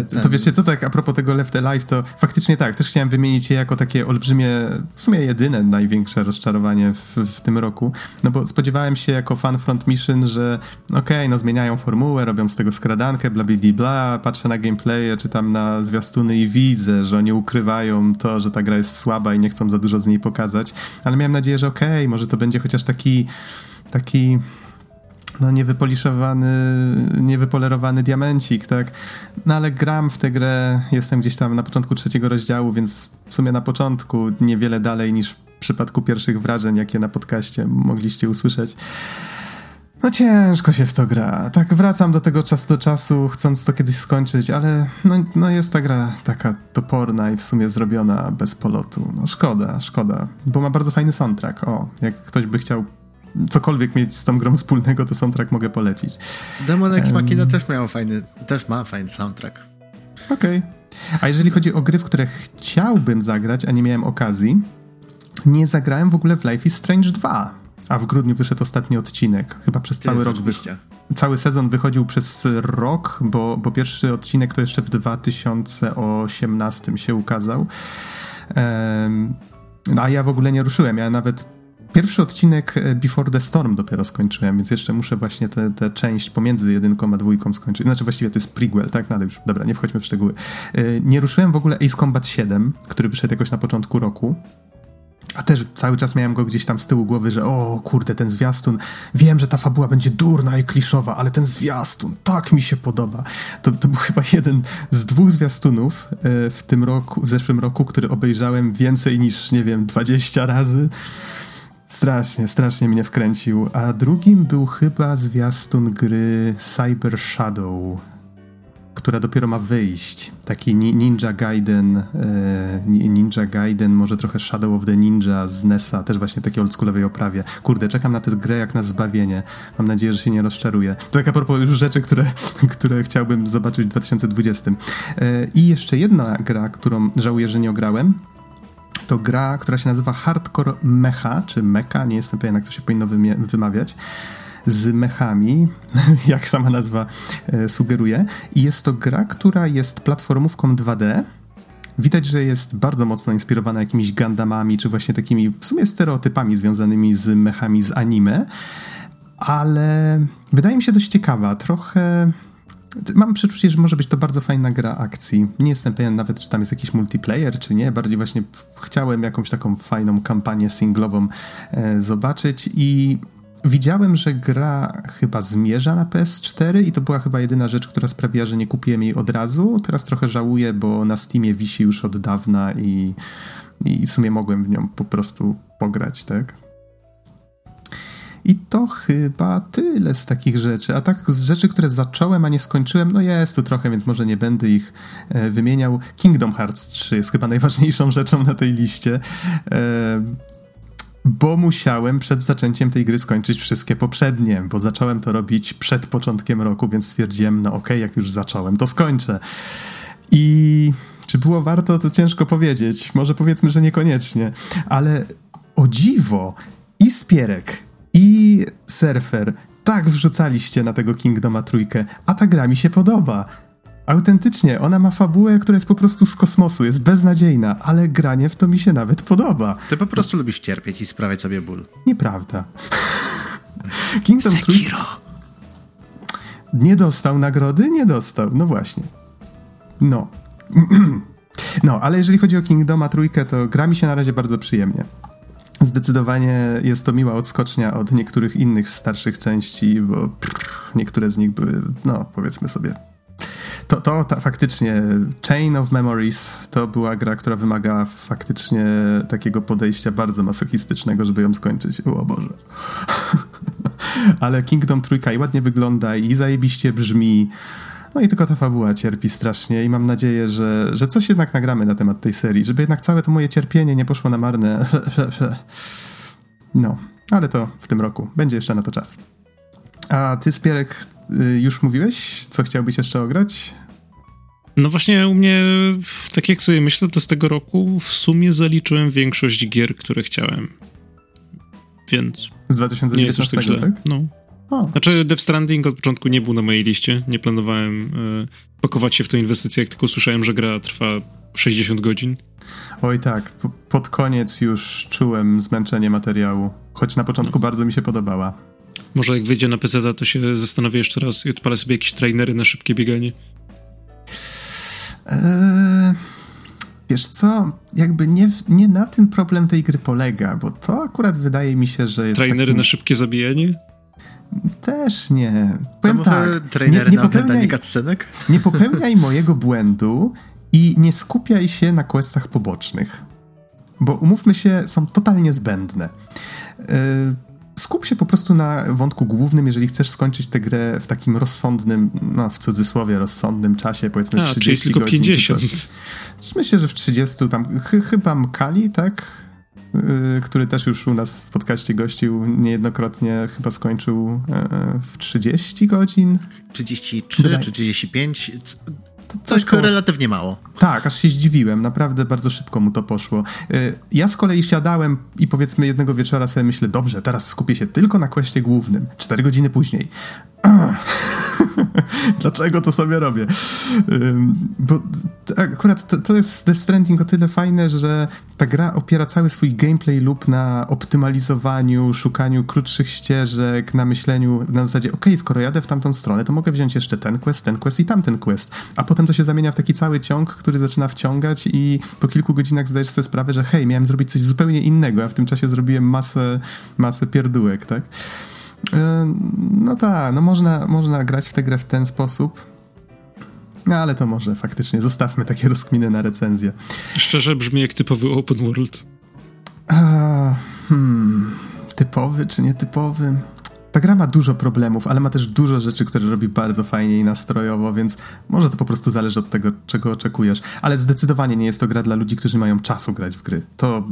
E, ten... To wiecie co, tak a propos tego Left Alive, to faktycznie tak, też chciałem wymienić je jako takie olbrzymie, w sumie jedyne największe rozczarowanie w, w tym roku, no bo spodziewałem się jako fan Front Mission, że okej, okay, no zmieniają formułę, robią z tego skradankę, bla bla bla, patrzę na gameplaye, czy tam na zwiastuny i widzę, że oni ukrywają to, że ta gra jest słaba i nie chcą za dużo z niej pokazać, ale miałem nadzieję, że okej, okay, może to będzie chociaż taki taki no niewypoliszowany, niewypolerowany diamencik, tak? No ale gram w tę grę, jestem gdzieś tam na początku trzeciego rozdziału, więc w sumie na początku niewiele dalej niż w przypadku pierwszych wrażeń, jakie na podcaście mogliście usłyszeć. No ciężko się w to gra. Tak wracam do tego czasu do czasu, chcąc to kiedyś skończyć, ale no, no jest ta gra taka toporna i w sumie zrobiona bez polotu. No szkoda, szkoda, bo ma bardzo fajny soundtrack. O, jak ktoś by chciał cokolwiek mieć z tą grą wspólnego, to soundtrack mogę polecić. Demon Ex Machina um, też miał fajny, też ma fajny soundtrack. Okej. Okay. A jeżeli chodzi o gry, w które chciałbym zagrać, a nie miałem okazji, nie zagrałem w ogóle w Life is Strange 2. A w grudniu wyszedł ostatni odcinek. Chyba przez cały rok wyszedł. Cały sezon wychodził przez rok, bo, bo pierwszy odcinek to jeszcze w 2018 się ukazał. Um, a ja w ogóle nie ruszyłem. Ja nawet pierwszy odcinek e, Before the Storm dopiero skończyłem, więc jeszcze muszę właśnie tę część pomiędzy jedynką a dwójką skończyć. Znaczy właściwie to jest prequel, tak? No ale już, dobra, nie wchodźmy w szczegóły. E, nie ruszyłem w ogóle Ace Combat 7, który wyszedł jakoś na początku roku. A też cały czas miałem go gdzieś tam z tyłu głowy, że o kurde, ten zwiastun, wiem, że ta fabuła będzie durna i kliszowa, ale ten zwiastun tak mi się podoba. To, to był chyba jeden z dwóch zwiastunów e, w tym roku, w zeszłym roku, który obejrzałem więcej niż, nie wiem, 20 razy. Strasznie, strasznie mnie wkręcił. A drugim był chyba zwiastun gry Cyber Shadow która dopiero ma wyjść. Taki Ninja Gaiden, e, Ninja Gaiden, może trochę Shadow of the Ninja z NESa, też właśnie w takiej oldschoolowej oprawie. Kurde, czekam na tę grę jak na zbawienie. Mam nadzieję, że się nie rozczaruję. To tak a propos już rzeczy, które, które chciałbym zobaczyć w 2020. E, I jeszcze jedna gra, którą żałuję, że nie ograłem, to gra, która się nazywa Hardcore Mecha, czy Mecha, nie jestem pewien, jak to się powinno wymawiać z mechami, jak sama nazwa e, sugeruje. I jest to gra, która jest platformówką 2D. Widać, że jest bardzo mocno inspirowana jakimiś Gundamami, czy właśnie takimi w sumie stereotypami związanymi z mechami z anime, ale wydaje mi się dość ciekawa. Trochę. Mam przeczucie, że może być to bardzo fajna gra akcji. Nie jestem pewien nawet, czy tam jest jakiś multiplayer, czy nie. Bardziej właśnie chciałem jakąś taką fajną kampanię singlową e, zobaczyć i Widziałem, że gra chyba zmierza na PS4 i to była chyba jedyna rzecz, która sprawiła, że nie kupiłem jej od razu. Teraz trochę żałuję, bo na Steamie wisi już od dawna i, i w sumie mogłem w nią po prostu pograć, tak? I to chyba tyle z takich rzeczy. A tak z rzeczy, które zacząłem, a nie skończyłem, no jest tu trochę, więc może nie będę ich e, wymieniał. Kingdom Hearts 3 jest chyba najważniejszą rzeczą na tej liście. E, bo musiałem przed zaczęciem tej gry skończyć wszystkie poprzednie, bo zacząłem to robić przed początkiem roku, więc stwierdziłem, no okej, okay, jak już zacząłem, to skończę. I czy było warto, to ciężko powiedzieć. Może powiedzmy, że niekoniecznie. Ale o dziwo, i Spierek, i Surfer tak wrzucaliście na tego Kingdoma trójkę, a ta gra mi się podoba. Autentycznie, ona ma fabułę, która jest po prostu z kosmosu, jest beznadziejna, ale granie w to mi się nawet podoba. Ty po prostu lubisz cierpieć i sprawiać sobie ból. Nieprawda. Kingdom Sekiro. Nie dostał nagrody? Nie dostał. No właśnie. No. no, ale jeżeli chodzi o Kingdoma trójkę, to gra mi się na razie bardzo przyjemnie. Zdecydowanie jest to miła odskocznia od niektórych innych starszych części, bo niektóre z nich były, no powiedzmy sobie, to, to ta, faktycznie Chain of Memories to była gra, która wymaga faktycznie takiego podejścia bardzo masochistycznego, żeby ją skończyć. O Boże. Ale Kingdom trójka i ładnie wygląda i zajebiście brzmi. No i tylko ta fabuła cierpi strasznie i mam nadzieję, że, że coś jednak nagramy na temat tej serii, żeby jednak całe to moje cierpienie nie poszło na marne. No, ale to w tym roku. Będzie jeszcze na to czas. A ty, Spierek, y, już mówiłeś, co chciałbyś jeszcze ograć? No właśnie u mnie, tak jak sobie myślę, to z tego roku w sumie zaliczyłem większość gier, które chciałem. Więc... Z 2019, nie tak? No. O. Znaczy Death Stranding od początku nie był na mojej liście, nie planowałem y, pakować się w tę inwestycję, jak tylko słyszałem, że gra trwa 60 godzin. Oj tak, pod koniec już czułem zmęczenie materiału, choć na początku no. bardzo mi się podobała. Może jak wyjdzie na PC, to się zastanowię jeszcze raz i odpalę sobie jakieś trainery na szybkie bieganie. Eee, wiesz co, jakby nie, nie na tym problem tej gry polega, bo to akurat wydaje mi się, że jest Trainery takim... na szybkie zabijanie? Też nie. Powiem to tak, nie, nie, popełniaj, nie popełniaj mojego błędu i nie skupiaj się na questach pobocznych. Bo umówmy się, są totalnie zbędne. Yy, skup się po prostu na wątku głównym, jeżeli chcesz skończyć tę grę w takim rozsądnym, no w cudzysłowie rozsądnym czasie, powiedzmy A, 30 tylko godzin. 50. Myślę, że w 30 tam ch chyba Mkali, tak? Yy, który też już u nas w podcaście gościł niejednokrotnie, chyba skończył yy, w 30 godzin. 33 czy 35 To coś tak, koło... relatywnie mało. Tak, aż się zdziwiłem. Naprawdę bardzo szybko mu to poszło. Y, ja z kolei siadałem i powiedzmy jednego wieczora sobie myślę, dobrze, teraz skupię się tylko na kwestii głównym. Cztery godziny później. Dlaczego to sobie robię? Bo akurat to, to jest Death Stranding o tyle fajne, że ta gra opiera cały swój gameplay lub na optymalizowaniu, szukaniu krótszych ścieżek, na myśleniu na zasadzie, ok, skoro jadę w tamtą stronę, to mogę wziąć jeszcze ten quest, ten quest i tamten quest. A potem to się zamienia w taki cały ciąg, który zaczyna wciągać i po kilku godzinach zdajesz sobie sprawę, że hej, miałem zrobić coś zupełnie innego, a w tym czasie zrobiłem masę, masę pierdółek, tak? No tak, no można, można grać w tę grę w ten sposób. No ale to może faktycznie zostawmy takie rozkminy na recenzję. Szczerze brzmi jak typowy open world. A, hmm, typowy czy nietypowy? Ta gra ma dużo problemów, ale ma też dużo rzeczy, które robi bardzo fajnie i nastrojowo, więc może to po prostu zależy od tego, czego oczekujesz. Ale zdecydowanie nie jest to gra dla ludzi, którzy mają czasu grać w gry. To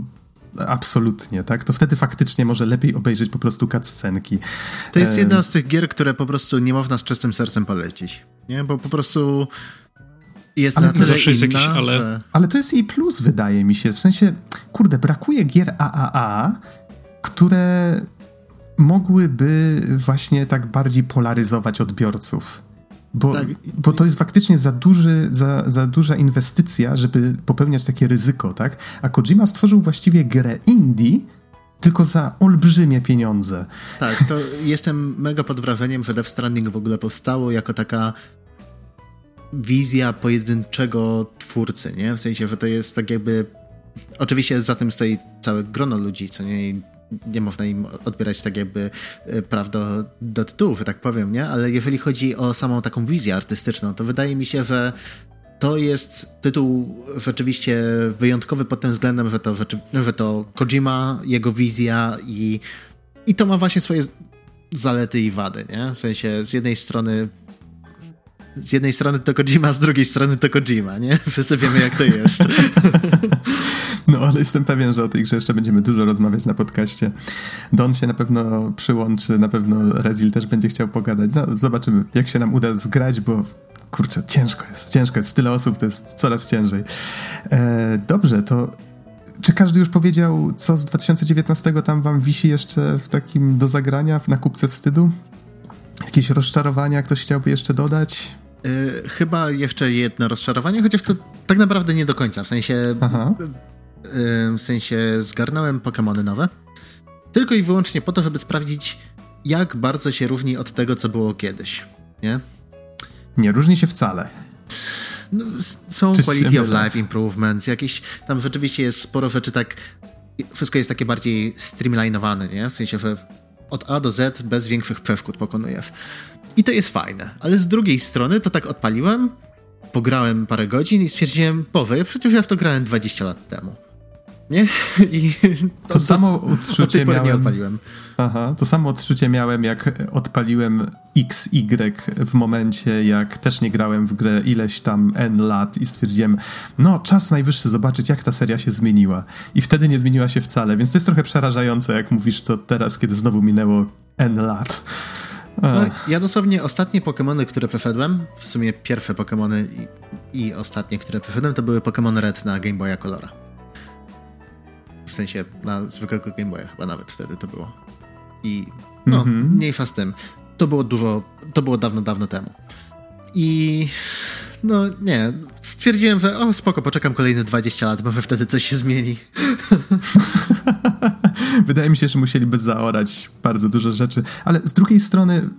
absolutnie, tak? To wtedy faktycznie może lepiej obejrzeć po prostu cutscenki. To jest jedna z tych gier, które po prostu nie można z czystym sercem polecić, nie? Bo po prostu jest ale na tyle jest inna, jakiś, ale... Że... ale to jest jej plus, wydaje mi się. W sensie, kurde, brakuje gier AAA, które mogłyby właśnie tak bardziej polaryzować odbiorców. Bo, tak. bo to jest faktycznie za, duży, za, za duża inwestycja, żeby popełniać takie ryzyko, tak? A Kojima stworzył właściwie grę indie, tylko za olbrzymie pieniądze. Tak, to jestem mega pod wrażeniem, że Death Stranding w ogóle powstało jako taka wizja pojedynczego twórcy, nie? W sensie, że to jest tak jakby... Oczywiście za tym stoi całe grono ludzi, co nie? Nie można im odbierać tak jakby e, praw do, do tytułu, że tak powiem, nie? Ale jeżeli chodzi o samą taką wizję artystyczną, to wydaje mi się, że to jest tytuł rzeczywiście wyjątkowy pod tym względem, że to, że to Kojima, jego wizja i, i to ma właśnie swoje zalety i wady, nie? W sensie z jednej strony z jednej strony to Kojima, z drugiej strony to Kojima, nie? Wszyscy wiemy jak to jest. No, ale jestem pewien, że o tej grze jeszcze będziemy dużo rozmawiać na podcaście. Don się na pewno przyłączy, na pewno Rezil też będzie chciał pogadać. No, zobaczymy, jak się nam uda zgrać, bo kurczę, ciężko jest, ciężko jest. W tyle osób to jest coraz ciężej. E, dobrze, to czy każdy już powiedział, co z 2019 tam wam wisi jeszcze w takim do zagrania na kupce wstydu? Jakieś rozczarowania ktoś chciałby jeszcze dodać? Yy, chyba jeszcze jedno rozczarowanie, chociaż to tak naprawdę nie do końca. W sensie Aha w sensie zgarnąłem Pokémony nowe, tylko i wyłącznie po to, żeby sprawdzić, jak bardzo się różni od tego, co było kiedyś, nie? Nie różni się wcale. No, są Czyż quality of life improvements, jakieś tam rzeczywiście jest sporo rzeczy tak, wszystko jest takie bardziej streamlinowane, nie? W sensie, że od A do Z bez większych przeszkód pokonujesz. I to jest fajne, ale z drugiej strony to tak odpaliłem, pograłem parę godzin i stwierdziłem, Boże, przecież ja w to grałem 20 lat temu nie? I to, to samo odczucie miałem. Nie odpaliłem. Aha, to samo odczucie miałem, jak odpaliłem XY w momencie, jak też nie grałem w grę ileś tam N lat i stwierdziłem, no czas najwyższy zobaczyć, jak ta seria się zmieniła. I wtedy nie zmieniła się wcale, więc to jest trochę przerażające, jak mówisz to teraz, kiedy znowu minęło N lat. No, ja dosłownie ostatnie Pokémony, które przeszedłem, w sumie pierwsze Pokémony i, i ostatnie, które przeszedłem, to były Pokémon Red na Game Boya Colora sensie na zwykłego Game Boya chyba nawet wtedy to było. I no, mm -hmm. mniejsza z tym. To było dużo, to było dawno, dawno temu. I no nie, stwierdziłem, że o spoko, poczekam kolejne 20 lat, może wtedy coś się zmieni. Wydaje mi się, że musieliby zaorać bardzo dużo rzeczy, ale z drugiej strony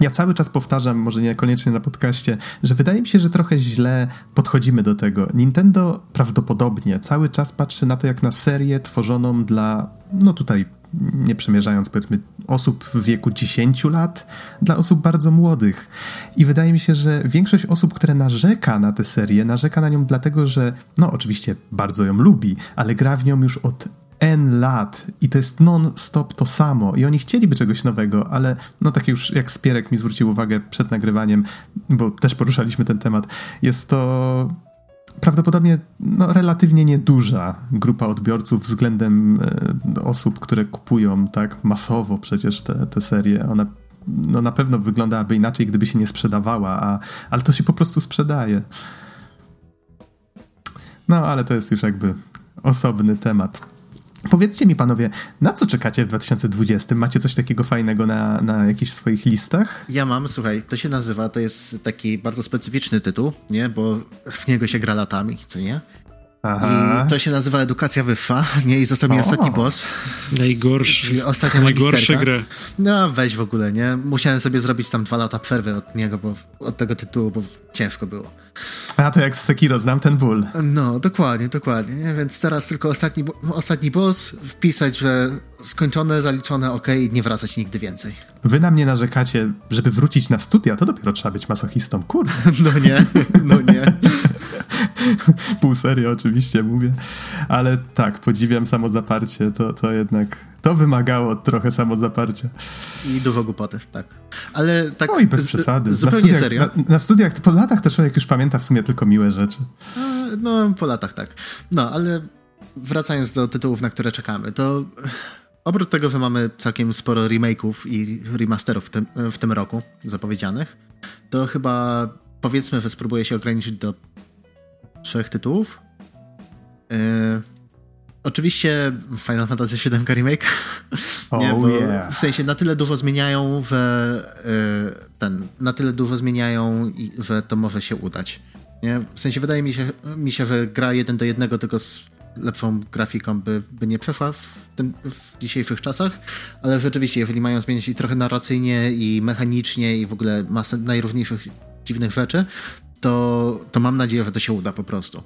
ja cały czas powtarzam, może niekoniecznie na podcaście, że wydaje mi się, że trochę źle podchodzimy do tego. Nintendo prawdopodobnie cały czas patrzy na to jak na serię tworzoną dla, no tutaj nie przemierzając powiedzmy osób w wieku 10 lat, dla osób bardzo młodych. I wydaje mi się, że większość osób, które narzeka na tę serię, narzeka na nią dlatego, że no oczywiście bardzo ją lubi, ale gra w nią już od N lat i to jest non-stop to samo i oni chcieliby czegoś nowego, ale no tak już jak Spierek mi zwrócił uwagę przed nagrywaniem, bo też poruszaliśmy ten temat, jest to prawdopodobnie no, relatywnie nieduża grupa odbiorców względem e, osób, które kupują tak masowo przecież te, te serie. Ona no na pewno wyglądałaby inaczej, gdyby się nie sprzedawała, a, ale to się po prostu sprzedaje. No, ale to jest już jakby osobny temat. Powiedzcie mi, panowie, na co czekacie w 2020? Macie coś takiego fajnego na, na jakichś swoich listach? Ja mam, słuchaj, to się nazywa, to jest taki bardzo specyficzny tytuł, nie? Bo w niego się gra latami, co nie? Aha. I to się nazywa edukacja wyższa, nie? I został mi ostatni boss. Najgorszy. Czyli ostatnia Najgorsze grę. No weź w ogóle, nie? Musiałem sobie zrobić tam dwa lata przerwy od niego, bo od tego tytułu, bo ciężko było. A to jak z Sekiro, znam ten ból. No, dokładnie, dokładnie. Nie? Więc teraz tylko ostatni, ostatni boss, wpisać, że skończone, zaliczone, ok, i nie wracać nigdy więcej. Wy na mnie narzekacie, żeby wrócić na studia, to dopiero trzeba być masochistą, kurde. No nie, no nie. Pół serio oczywiście mówię, ale tak, podziwiam samozaparcie, to, to jednak, to wymagało trochę samozaparcia. I dużo głupoty, tak. Ale tak... No i bez przesady. Zupełnie na studiach, serio. Na, na, studiach, po latach to człowiek już pamięta w sumie tylko miłe rzeczy. No, po latach tak. No, ale wracając do tytułów, na które czekamy, to oprócz tego, że mamy całkiem sporo remake'ów i remasterów w tym, w tym roku zapowiedzianych, to chyba powiedzmy, że spróbuję się ograniczyć do trzech tytułów. Yy, oczywiście Final Fantasy VII Remake. Oh, nie, bo yeah. w sensie na tyle dużo zmieniają, że yy, ten, na tyle dużo zmieniają, i, że to może się udać. Nie? W sensie wydaje mi się, mi się, że gra jeden do jednego tylko z lepszą grafiką by, by nie przeszła w, tym, w dzisiejszych czasach, ale rzeczywiście, jeżeli mają zmienić i trochę narracyjnie, i mechanicznie, i w ogóle masę najróżniejszych dziwnych rzeczy, to, to mam nadzieję, że to się uda po prostu.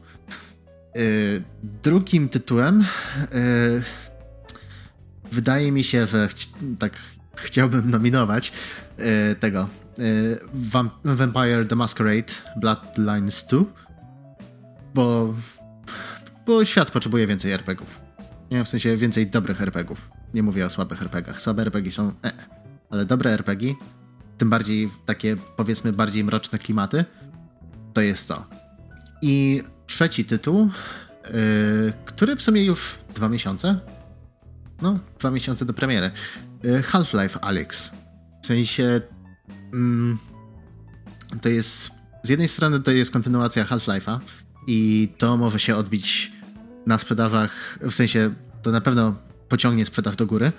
Yy, drugim tytułem yy, wydaje mi się, że ch tak chciałbym nominować yy, tego Vampire the Masquerade Bloodlines 2, bo, bo świat potrzebuje więcej RPGów. Nie, w sensie więcej dobrych RPGów. Nie mówię o słabych RPGach. Słabe RPG są e, ale dobre RPG, tym bardziej takie powiedzmy bardziej mroczne klimaty, to jest to. I trzeci tytuł, yy, który w sumie już dwa miesiące, no, dwa miesiące do premiery, yy, Half-Life Alyx. W sensie mm, to jest, z jednej strony to jest kontynuacja Half-Life'a i to może się odbić na sprzedażach, w sensie to na pewno pociągnie sprzedaż do góry.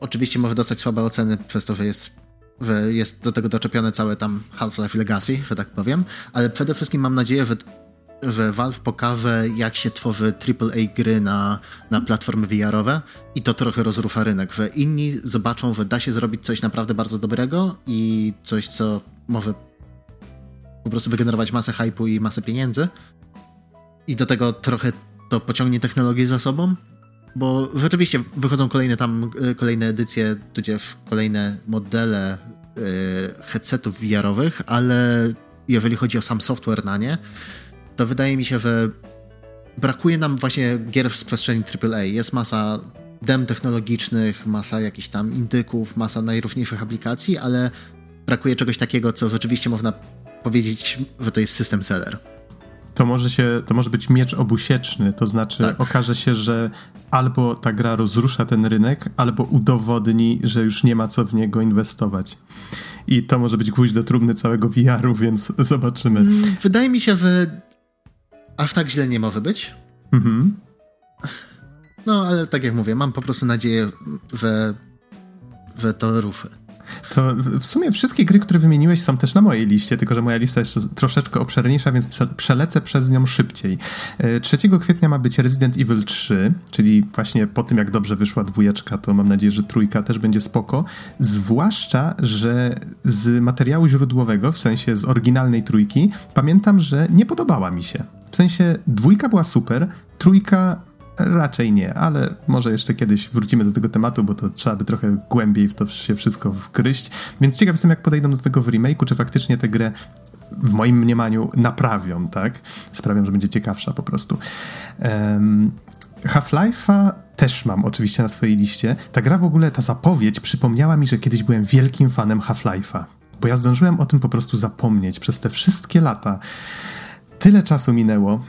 Oczywiście może dostać słabe oceny przez to, że jest że jest do tego doczepione całe tam Half-Life Legacy, że tak powiem, ale przede wszystkim mam nadzieję, że, że Valve pokaże, jak się tworzy AAA gry na, na platformy VR-owe i to trochę rozrusza rynek, że inni zobaczą, że da się zrobić coś naprawdę bardzo dobrego i coś, co może po prostu wygenerować masę hypu i masę pieniędzy. I do tego trochę to pociągnie technologię za sobą, bo rzeczywiście wychodzą kolejne tam, e, kolejne edycje, tudzież kolejne modele yy, headsetów VR-owych, ale jeżeli chodzi o sam software na nie, to wydaje mi się, że brakuje nam właśnie gier z przestrzeni AAA. Jest masa dem technologicznych, masa jakichś tam indyków, masa najróżniejszych aplikacji, ale brakuje czegoś takiego, co rzeczywiście można powiedzieć, że to jest system seller to może, się, to może być miecz obusieczny, to znaczy tak. okaże się, że albo ta gra rozrusza ten rynek, albo udowodni, że już nie ma co w niego inwestować. I to może być gwóźdź do trumny całego VR-u, więc zobaczymy. Mm, wydaje mi się, że aż tak źle nie może być. Mhm. No, ale tak jak mówię, mam po prostu nadzieję, że, że to ruszy. To w sumie wszystkie gry, które wymieniłeś, są też na mojej liście, tylko że moja lista jest troszeczkę obszerniejsza, więc przelecę przez nią szybciej. 3 e, kwietnia ma być Resident Evil 3, czyli właśnie po tym, jak dobrze wyszła dwójeczka, to mam nadzieję, że trójka też będzie spoko. Zwłaszcza, że z materiału źródłowego, w sensie z oryginalnej trójki, pamiętam, że nie podobała mi się. W sensie dwójka była super, trójka Raczej nie, ale może jeszcze kiedyś wrócimy do tego tematu, bo to trzeba by trochę głębiej w to się wszystko wgryźć. Więc ciekaw jestem, jak podejdą do tego w remake'u, czy faktycznie tę grę w moim mniemaniu naprawią, tak? Sprawią, że będzie ciekawsza po prostu. Um, Half-Life'a też mam oczywiście na swojej liście. Ta gra w ogóle, ta zapowiedź przypomniała mi, że kiedyś byłem wielkim fanem Half-Life'a, bo ja zdążyłem o tym po prostu zapomnieć przez te wszystkie lata. Tyle czasu minęło,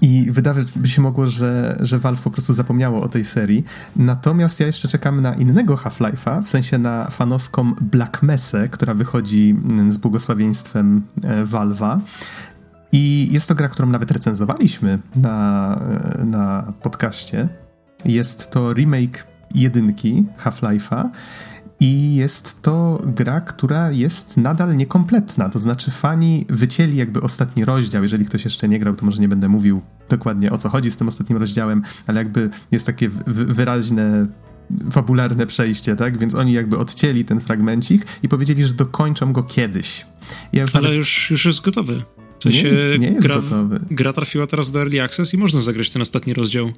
I wydawać by się mogło, że, że Valve po prostu zapomniało o tej serii. Natomiast ja jeszcze czekam na innego Half-Life'a, w sensie na fanowską Black Mesa, która wychodzi z błogosławieństwem e, Valve'a. I jest to gra, którą nawet recenzowaliśmy na, e, na podcaście. Jest to remake jedynki Half-Life'a i jest to gra, która jest nadal niekompletna. To znaczy, fani wycięli jakby ostatni rozdział. Jeżeli ktoś jeszcze nie grał, to może nie będę mówił dokładnie o co chodzi z tym ostatnim rozdziałem, ale jakby jest takie wyraźne fabularne przejście, tak? Więc oni jakby odcięli ten fragmencik i powiedzieli, że dokończą go kiedyś. Ja już Ale nawet... już, już jest gotowy. W sensie nie jest, nie jest gra, gotowy. gra trafiła teraz do Early Access i można zagrać ten ostatni rozdział.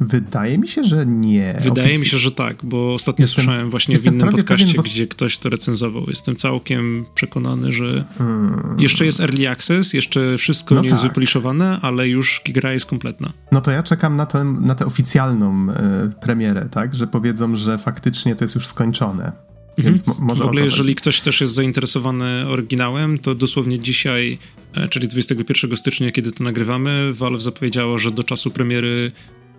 Wydaje mi się, że nie. Wydaje mi się, że tak, bo ostatnio jestem, słyszałem właśnie w innym podcaście, pewien, bo... gdzie ktoś to recenzował. Jestem całkiem przekonany, że hmm. jeszcze jest early access, jeszcze wszystko no nie tak. jest wypoliszowane, ale już gra jest kompletna. No to ja czekam na, tę, na tę oficjalną y, premierę, tak, że powiedzą, że faktycznie to jest już skończone. Mhm. Więc może w ogóle, jeżeli ktoś też jest zainteresowany oryginałem, to dosłownie dzisiaj, e, czyli 21 stycznia, kiedy to nagrywamy, Valve zapowiedziało, że do czasu premiery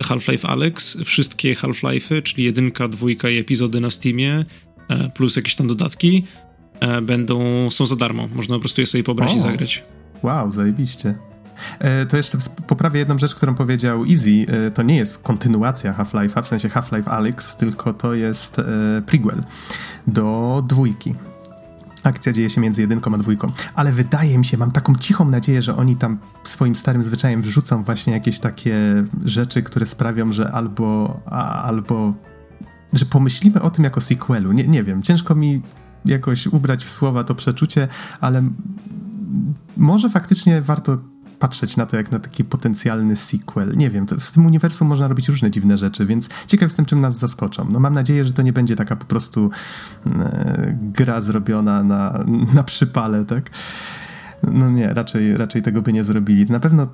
Half-Life Alex, wszystkie Half-Life'y, czyli jedynka, dwójka i epizody na Steamie, e, plus jakieś tam dodatki, e, będą, są za darmo. Można po prostu je sobie pobrać o, i zagrać. Wow, zajebiście. E, to jeszcze poprawię jedną rzecz, którą powiedział Easy. To nie jest kontynuacja Half-Life'a, w sensie Half-Life Alex, tylko to jest prequel do dwójki akcja dzieje się między jedynką a dwójką. Ale wydaje mi się, mam taką cichą nadzieję, że oni tam swoim starym zwyczajem wrzucą właśnie jakieś takie rzeczy, które sprawią, że albo, a, albo że pomyślimy o tym jako sequelu. Nie, nie wiem, ciężko mi jakoś ubrać w słowa to przeczucie, ale może faktycznie warto patrzeć na to jak na taki potencjalny sequel. Nie wiem, w tym uniwersum można robić różne dziwne rzeczy, więc ciekaw jestem, czym nas zaskoczą. No mam nadzieję, że to nie będzie taka po prostu e, gra zrobiona na, na przypale, tak? No nie, raczej, raczej tego by nie zrobili. Na pewno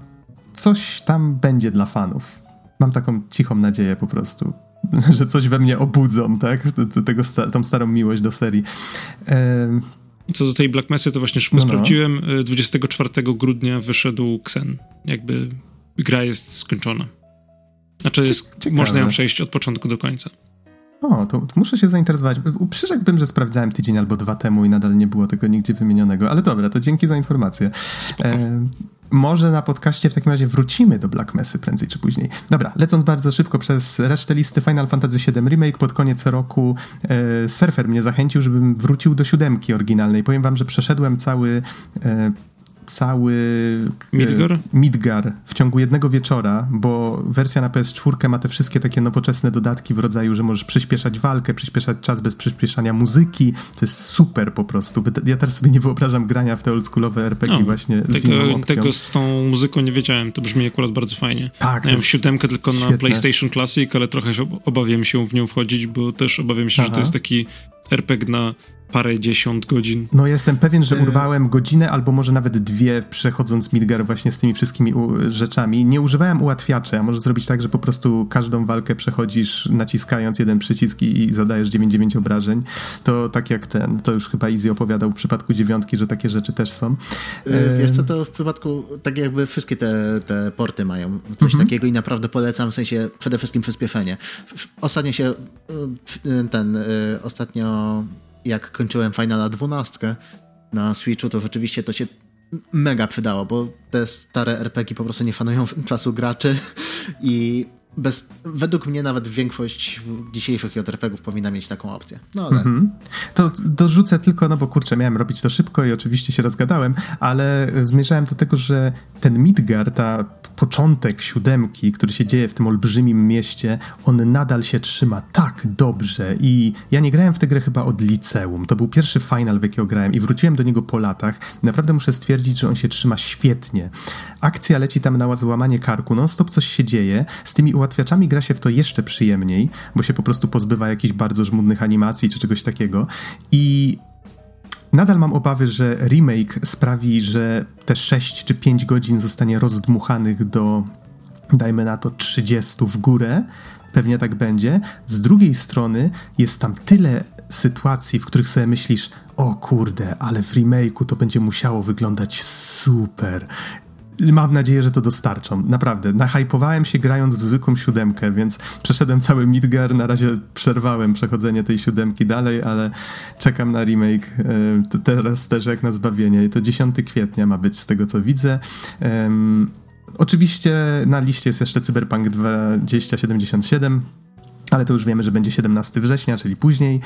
coś tam będzie dla fanów. Mam taką cichą nadzieję po prostu że coś we mnie obudzą, tak? Tego, tą starą miłość do serii. Co do tej Black Mesa, to właśnie szybko no, no. sprawdziłem. 24 y, grudnia wyszedł Xen. Jakby gra jest skończona. Znaczy, jest, można ją przejść od początku do końca. O, to, to, muszę się zainteresować. Przyrzekłbym, że sprawdzałem tydzień albo dwa temu i nadal nie było tego nigdzie wymienionego, ale dobra, to dzięki za informację. E, może na podcaście w takim razie wrócimy do Black Messy prędzej czy później. Dobra, lecąc bardzo szybko przez resztę listy Final Fantasy VII Remake pod koniec roku e, Surfer mnie zachęcił, żebym wrócił do siódemki oryginalnej. Powiem wam, że przeszedłem cały e, cały e, Midgar? Midgar w ciągu jednego wieczora, bo wersja na PS4 ma te wszystkie takie nowoczesne dodatki w rodzaju, że możesz przyspieszać walkę, przyspieszać czas bez przyspieszania muzyki. To jest super po prostu. Ja teraz sobie nie wyobrażam grania w te oldschoolowe RPG o, właśnie z tego, tego z tą muzyką nie wiedziałem. To brzmi akurat bardzo fajnie. Tak. Miałem siódemkę tylko świetne. na PlayStation Classic, ale trochę się obawiam się w nią wchodzić, bo też obawiam się, Aha. że to jest taki RPG na parę dziesiąt godzin. No jestem pewien, że e, urwałem godzinę albo może nawet dwie przechodząc Midgar właśnie z tymi wszystkimi rzeczami. Nie używałem ułatwiaczy, a możesz zrobić tak, że po prostu każdą walkę przechodzisz naciskając jeden przycisk i zadajesz 9-9 obrażeń. To tak jak ten, to już chyba Easy opowiadał w przypadku dziewiątki, że takie rzeczy też są. E, wiesz co, to w przypadku, tak jakby wszystkie te, te porty mają coś mhm. takiego i naprawdę polecam, w sensie przede wszystkim przyspieszenie. Ostatnio się e, ten, ostatnio jak kończyłem Finala 12 na Switchu, to rzeczywiście to się mega przydało, bo te stare RPG po prostu nie szanują czasu graczy i bez, według mnie nawet większość dzisiejszych JRPG-ów powinna mieć taką opcję. No ale... Mhm. To dorzucę tylko, no bo kurczę, miałem robić to szybko i oczywiście się rozgadałem, ale zmierzałem do tego, że ten Midgar, ta początek siódemki, który się dzieje w tym olbrzymim mieście, on nadal się trzyma tak dobrze i ja nie grałem w tę grę chyba od liceum. To był pierwszy final, w jakiego grałem i wróciłem do niego po latach. Naprawdę muszę stwierdzić, że on się trzyma świetnie. Akcja leci tam na złamanie karku, non stop coś się dzieje. Z tymi ułatwiaczami gra się w to jeszcze przyjemniej, bo się po prostu pozbywa jakichś bardzo żmudnych animacji czy czegoś takiego i Nadal mam obawy, że remake sprawi, że te 6 czy 5 godzin zostanie rozdmuchanych do, dajmy na to, 30 w górę. Pewnie tak będzie. Z drugiej strony jest tam tyle sytuacji, w których sobie myślisz, o kurde, ale w remake'u to będzie musiało wyglądać super mam nadzieję, że to dostarczą. Naprawdę. Nahypowałem się grając w zwykłą siódemkę, więc przeszedłem cały Midgar. Na razie przerwałem przechodzenie tej siódemki dalej, ale czekam na remake e, teraz też jak na zbawienie. I to 10 kwietnia ma być z tego, co widzę. Um, oczywiście na liście jest jeszcze Cyberpunk 2077, ale to już wiemy, że będzie 17 września, czyli później.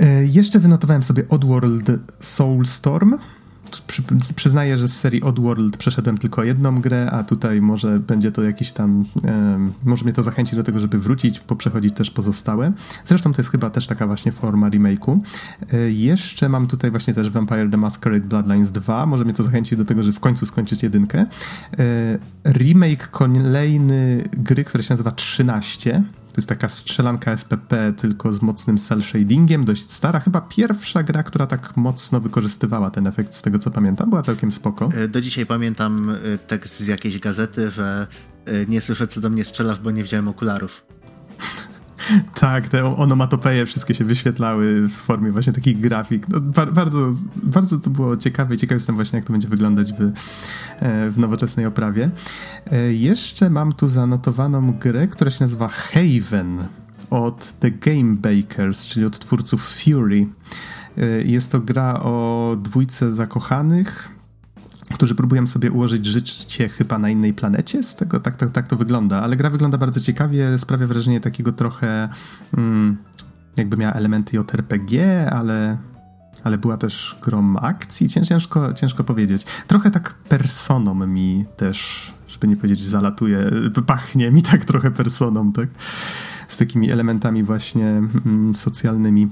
E, jeszcze wynotowałem sobie Oddworld Soulstorm. Przy, przyznaję, że z serii Oddworld przeszedłem tylko jedną grę, a tutaj może będzie to jakiś tam. Może mnie to zachęci do tego, żeby wrócić, poprzechodzić też pozostałe. Zresztą to jest chyba też taka właśnie forma remake'u. E, jeszcze mam tutaj właśnie też Vampire the Masquerade Bloodlines 2. Może mnie to zachęci do tego, żeby w końcu skończyć jedynkę. E, remake kolejny gry, która się nazywa 13 to jest taka strzelanka FPP, tylko z mocnym cel shadingiem, dość stara. Chyba pierwsza gra, która tak mocno wykorzystywała ten efekt, z tego co pamiętam. Była całkiem spoko. E, do dzisiaj pamiętam e, tekst z jakiejś gazety, że e, nie słyszę, co do mnie strzelasz, bo nie wziąłem okularów. Tak, te onomatopeje wszystkie się wyświetlały w formie właśnie takich grafik. No, bardzo, bardzo to było ciekawe. Ciekaw jestem właśnie, jak to będzie wyglądać w, e, w nowoczesnej oprawie. E, jeszcze mam tu zanotowaną grę, która się nazywa Haven od The Game Bakers, czyli od twórców Fury. E, jest to gra o dwójce zakochanych, którzy próbują sobie ułożyć życie chyba na innej planecie, z tego tak, tak, tak to wygląda, ale gra wygląda bardzo ciekawie, sprawia wrażenie takiego trochę mm, jakby miała elementy JRPG, ale ale była też grom akcji, ciężko, ciężko powiedzieć. Trochę tak personą mi też, żeby nie powiedzieć zalatuje, pachnie mi tak trochę personą, tak? Z takimi elementami właśnie mm, socjalnymi.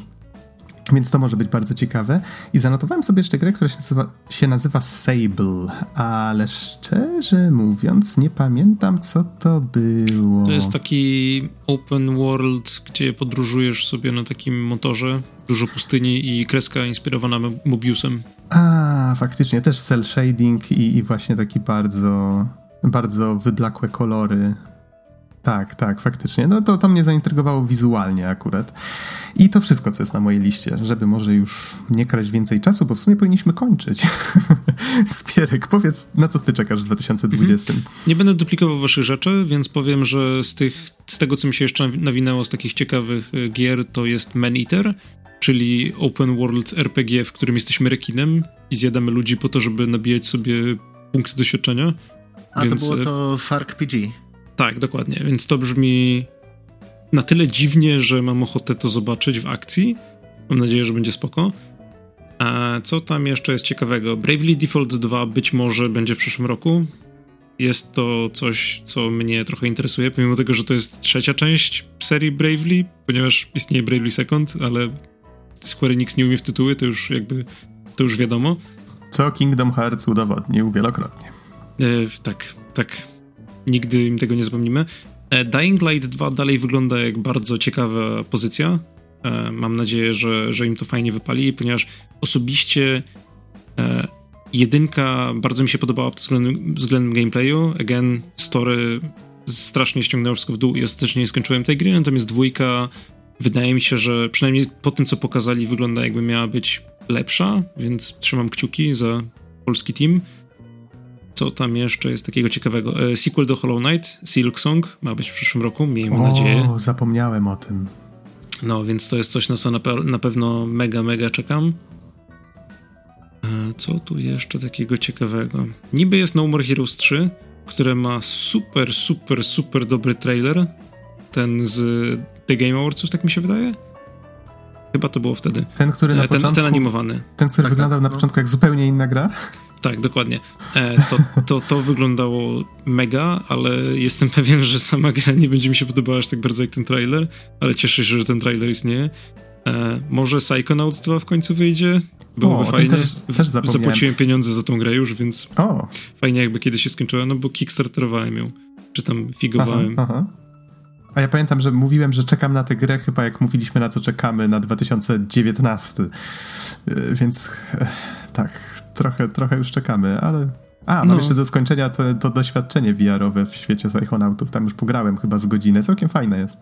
Więc to może być bardzo ciekawe. I zanotowałem sobie jeszcze grę, która się nazywa, się nazywa Sable, ale szczerze mówiąc, nie pamiętam, co to było. To jest taki open world, gdzie podróżujesz sobie na takim motorze, dużo pustyni i kreska inspirowana Mobiusem. A, faktycznie, też cel shading i, i właśnie taki bardzo, bardzo wyblakłe kolory. Tak, tak, faktycznie. No to, to mnie zaintrygowało wizualnie akurat. I to wszystko, co jest na mojej liście, żeby może już nie kraść więcej czasu, bo w sumie powinniśmy kończyć. Spierek, powiedz, na co ty czekasz w 2020? Mhm. Nie będę duplikował waszych rzeczy, więc powiem, że z, tych, z tego, co mi się jeszcze nawinęło z takich ciekawych e, gier, to jest Man Eater, czyli open world RPG, w którym jesteśmy rekinem i zjadamy ludzi po to, żeby nabijać sobie punkty doświadczenia. A więc... to było e, to FARC-PG. Tak, dokładnie, więc to brzmi na tyle dziwnie, że mam ochotę to zobaczyć w akcji. Mam nadzieję, że będzie spoko. A co tam jeszcze jest ciekawego? Bravely Default 2 być może będzie w przyszłym roku. Jest to coś, co mnie trochę interesuje, pomimo tego, że to jest trzecia część serii Bravely, ponieważ istnieje Bravely Second, ale Square Enix nie umie w tytuły, to już jakby, to już wiadomo. Co Kingdom Hearts udowodnił wielokrotnie. E, tak, tak. Nigdy im tego nie zapomnimy. E, Dying Light 2 dalej wygląda jak bardzo ciekawa pozycja. E, mam nadzieję, że, że im to fajnie wypali, ponieważ osobiście e, jedynka bardzo mi się podobała pod względem, względem gameplayu. Again, story strasznie ściągnęło wszystko w dół i ostatecznie nie skończyłem tej gry, natomiast dwójka wydaje mi się, że przynajmniej po tym, co pokazali, wygląda jakby miała być lepsza, więc trzymam kciuki za polski team. Co tam jeszcze jest takiego ciekawego? E, sequel do Hollow Knight, Silk Song, ma być w przyszłym roku, miejmy o, nadzieję. O, zapomniałem o tym. No, więc to jest coś, na co na, pe na pewno mega, mega czekam. E, co tu jeszcze takiego ciekawego? Niby jest No More Heroes 3, które ma super, super, super dobry trailer. Ten z The Game Awardsów, tak mi się wydaje. Chyba to było wtedy. Ten, który na e, ten, początku... Ten animowany. Ten, który tak, wyglądał tak, na no. początku jak zupełnie inna gra? Tak, dokładnie. E, to, to, to wyglądało mega, ale jestem pewien, że sama gra nie będzie mi się podobała aż tak bardzo jak ten trailer, ale cieszę się, że ten trailer istnieje. E, może Psychonauts 2 w końcu wyjdzie? Byłoby o, fajnie. Też, też Zapłaciłem pieniądze za tą grę już, więc o. fajnie jakby kiedyś się skończyła, no bo kickstarterowałem ją, czy tam figowałem. Aha, aha. A ja pamiętam, że mówiłem, że czekam na tę grę, chyba jak mówiliśmy na co czekamy na 2019. E, więc tak, trochę, trochę już czekamy, ale... A, mam no. jeszcze do skończenia to, to doświadczenie VR-owe w świecie Psychonautów. Tam już pograłem chyba z godzinę. Całkiem fajne jest.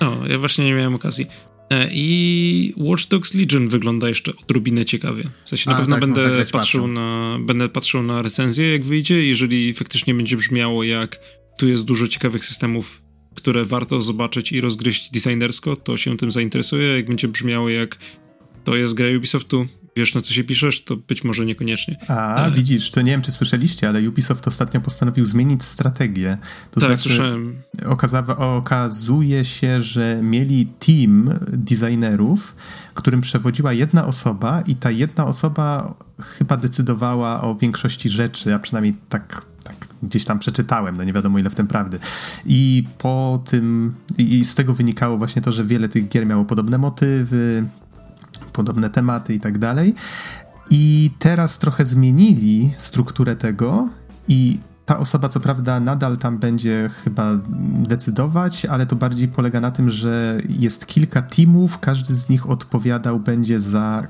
O, ja właśnie nie miałem okazji. E, I Watch Dogs Legion wygląda jeszcze odrobinę ciekawie. W sensie na A, pewno tak, będę, tak patrzył na, będę patrzył na recenzję, jak wyjdzie. Jeżeli faktycznie będzie brzmiało jak tu jest dużo ciekawych systemów, które warto zobaczyć i rozgryźć designersko, to się tym zainteresuję. Jak będzie brzmiało jak to jest gra Ubisoftu, wiesz na co się piszesz, to być może niekoniecznie. A, ale... widzisz, to nie wiem czy słyszeliście, ale Ubisoft ostatnio postanowił zmienić strategię. To tak, znaczy, słyszałem. Okazuje się, że mieli team designerów, którym przewodziła jedna osoba i ta jedna osoba chyba decydowała o większości rzeczy, a przynajmniej tak tak gdzieś tam przeczytałem, no nie wiadomo ile w tym prawdy. I po tym, i z tego wynikało właśnie to, że wiele tych gier miało podobne motywy, podobne tematy i tak dalej. I teraz trochę zmienili strukturę tego i ta osoba, co prawda, nadal tam będzie chyba decydować, ale to bardziej polega na tym, że jest kilka teamów, każdy z nich odpowiadał będzie za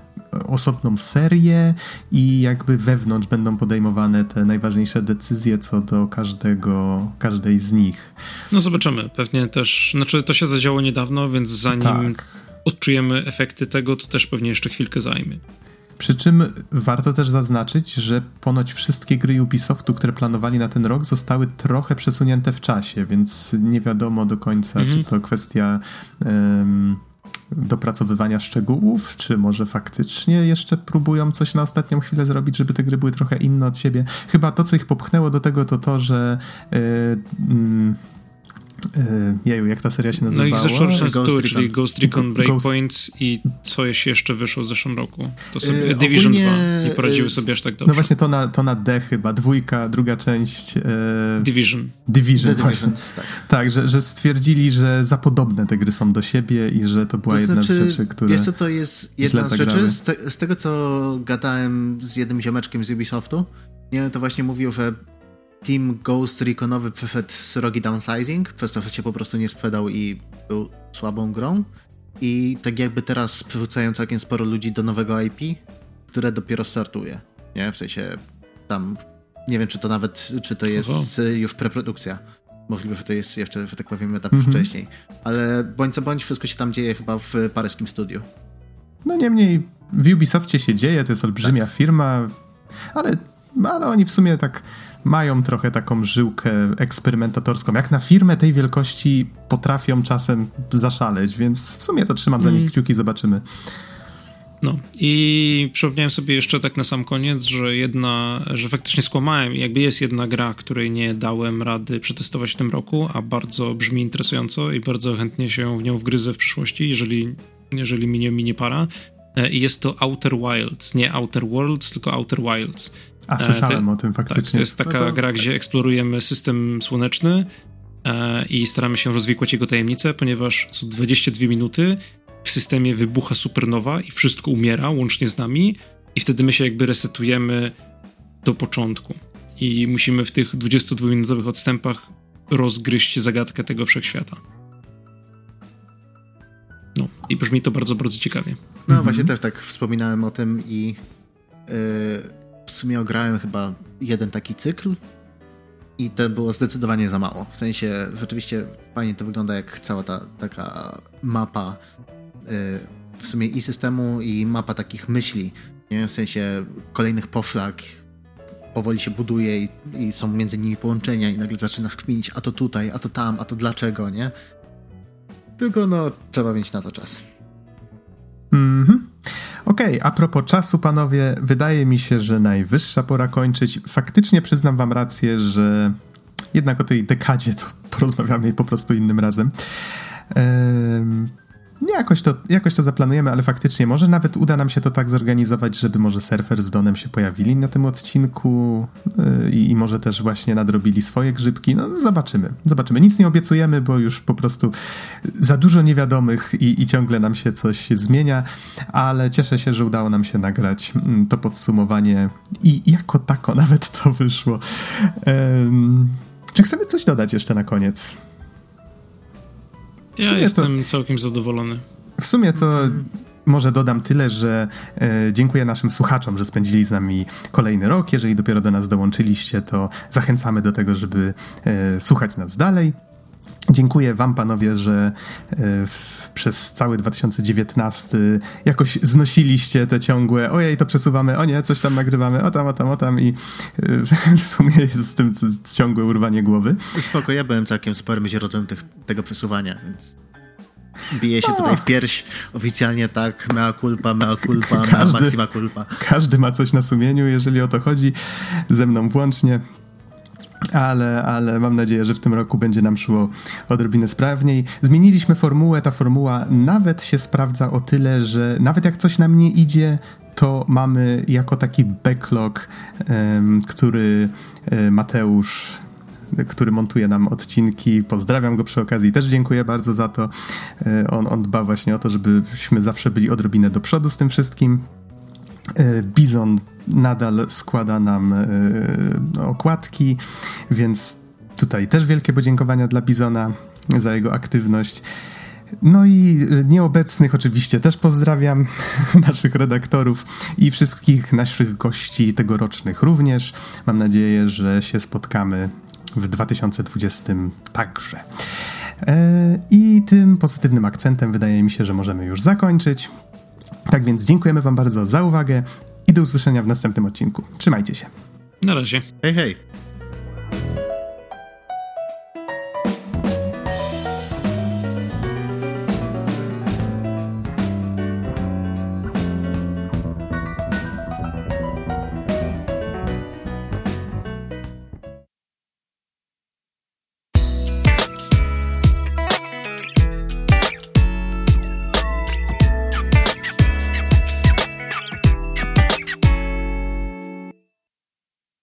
osobną serię i jakby wewnątrz będą podejmowane te najważniejsze decyzje co do każdego, każdej z nich. No zobaczymy. Pewnie też, znaczy to się zadziało niedawno, więc zanim tak. Odczujemy efekty tego, to też pewnie jeszcze chwilkę zajmie. Przy czym warto też zaznaczyć, że ponoć wszystkie gry Ubisoftu, które planowali na ten rok, zostały trochę przesunięte w czasie, więc nie wiadomo do końca, mhm. czy to kwestia um, dopracowywania szczegółów, czy może faktycznie jeszcze próbują coś na ostatnią chwilę zrobić, żeby te gry były trochę inne od siebie. Chyba to, co ich popchnęło do tego, to to, że. Yy, yy, Yy, jeju, jak ta seria się nazywała? No ich zeszłoroczne tytuły, czyli Ghost Recon Breakpoint Ghost... i coś jeszcze wyszło w zeszłym roku. To sobie yy, Division ogólnie... 2 nie poradziły yy, sobie aż tak dobrze. No właśnie to na, to na D chyba, dwójka, druga część. Yy... Division. Division, właśnie. tak, tak że, że stwierdzili, że za podobne te gry są do siebie i że to była to jedna znaczy, z rzeczy, które Wiesz co, to jest jedna z rzeczy, z, te, z tego co gadałem z jednym ziomeczkiem z Ubisoftu, nie, to właśnie mówił, że Team Ghost Reconowy przeszedł srogi downsizing, przez to, że się po prostu nie sprzedał i był słabą grą. I tak jakby teraz przerzucają całkiem sporo ludzi do nowego IP, które dopiero startuje. Nie? W sensie tam nie wiem, czy to nawet, czy to jest Oho. już preprodukcja. Możliwe, że to jest jeszcze, że tak powiem, etap mhm. wcześniej. Ale bądź co bądź, wszystko się tam dzieje chyba w paryskim studiu. No niemniej w Ubisoftie się dzieje, to jest olbrzymia tak. firma, ale, ale oni w sumie tak mają trochę taką żyłkę eksperymentatorską. Jak na firmę tej wielkości potrafią czasem zaszaleć, więc w sumie to trzymam za nich mm. kciuki, zobaczymy. No i przypomniałem sobie jeszcze tak na sam koniec, że jedna, że faktycznie skłamałem. Jakby jest jedna gra, której nie dałem rady przetestować w tym roku, a bardzo brzmi interesująco i bardzo chętnie się w nią wgryzę w przyszłości, jeżeli, jeżeli mi nie minie para. E, I jest to Outer Wilds. Nie Outer Worlds, tylko Outer Wilds. A słyszałem o tym faktycznie. Tak, to jest taka no to... gra, gdzie eksplorujemy system słoneczny e, i staramy się rozwikłać jego tajemnice, ponieważ co 22 minuty w systemie wybucha supernowa i wszystko umiera łącznie z nami i wtedy my się jakby resetujemy do początku. I musimy w tych 22-minutowych odstępach rozgryźć zagadkę tego wszechświata. No, i brzmi to bardzo, bardzo ciekawie. No mhm. właśnie też tak wspominałem o tym i yy, w sumie ograłem chyba jeden taki cykl i to było zdecydowanie za mało. W sensie rzeczywiście fajnie to wygląda jak cała ta taka mapa yy, w sumie i systemu i mapa takich myśli, nie? w sensie kolejnych poszlak powoli się buduje i, i, są między nimi połączenia i nagle zaczynasz kminić, a to tutaj, a to tam, a to dlaczego, nie? Tylko no, trzeba mieć na to czas. Mhm. Okej, okay, a propos czasu, panowie, wydaje mi się, że najwyższa pora kończyć. Faktycznie przyznam wam rację, że jednak o tej dekadzie to porozmawiamy po prostu innym razem. Ehm, Jakoś to, jakoś to zaplanujemy, ale faktycznie może nawet uda nam się to tak zorganizować, żeby może surfer z Donem się pojawili na tym odcinku yy, i może też właśnie nadrobili swoje grzybki. No zobaczymy, zobaczymy. Nic nie obiecujemy, bo już po prostu za dużo niewiadomych i, i ciągle nam się coś zmienia, ale cieszę się, że udało nam się nagrać mm, to podsumowanie i jako tako nawet to wyszło. Yy, czy chcemy coś dodać jeszcze na koniec? Ja jestem to, całkiem zadowolony. W sumie to może dodam tyle, że e, dziękuję naszym słuchaczom, że spędzili z nami kolejny rok. Jeżeli dopiero do nas dołączyliście, to zachęcamy do tego, żeby e, słuchać nas dalej. Dziękuję Wam, panowie, że e, w, przez cały 2019 jakoś znosiliście te ciągłe, ojej, to przesuwamy, o nie, coś tam nagrywamy, o tam, o tam, o tam i e, w sumie jest z tym ciągłe urwanie głowy. Spoko, ja byłem całkiem sporym źródłem tych, tego przesuwania, więc bije się tutaj w pierś oficjalnie tak, mea culpa, mea culpa, każdy, mea maxima culpa. Każdy ma coś na sumieniu, jeżeli o to chodzi, ze mną włącznie ale, ale mam nadzieję, że w tym roku będzie nam szło odrobinę sprawniej. Zmieniliśmy formułę, ta formuła nawet się sprawdza o tyle, że nawet jak coś nam nie idzie, to mamy jako taki backlog, który um, Mateusz który montuje nam odcinki. Pozdrawiam go przy okazji. Też dziękuję bardzo za to. E, on, on dba właśnie o to, żebyśmy zawsze byli odrobinę do przodu z tym wszystkim. E, Bizon nadal składa nam e, okładki, więc tutaj też wielkie podziękowania dla Bizona za jego aktywność. No i e, nieobecnych oczywiście też pozdrawiam, naszych redaktorów i wszystkich naszych gości tegorocznych również. Mam nadzieję, że się spotkamy w 2020 także. I tym pozytywnym akcentem wydaje mi się, że możemy już zakończyć. Tak więc dziękujemy Wam bardzo za uwagę i do usłyszenia w następnym odcinku. Trzymajcie się. Na razie. Hej, hej.